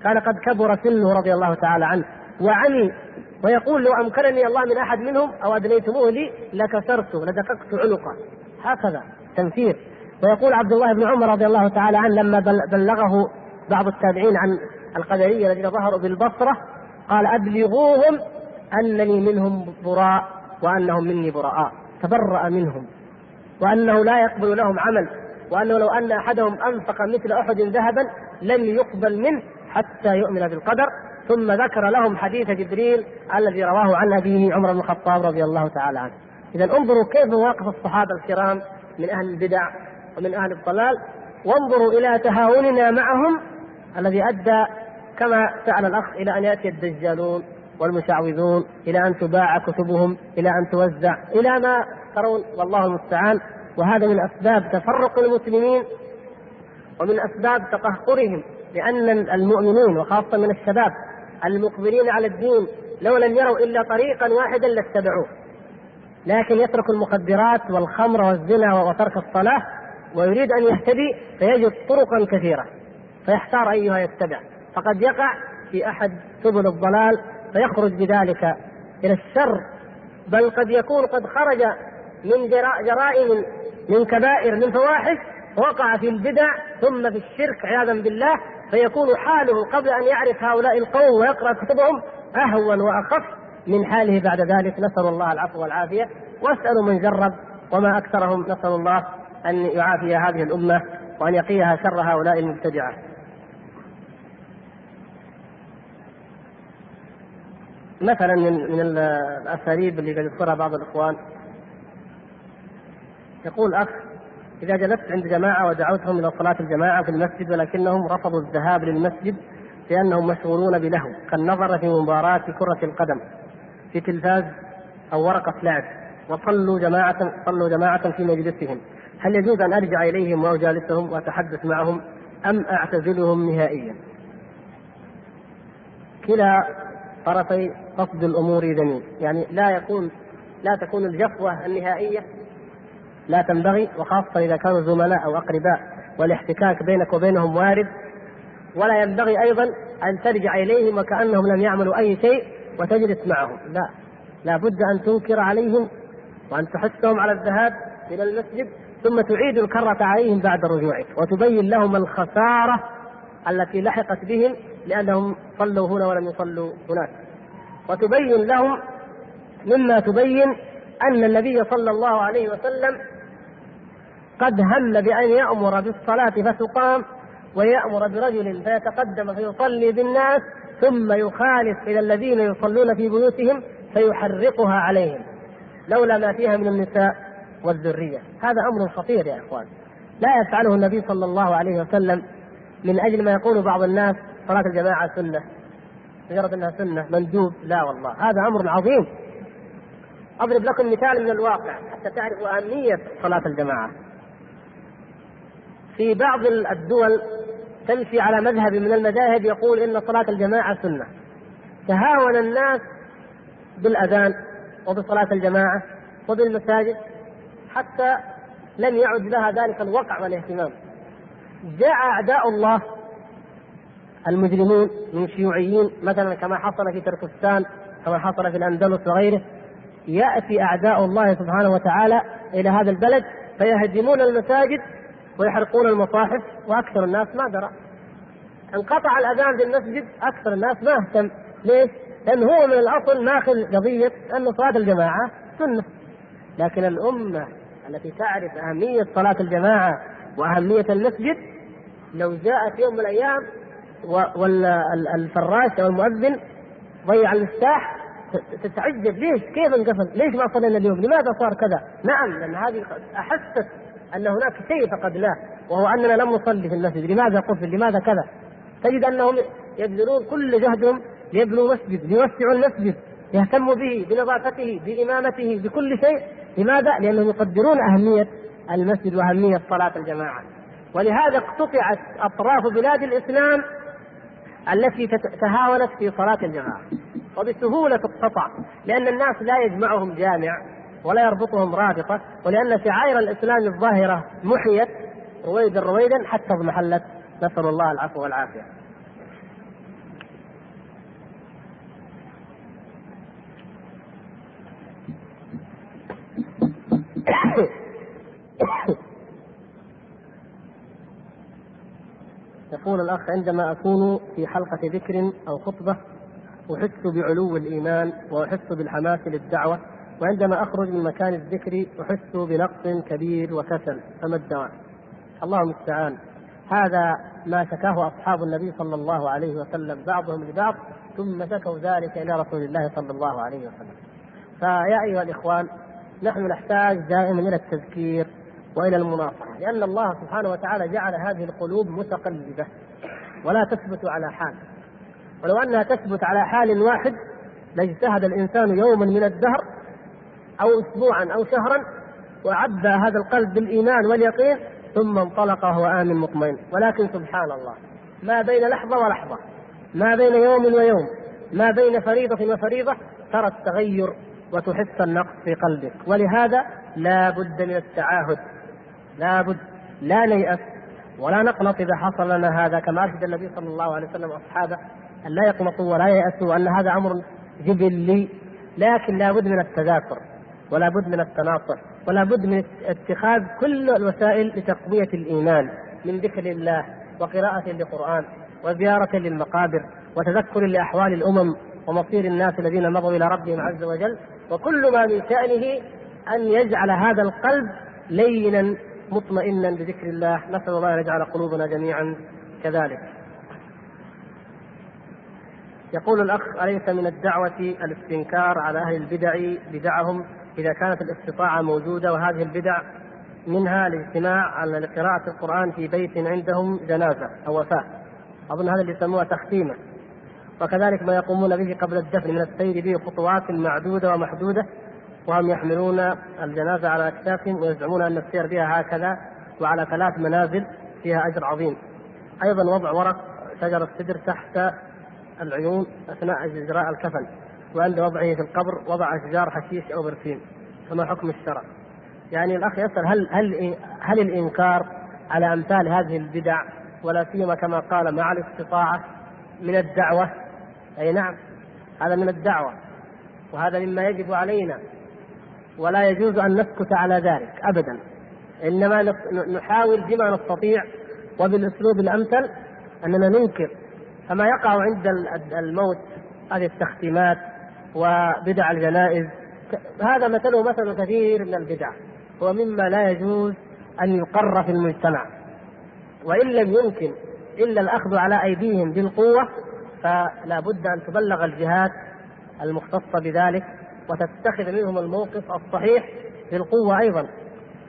كان قد كبر سنه رضي الله تعالى عنه. وعمي ويقول لو أمكنني الله من أحد منهم أو أدنيتموه لي لكسرته لدققت عنقه. هكذا تنفير. ويقول عبد الله بن عمر رضي الله تعالى عنه لما بلغه بعض التابعين عن القدرية الذين ظهروا بالبصرة قال أبلغوهم أنني منهم براء وأنهم مني براء. تبرأ منهم. وأنه لا يقبل لهم عمل. وأنه لو أن أحدهم أنفق مثل أحد ذهبا لم يقبل منه حتى يؤمن بالقدر. ثم ذكر لهم حديث جبريل الذي رواه عن أبيه عمر بن الخطاب رضي الله تعالى عنه. إذا انظروا كيف مواقف الصحابة الكرام من أهل البدع ومن أهل الضلال. وانظروا إلى تهاوننا معهم الذي أدى كما سأل الأخ إلى أن يأتي الدجالون والمشعوذون إلى أن تباع كتبهم إلى أن توزع إلى ما ترون والله المستعان. وهذا من أسباب تفرق المسلمين ومن أسباب تقهقرهم لأن المؤمنين وخاصة من الشباب المقبلين على الدين لو لم يروا إلا طريقا واحدا لاتبعوه. لكن يترك المخدرات والخمر والزنا وترك الصلاة ويريد أن يهتدي فيجد طرقا كثيرة. فيحتار أيها يتبع. فقد يقع في أحد سبل الضلال فيخرج بذلك إلى الشر. بل قد يكون قد خرج من جرائم من كبائر من فواحش وقع في البدع ثم في الشرك عياذا بالله فيكون حاله قبل أن يعرف هؤلاء القوم ويقرأ كتبهم أهون وأخف من حاله بعد ذلك. نسأل الله العفو والعافية. واسألوا من جرب وما أكثرهم. نسأل الله أن يعافي هذه الأمة وأن يقيها شر هؤلاء المبتدعة. مثلا من من الأساليب اللي قد يذكرها بعض الإخوان. يقول أخ إذا جلست عند جماعة ودعوتهم إلى صلاة الجماعة في المسجد ولكنهم رفضوا الذهاب للمسجد لأنهم مشغولون بلهو كالنظر في مباراة كرة القدم في تلفاز أو ورقة لعب. وصلوا جماعة صلوا جماعة في مجلسهم. هل يجوز أن أرجع إليهم واجالسهم وأتحدث معهم أم أعتزلهم نهائيا؟ كلا طرفي قصد الأمور ذميم، يعني لا يكون لا تكون الجفوة النهائية لا تنبغي وخاصة إذا كانوا زملاء أو أقرباء والاحتكاك بينك وبينهم وارد. ولا ينبغي أيضا أن ترجع إليهم وكأنهم لم يعملوا أي شيء وتجلس معهم. لا لا بد أن تنكر عليهم وأن تحثهم على الذهاب إلى المسجد ثم تعيد الكرة عليهم بعد رجوعك وتبين لهم الخسارة التي لحقت بهم لأنهم صلوا هنا ولم يصلوا هناك. وتبين لهم مما تبين أن النبي صلى الله عليه وسلم قد هم بأن يأمر بالصلاة فتقام ويأمر برجل فيتقدم فيصلي بالناس ثم يخالف إلى الذين يصلون في بيوتهم فيحرقها عليهم. لولا ما فيها من النساء والذرية. هذا أمر خطير يا إخوان. لا يفعله النبي صلى الله عليه وسلم من أجل ما يقول بعض الناس صلاة الجماعة سنة. مجرد أنها سنة مندوب. لا والله. هذا أمر عظيم. أضرب لكم مثال من الواقع حتى تعرفوا أهمية صلاة الجماعة. في بعض الدول تمشي على مذهب من المذاهب يقول إن صلاة الجماعة سنة. تهاون الناس بالأذان وبصلاة الجماعة وبالمساجد حتى لم يعد لها ذلك الوقع والاهتمام. جاء أعداء الله المجرمون من شيوعيين مثلا كما حصل في تركستان كما حصل في الأندلس وغيره يأتي أعداء الله سبحانه وتعالى إلى هذا البلد فيهدمون المساجد ويحرقون المصاحف وأكثر الناس ما درى. انقطع الأذان في المسجد أكثر الناس ما اهتم. ليش؟ لأن هو من الأصل ماخذ قضية أن صلاة الجماعة سنة. لكن الأمة التي تعرف أهمية صلاة الجماعة وأهمية المسجد لو جاء في يوم من الأيام والفراش أو المؤذن ضيع المفتاح تتعجب. ليش؟ كيف انقفل؟ ليش ما صلينا اليوم؟ لماذا صار كذا؟ نعم لأن هذه أحست أن هناك شيء فقدناه وهو أننا لم نصلي في المسجد. لماذا قفل؟ لماذا كذا؟ تجد أنهم يبذلون كل جهدهم ليبنوا مسجد ليوسعوا المسجد يهتموا به بنظافته بإمامته بكل شيء. لماذا؟ لأنهم يقدرون أهمية المسجد وأهمية صلاة الجماعة. ولهذا اقتطعت أطراف بلاد الإسلام التي تهاونت في صلاة الجماعة وبسهولة تقتطع لأن الناس لا يجمعهم جامع. ولا يربطهم رابطة ولأن شعائر الإسلام الظاهرة محيت رويدا رويدا حتى اضمحلت نسأل الله العفو والعافية. يقول الأخ عندما أكون في حلقة ذكر أو خطبة أحس بعلو الإيمان وأحس بالحماس للدعوة وعندما أخرج من مكان الذكر أحس بنقص كبير وكسل فما الدواء؟ الله المستعان. هذا ما شكاه أصحاب النبي صلى الله عليه وسلم بعضهم لبعض ثم شكوا ذلك إلى رسول الله صلى الله عليه وسلم. فيا أيها الإخوان نحن نحتاج دائما إلى التذكير وإلى المناصره لأن الله سبحانه وتعالى جعل هذه القلوب متقلبة ولا تثبت على حال. ولو أنها تثبت على حال واحد لاجتهد الإنسان يوما من الدهر أو اسبوعا أو شهرا وعبى هذا القلب بالإيمان واليقين ثم انطلق وهو آمن مطمئن. ولكن سبحان الله ما بين لحظة ولحظة ما بين يوم ويوم ما بين فريضة وفريضة ترى التغير وتحس النقص في قلبك. ولهذا لا بد من التعاهد. لابد لا نيأس ولا نقنط إذا حصل لنا هذا. كما أرشد النبي صلى الله عليه وسلم أصحابه أن لا يقنطوا ولا ييأسوا وأن هذا أمر جبلي. لكن لابد من التذاكر. ولا بد من التناصر ولا بد من اتخاذ كل الوسائل لتقوية الإيمان من ذكر الله وقراءة للقرآن وزيارة للمقابر وتذكر لأحوال الأمم ومصير الناس الذين مضوا إلى ربهم عز وجل. وكل ما من شأنه أن يجعل هذا القلب لينا مطمئنا بذكر الله. نسأل الله أن يجعل قلوبنا جميعا كذلك. يقول الأخ أليس من الدعوة الاستنكار على أهل البدع بدعهم إذا كانت الاستطاعة موجودة وهذه البدع منها الاجتماع على قراءة القرآن في بيت عندهم جنازة أو وفاة. أظن هذا اللي يسموها تختيمة. وكذلك ما يقومون به قبل الدفن من السير به خطوات معدودة ومحدودة وهم يحملون الجنازة على أكتافهم ويزعمون أن السير بها هكذا وعلى ثلاث منازل فيها أجر عظيم. أيضا وضع ورق شجر السدر تحت العيون أثناء إجراء الكفن. وعند وضعه في القبر وضع أشجار حشيش أو برسيم فما حكم الشرع؟ يعني الأخ يسأل هل هل هل الإنكار على أمثال هذه البدع ولا سيما كما قال مع الاستطاعة من الدعوة أي نعم هذا من الدعوة وهذا مما يجب علينا ولا يجوز أن نسكت على ذلك ابدا إنما نحاول بما نستطيع وبالأسلوب الأمثل أننا ننكر فما يقع عند الموت هذه التختيمات وبدع الجنائز هذا مثله مثل كثير من البدع هو مما لا يجوز أن يقر في المجتمع. وإن لم يمكن إلا الأخذ على أيديهم بالقوة فلا بد أن تبلغ الجهات المختصة بذلك وتتخذ منهم الموقف الصحيح بالقوة أيضا.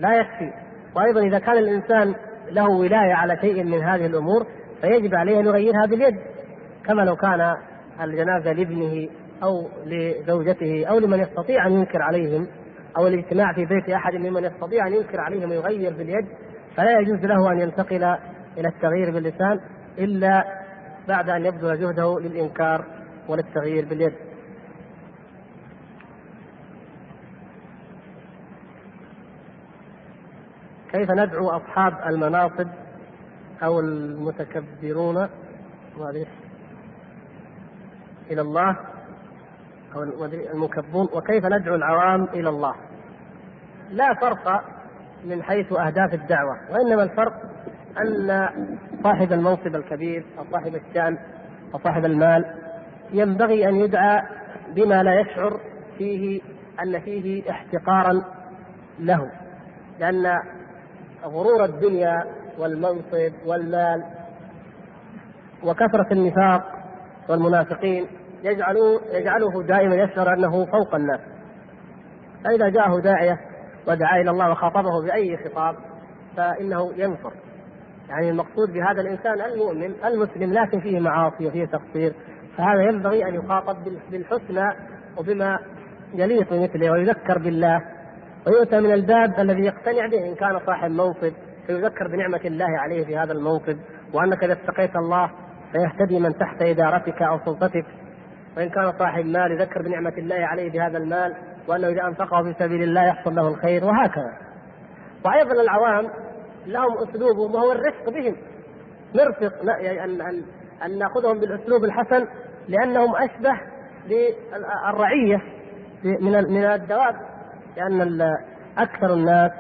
لا يكفي. وأيضا إذا كان الإنسان له ولاية على شيء من هذه الأمور فيجب عليه أن يغيرها باليد كما لو كان الجنازة لابنه أو لزوجته أو لمن يستطيع أن ينكر عليهم أو الاجتماع في بيت أحد ممن يستطيع أن ينكر عليهم ويغير باليد فلا يجوز له أن ينتقل إلى التغيير باللسان إلا بعد أن يبذل جهده للإنكار وللتغيير باليد. كيف ندعو أصحاب المناصب أو المتكبرون؟ إلى الله. أو المكبون وكيف ندعو العوام إلى الله. لا فرق من حيث أهداف الدعوة وإنما الفرق أن صاحب المنصب الكبير أو صاحب الشأن أو صاحب المال ينبغي أن يدعى بما لا يشعر فيه أن فيه احتقارا له. لأن غرور الدنيا والمنصب والمال وكثرة النفاق والمنافقين يجعله يجعله دائما يشعر أنه فوق الناس. فإذا جاءه داعية ودعا إلى الله وخاطبه بأي خطاب فإنه ينصر يعني المقصود بهذا الإنسان المؤمن المسلم لكن فيه معاصي وفيه تقصير فهذا ينبغي أن يخاطب بالحسنى وبما يليق بمثله ويذكر بالله. ويؤتى من الباب الذي يقتنع به إن كان صاحب منصب فيذكر بنعمة الله عليه في هذا الموقف. وأنك إذا اتقيت الله فيهتدي من تحت إدارتك أو سلطتك. وإن كان صاحب مال يذكر بنعمة الله عليه بهذا المال وأنه إذا أنفقه في سبيل الله يحصل له الخير وهكذا. وأيضا العوام لهم اسلوبهم وهو الرفق بهم. نرفق يعني ان ان أن نأخذهم بالأسلوب الحسن لأنهم أشبه بالرعيه من من الدواب لأن أكثر الناس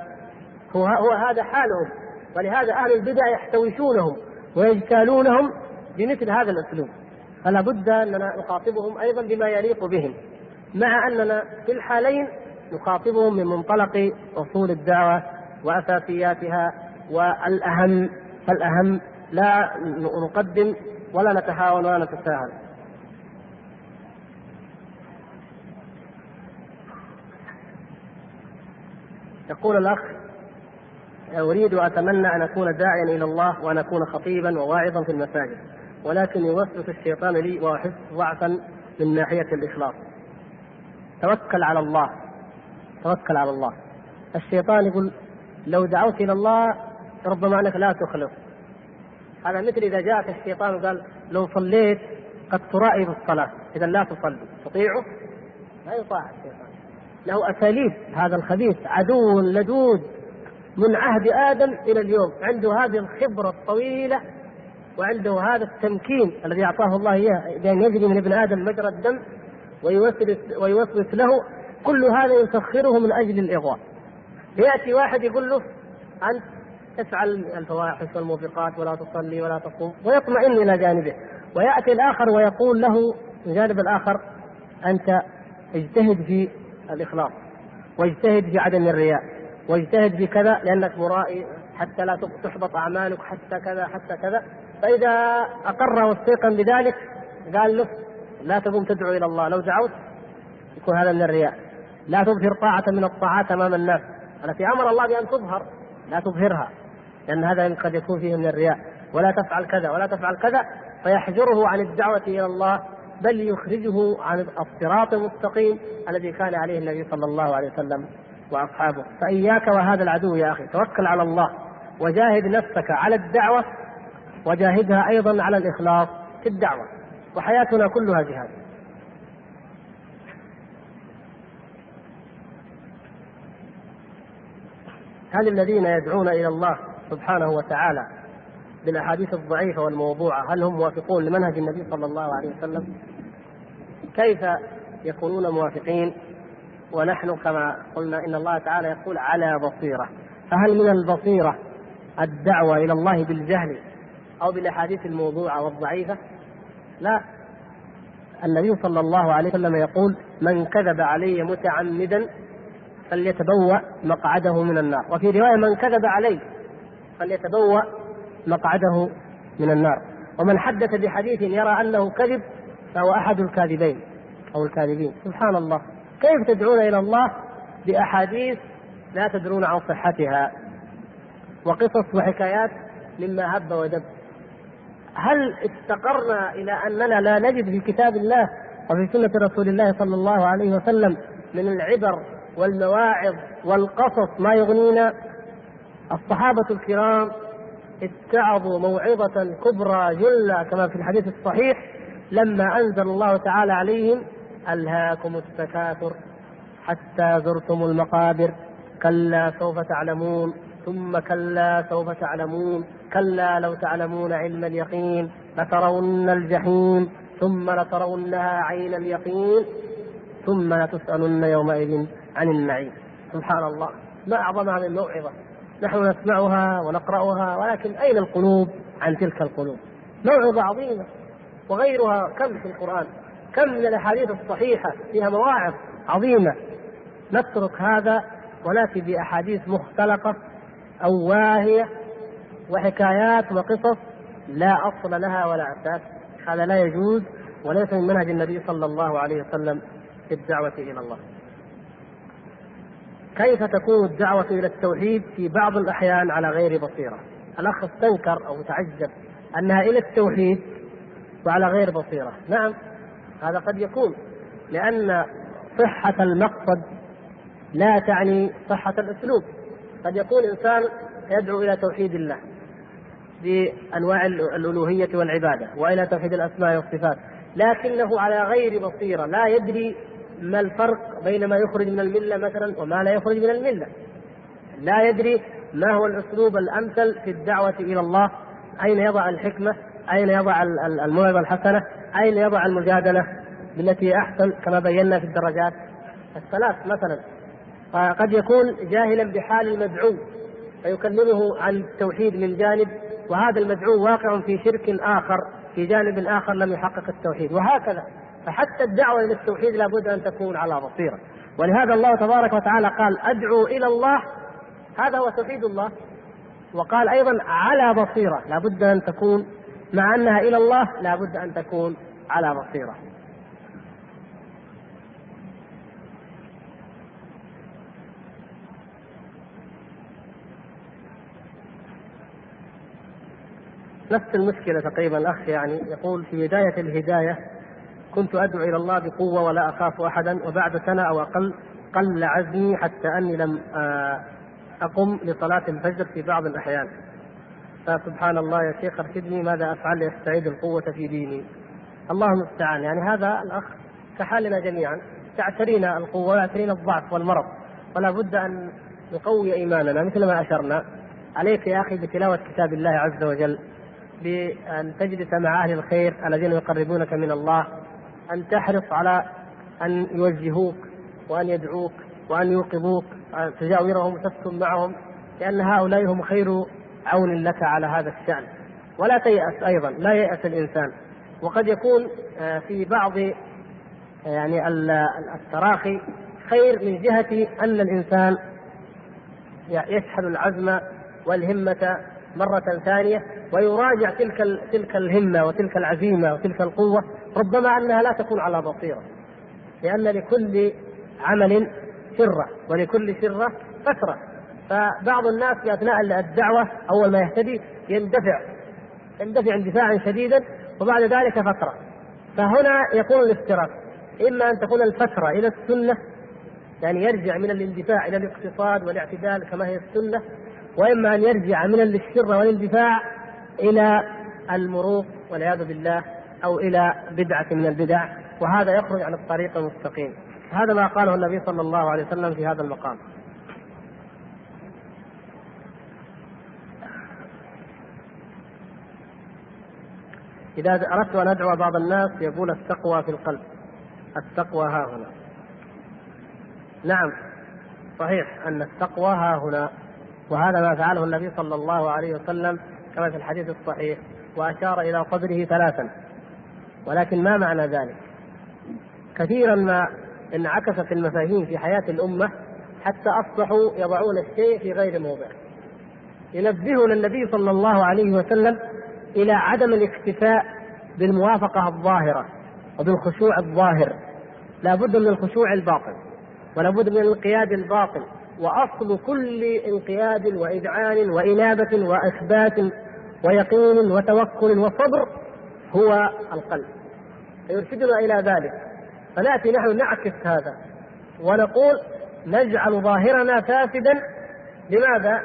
هو هو هذا حالهم ولهذا أهل البدع يحتوشونهم ويجتالونهم بمثل هذا الأسلوب فلا بد أننا نخاطبهم أيضا بما يليق بهم مع أننا في الحالين نخاطبهم من منطلق أصول الدعوة وأساسياتها والأهم فالأهم لا نقدم ولا نتهاون ولا نتساهل يقول الأخ أريد واتمنى أن أكون داعيا إلى الله وأن أكون خطيبا وواعظا في المساجد. ولكن يوسوس الشيطان لي واحس ضعفا من ناحية الإخلاص. توكل على الله. توكل على الله. الشيطان يقول لو دعوت إلى الله ربما أنك لا تخلص. هذا مثل إذا جاءك الشيطان وقال لو صليت قد ترائي بالصلاه إذا لا تصلي. تطيعه؟ لا يطاع الشيطان. له أساليب. هذا الخبيث عدو لدود من عهد آدم إلى اليوم. عنده هذه الخبرة الطويلة وعنده هذا التمكين الذي أعطاه الله إياه بأن يجري من ابن آدم مجرى الدم ويوسوس ويوسوس له كل هذا يسخره من أجل الإغواء. يأتي واحد يقول له أنت تفعل الفواحش والموبقات ولا تصلي ولا تصوم ويطمئن إلى جانبه. ويأتي الآخر ويقول له الجانب الآخر أنت اجتهد في الإخلاص واجتهد في عدم الرياء واجتهد في كذا لأنك مرائي حتى لا تحبط أعمالك حتى كذا حتى كذا. فإذا اقر واستيقن بذلك قال له لا تقوم تدعو إلى الله لو دعوت يكون هذا من الرياء. لا تظهر طاعة من الطاعات أمام الناس. التي أمر الله بأن تظهر لا تظهرها لأن هذا قد يكون فيه من الرياء. ولا تفعل كذا ولا تفعل كذا فيحجره عن الدعوة إلى الله بل يخرجه عن الصراط المستقيم الذي كان عليه النبي صلى الله عليه وسلم وأصحابه. فإياك وهذا العدو يا أخي توكل على الله وجاهد نفسك على الدعوة وجاهدها أيضا على الإخلاص في الدعوة. وحياتنا كلها جهاد. هل الذين يدعون إلى الله سبحانه وتعالى بالأحاديث الضعيفة والموضوعة هل هم موافقون لمنهج النبي صلى الله عليه وسلم؟ كيف يكونون موافقين؟ ونحن كما قلنا إن الله تعالى يقول على بصيرة. فهل من البصيرة الدعوة إلى الله بالجهل أو بالأحاديث الموضوعة والضعيفة؟ لا. النبي صلى الله عليه وسلم يقول من كذب علي متعمدا فليتبوأ مقعده من النار. وفي رواية من كذب علي فليتبوأ مقعده من النار. ومن حدث بحديث يرى أنه كذب فهو أحد الكاذبين أو الكاذبين. سبحان الله كيف تدعون إلى الله بأحاديث لا تدرون عن صحتها؟ وقصص وحكايات مما هب ودب. هل استقرنا إلى أننا لا نجد في كتاب الله وفي سنة رسول الله صلى الله عليه وسلم من العبر والمواعظ والقصص ما يغنينا؟ الصحابة الكرام اتعظوا موعظة كبرى جلة كما في الحديث الصحيح لما أنزل الله تعالى عليهم ألهاكم التكاثر حتى زرتم المقابر كلا سوف تعلمون. ثم كلا سوف تعلمون كلا لو تعلمون علم اليقين لترون الجحيم ثم لترونها عين اليقين ثم لتسألن يومئذ عن النعيم. سبحان الله. ما أعظمها من موعظة نحن نسمعها ونقرأها ولكن أين القلوب عن تلك القلوب؟ موعظة عظيمة. وغيرها كم في القرآن؟ كم من الأحاديث الصحيحة فيها مواعظ عظيمة. نترك هذا وناتي بأحاديث مختلقة أو واهية وحكايات وقصص لا أصل لها ولا أساس. هذا لا يجوز وليس من منهج النبي صلى الله عليه وسلم في الدعوة إلى الله. كيف تكون الدعوة إلى التوحيد في بعض الأحيان على غير بصيرة؟ الأخ استنكر أو تعجب أنها إلى التوحيد وعلى غير بصيرة. نعم هذا قد يكون لأن صحة المقصد لا تعني صحة الأسلوب. قد يكون إنسان يدعو إلى توحيد الله بأنواع الألوهية والعبادة وإلى توحيد الأسماء والصفات لكنه على غير بصيرة لا يدري ما الفرق بين ما يخرج من الملة مثلا وما لا يخرج من الملة. لا يدري ما هو الأسلوب الأمثل في الدعوة إلى الله أين يضع الحكمة أين يضع الموعظة الحسنة أين يضع المجادلة بالتي أحسن كما بينا في الدرجات. الثلاث مثلا. قد يكون جاهلا بحال المدعو فيكلمه عن التوحيد من جانب وهذا المدعو واقع في شرك آخر في جانب آخر لم يحقق التوحيد وهكذا. فحتى الدعوة إلى التوحيد لابد أن تكون على بصيرة. ولهذا الله تبارك وتعالى قال أدعو إلى الله. هذا هو توحيد الله. وقال أيضا على بصيرة. لابد أن تكون مع أنها إلى الله لابد أن تكون على بصيرة. نفس المشكلة تقريبا الأخ يعني يقول في بداية الهداية كنت أدعو إلى الله بقوة ولا أخاف أحدا وبعد سنة أو أقل قل عزمي حتى أني لم آه، أقم لصلاة الفجر في بعض الأحيان. فسبحان الله يا شيخ ارشدني ماذا أفعل لأستعيد القوة في ديني. الله المستعان يعني هذا الأخ كحالنا جميعا. تعترينا القوة ويعترينا الضعف والمرض. ولا بد أن نقوي إيماننا مثل ما أشرنا. عليك يا أخي بتلاوة كتاب الله عز وجل. بأن تجلس مع أهل الخير الذين يقربونك من الله أن تحرص على أن يوجهوك وأن يدعوك وأن يوقظوك تجاورهم وتسكن معهم لأن هؤلاء هم خير عون لك على هذا الشأن. ولا تيأس أيضا لا يأس الإنسان. وقد يكون آه، في بعض آه، يعني التراخي خير من جهة أن الإنسان يشحن العزم والهمة مرة ثانية ويراجع تلك تلك الهمة وتلك العزيمة وتلك القوة ربما أنها لا تكون على بصيرة. لأن لكل عمل شرة ولكل شرة فترة فبعض الناس في أثناء الدعوة أول ما يهتدي يندفع يندفع اندفاعا شديدا وبعد ذلك فترة فهنا يكون الافتراق. إما أن تكون الفترة إلى السنة يعني يرجع من الاندفاع إلى الاقتصاد والاعتدال كما هي السنة وإما أن يرجع من الشر والاندفاع إلى المروق والعياذ بالله أو إلى بدعة من البدع وهذا يخرج عن الطريق المستقيم. هذا ما قاله النبي صلى الله عليه وسلم في هذا المقام. إذا أردت أن أدعو بعض الناس يقول التقوى في القلب. التقوى ها هنا. نعم صحيح أن التقوى ها هنا. وهذا ما فعله النبي صلى الله عليه وسلم كما في الحديث الصحيح وأشار إلى صدره ثلاثا. ولكن ما معنى ذلك؟ كثيرا ما انعكست المفاهيم في حياة الأمة حتى أصبحوا يضعون الشيء في غير موضعه ينبهنا النبي صلى الله عليه وسلم إلى عدم الاكتفاء بالموافقة الظاهرة وبالخشوع الظاهر. لا بد من الخشوع الباطن ولا بد من الانقياد الباطن وأصل كل انقياد وإذعان وإنابة وإثبات ويقين وتوكل وصبر هو القلب. فيرشدنا إلى ذلك. فنأتي نحن نعكس هذا. ونقول نجعل ظاهرنا فاسدا. لماذا؟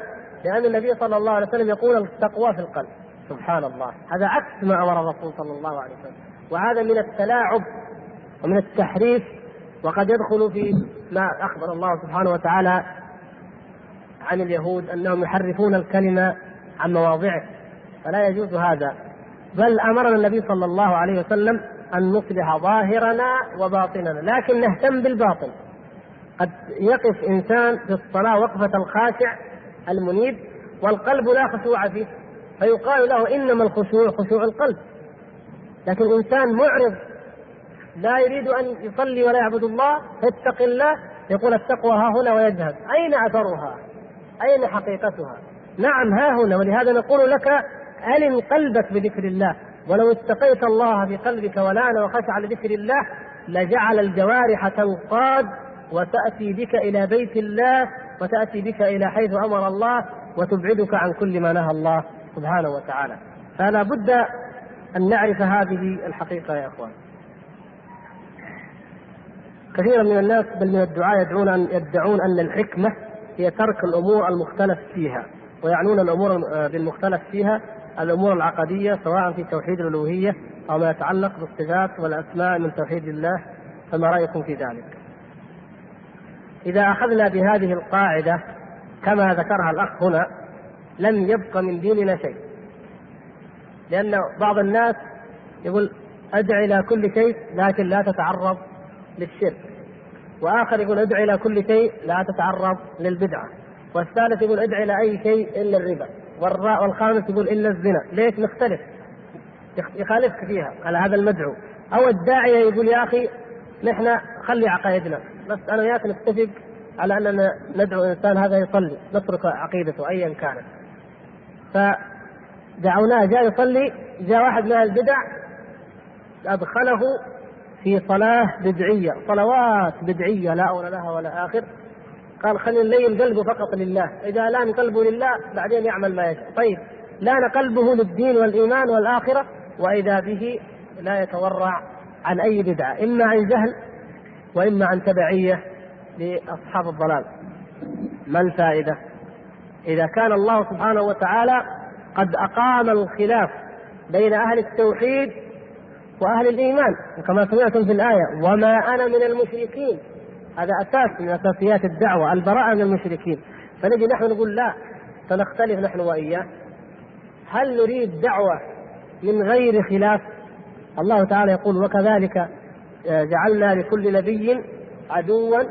لأن النبي صلى الله عليه وسلم يقول التقوى في القلب. سبحان الله. هذا عكس ما أمر الرسول صلى الله عليه وسلم. وهذا من التلاعب ومن التحريف وقد يدخل في ما أخبر الله سبحانه وتعالى عن اليهود أنهم يحرفون الكلمة عن مواضعه فلا يجوز هذا. بل أمرنا النبي صلى الله عليه وسلم أن نصلح ظاهرنا وباطننا لكن نهتم بالباطن. قد يقف إنسان في الصلاة وقفة الخاشع المنيب والقلب لا خشوع فيه فيقال له إنما الخشوع خشوع القلب. لكن إنسان معرض لا يريد أن يصلي ولا يعبد الله فيتقي الله. يقول التقوى ها هنا ويذهب. أين أثرها؟ أين حقيقتها؟ نعم ها هنا. ولهذا نقول لك ألن قلبك بذكر الله. ولو اتقيت الله في قلبك ولان وخشع لذكر الله لجعل الجوارح تنقاد وتأتي بك إلى بيت الله وتأتي بك إلى حيث أمر الله وتبعدك عن كل ما نهى الله سبحانه وتعالى. فلا بد أن نعرف هذه الحقيقة يا إخوان. كثيرا من الناس بل من الدعاء يدعون أن يدعون أن الحكمة هي ترك الأمور المختلف فيها ويعنون الأمور بالمختلف فيها الأمور العقدية سواء في توحيد الألوهية أو ما يتعلق بالصفات والأسماء من توحيد الله فما رأيكم في ذلك؟ إذا أخذنا بهذه القاعدة كما ذكرها الأخ هنا لم يبق من ديننا شيء لأن بعض الناس يقول ادع إلى كل شيء لكن لا تتعرض للشرك. وآخر يقول ادع إلى كل شيء لا تتعرض للبدعة. والثالث يقول ادع إلى أي شيء إلا الربا. والخامس يقول إلا الزنا. ليش نختلف يخالفك فيها. على هذا المدعو. أو الداعية يقول يا أخي نحن خلي عقائدنا. بس أنا وياك نتفق على أننا ندعو إنسان هذا يصلي نترك عقيدته أيا كانت. فدعوناه جاء يصلي جاء واحد من البدع أدخله في صلاة بدعية. صلوات بدعية لا أول لها ولا آخر. قال خلي نلين قلبه فقط لله. إذا لأن قلبه لله بعدين يعمل ما يشاء. طيب لأن قلبه للدين والإيمان والآخرة وإذا به لا يتورع عن أي بدعة. إما عن جهل وإما عن تبعية لأصحاب الضلال. ما الفائدة؟ إذا كان الله سبحانه وتعالى قد أقام الخلاف بين أهل التوحيد وأهل الإيمان وكما سمعتم في الآية وما أنا من المشركين. هذا أساس من أساسيات الدعوة البراءة من المشركين. فنجي نحن نقول لا سنختلف نحن وإياه. هل نريد دعوة من غير خلاف؟ الله تعالى يقول وكذلك آه، جعلنا لكل نبي عدوا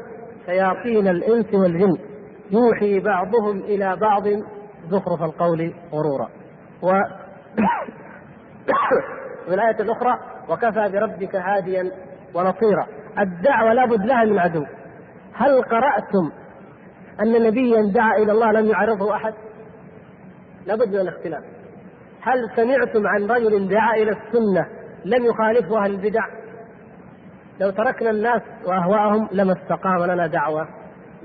شياطين الإنس والجن. يوحي بعضهم إلى بعض زخرف القول غرورا. و في الآية الأخرى وكفى بربك هاديا ونصيرا. الدعوة لابد لها من عدو. هل قرأتم أن نبيا دعا إلى الله لم يعرضه أحد؟ لابد من الاختلاف. هل سمعتم عن رجل دعا إلى السنة لم يخالفه أهل البدع؟ لو تركنا الناس وأهواءهم لما استقام لنا دعوة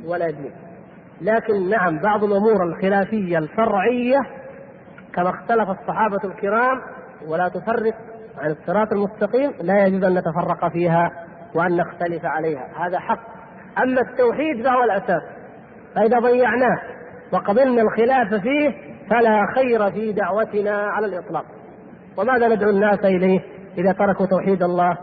ولا دين لكن نعم بعض الأمور الخلافية الفرعية كما اختلف الصحابة الكرام ولا تفرق عن الصراط المستقيم لا يجوز أن نتفرق فيها وأن نختلف عليها. هذا حق. أما التوحيد فهو الأساس. فإذا ضيعناه وقبلنا الخلاف فيه فلا خير في دعوتنا على الإطلاق. وماذا ندعو الناس إليه إذا تركوا توحيد الله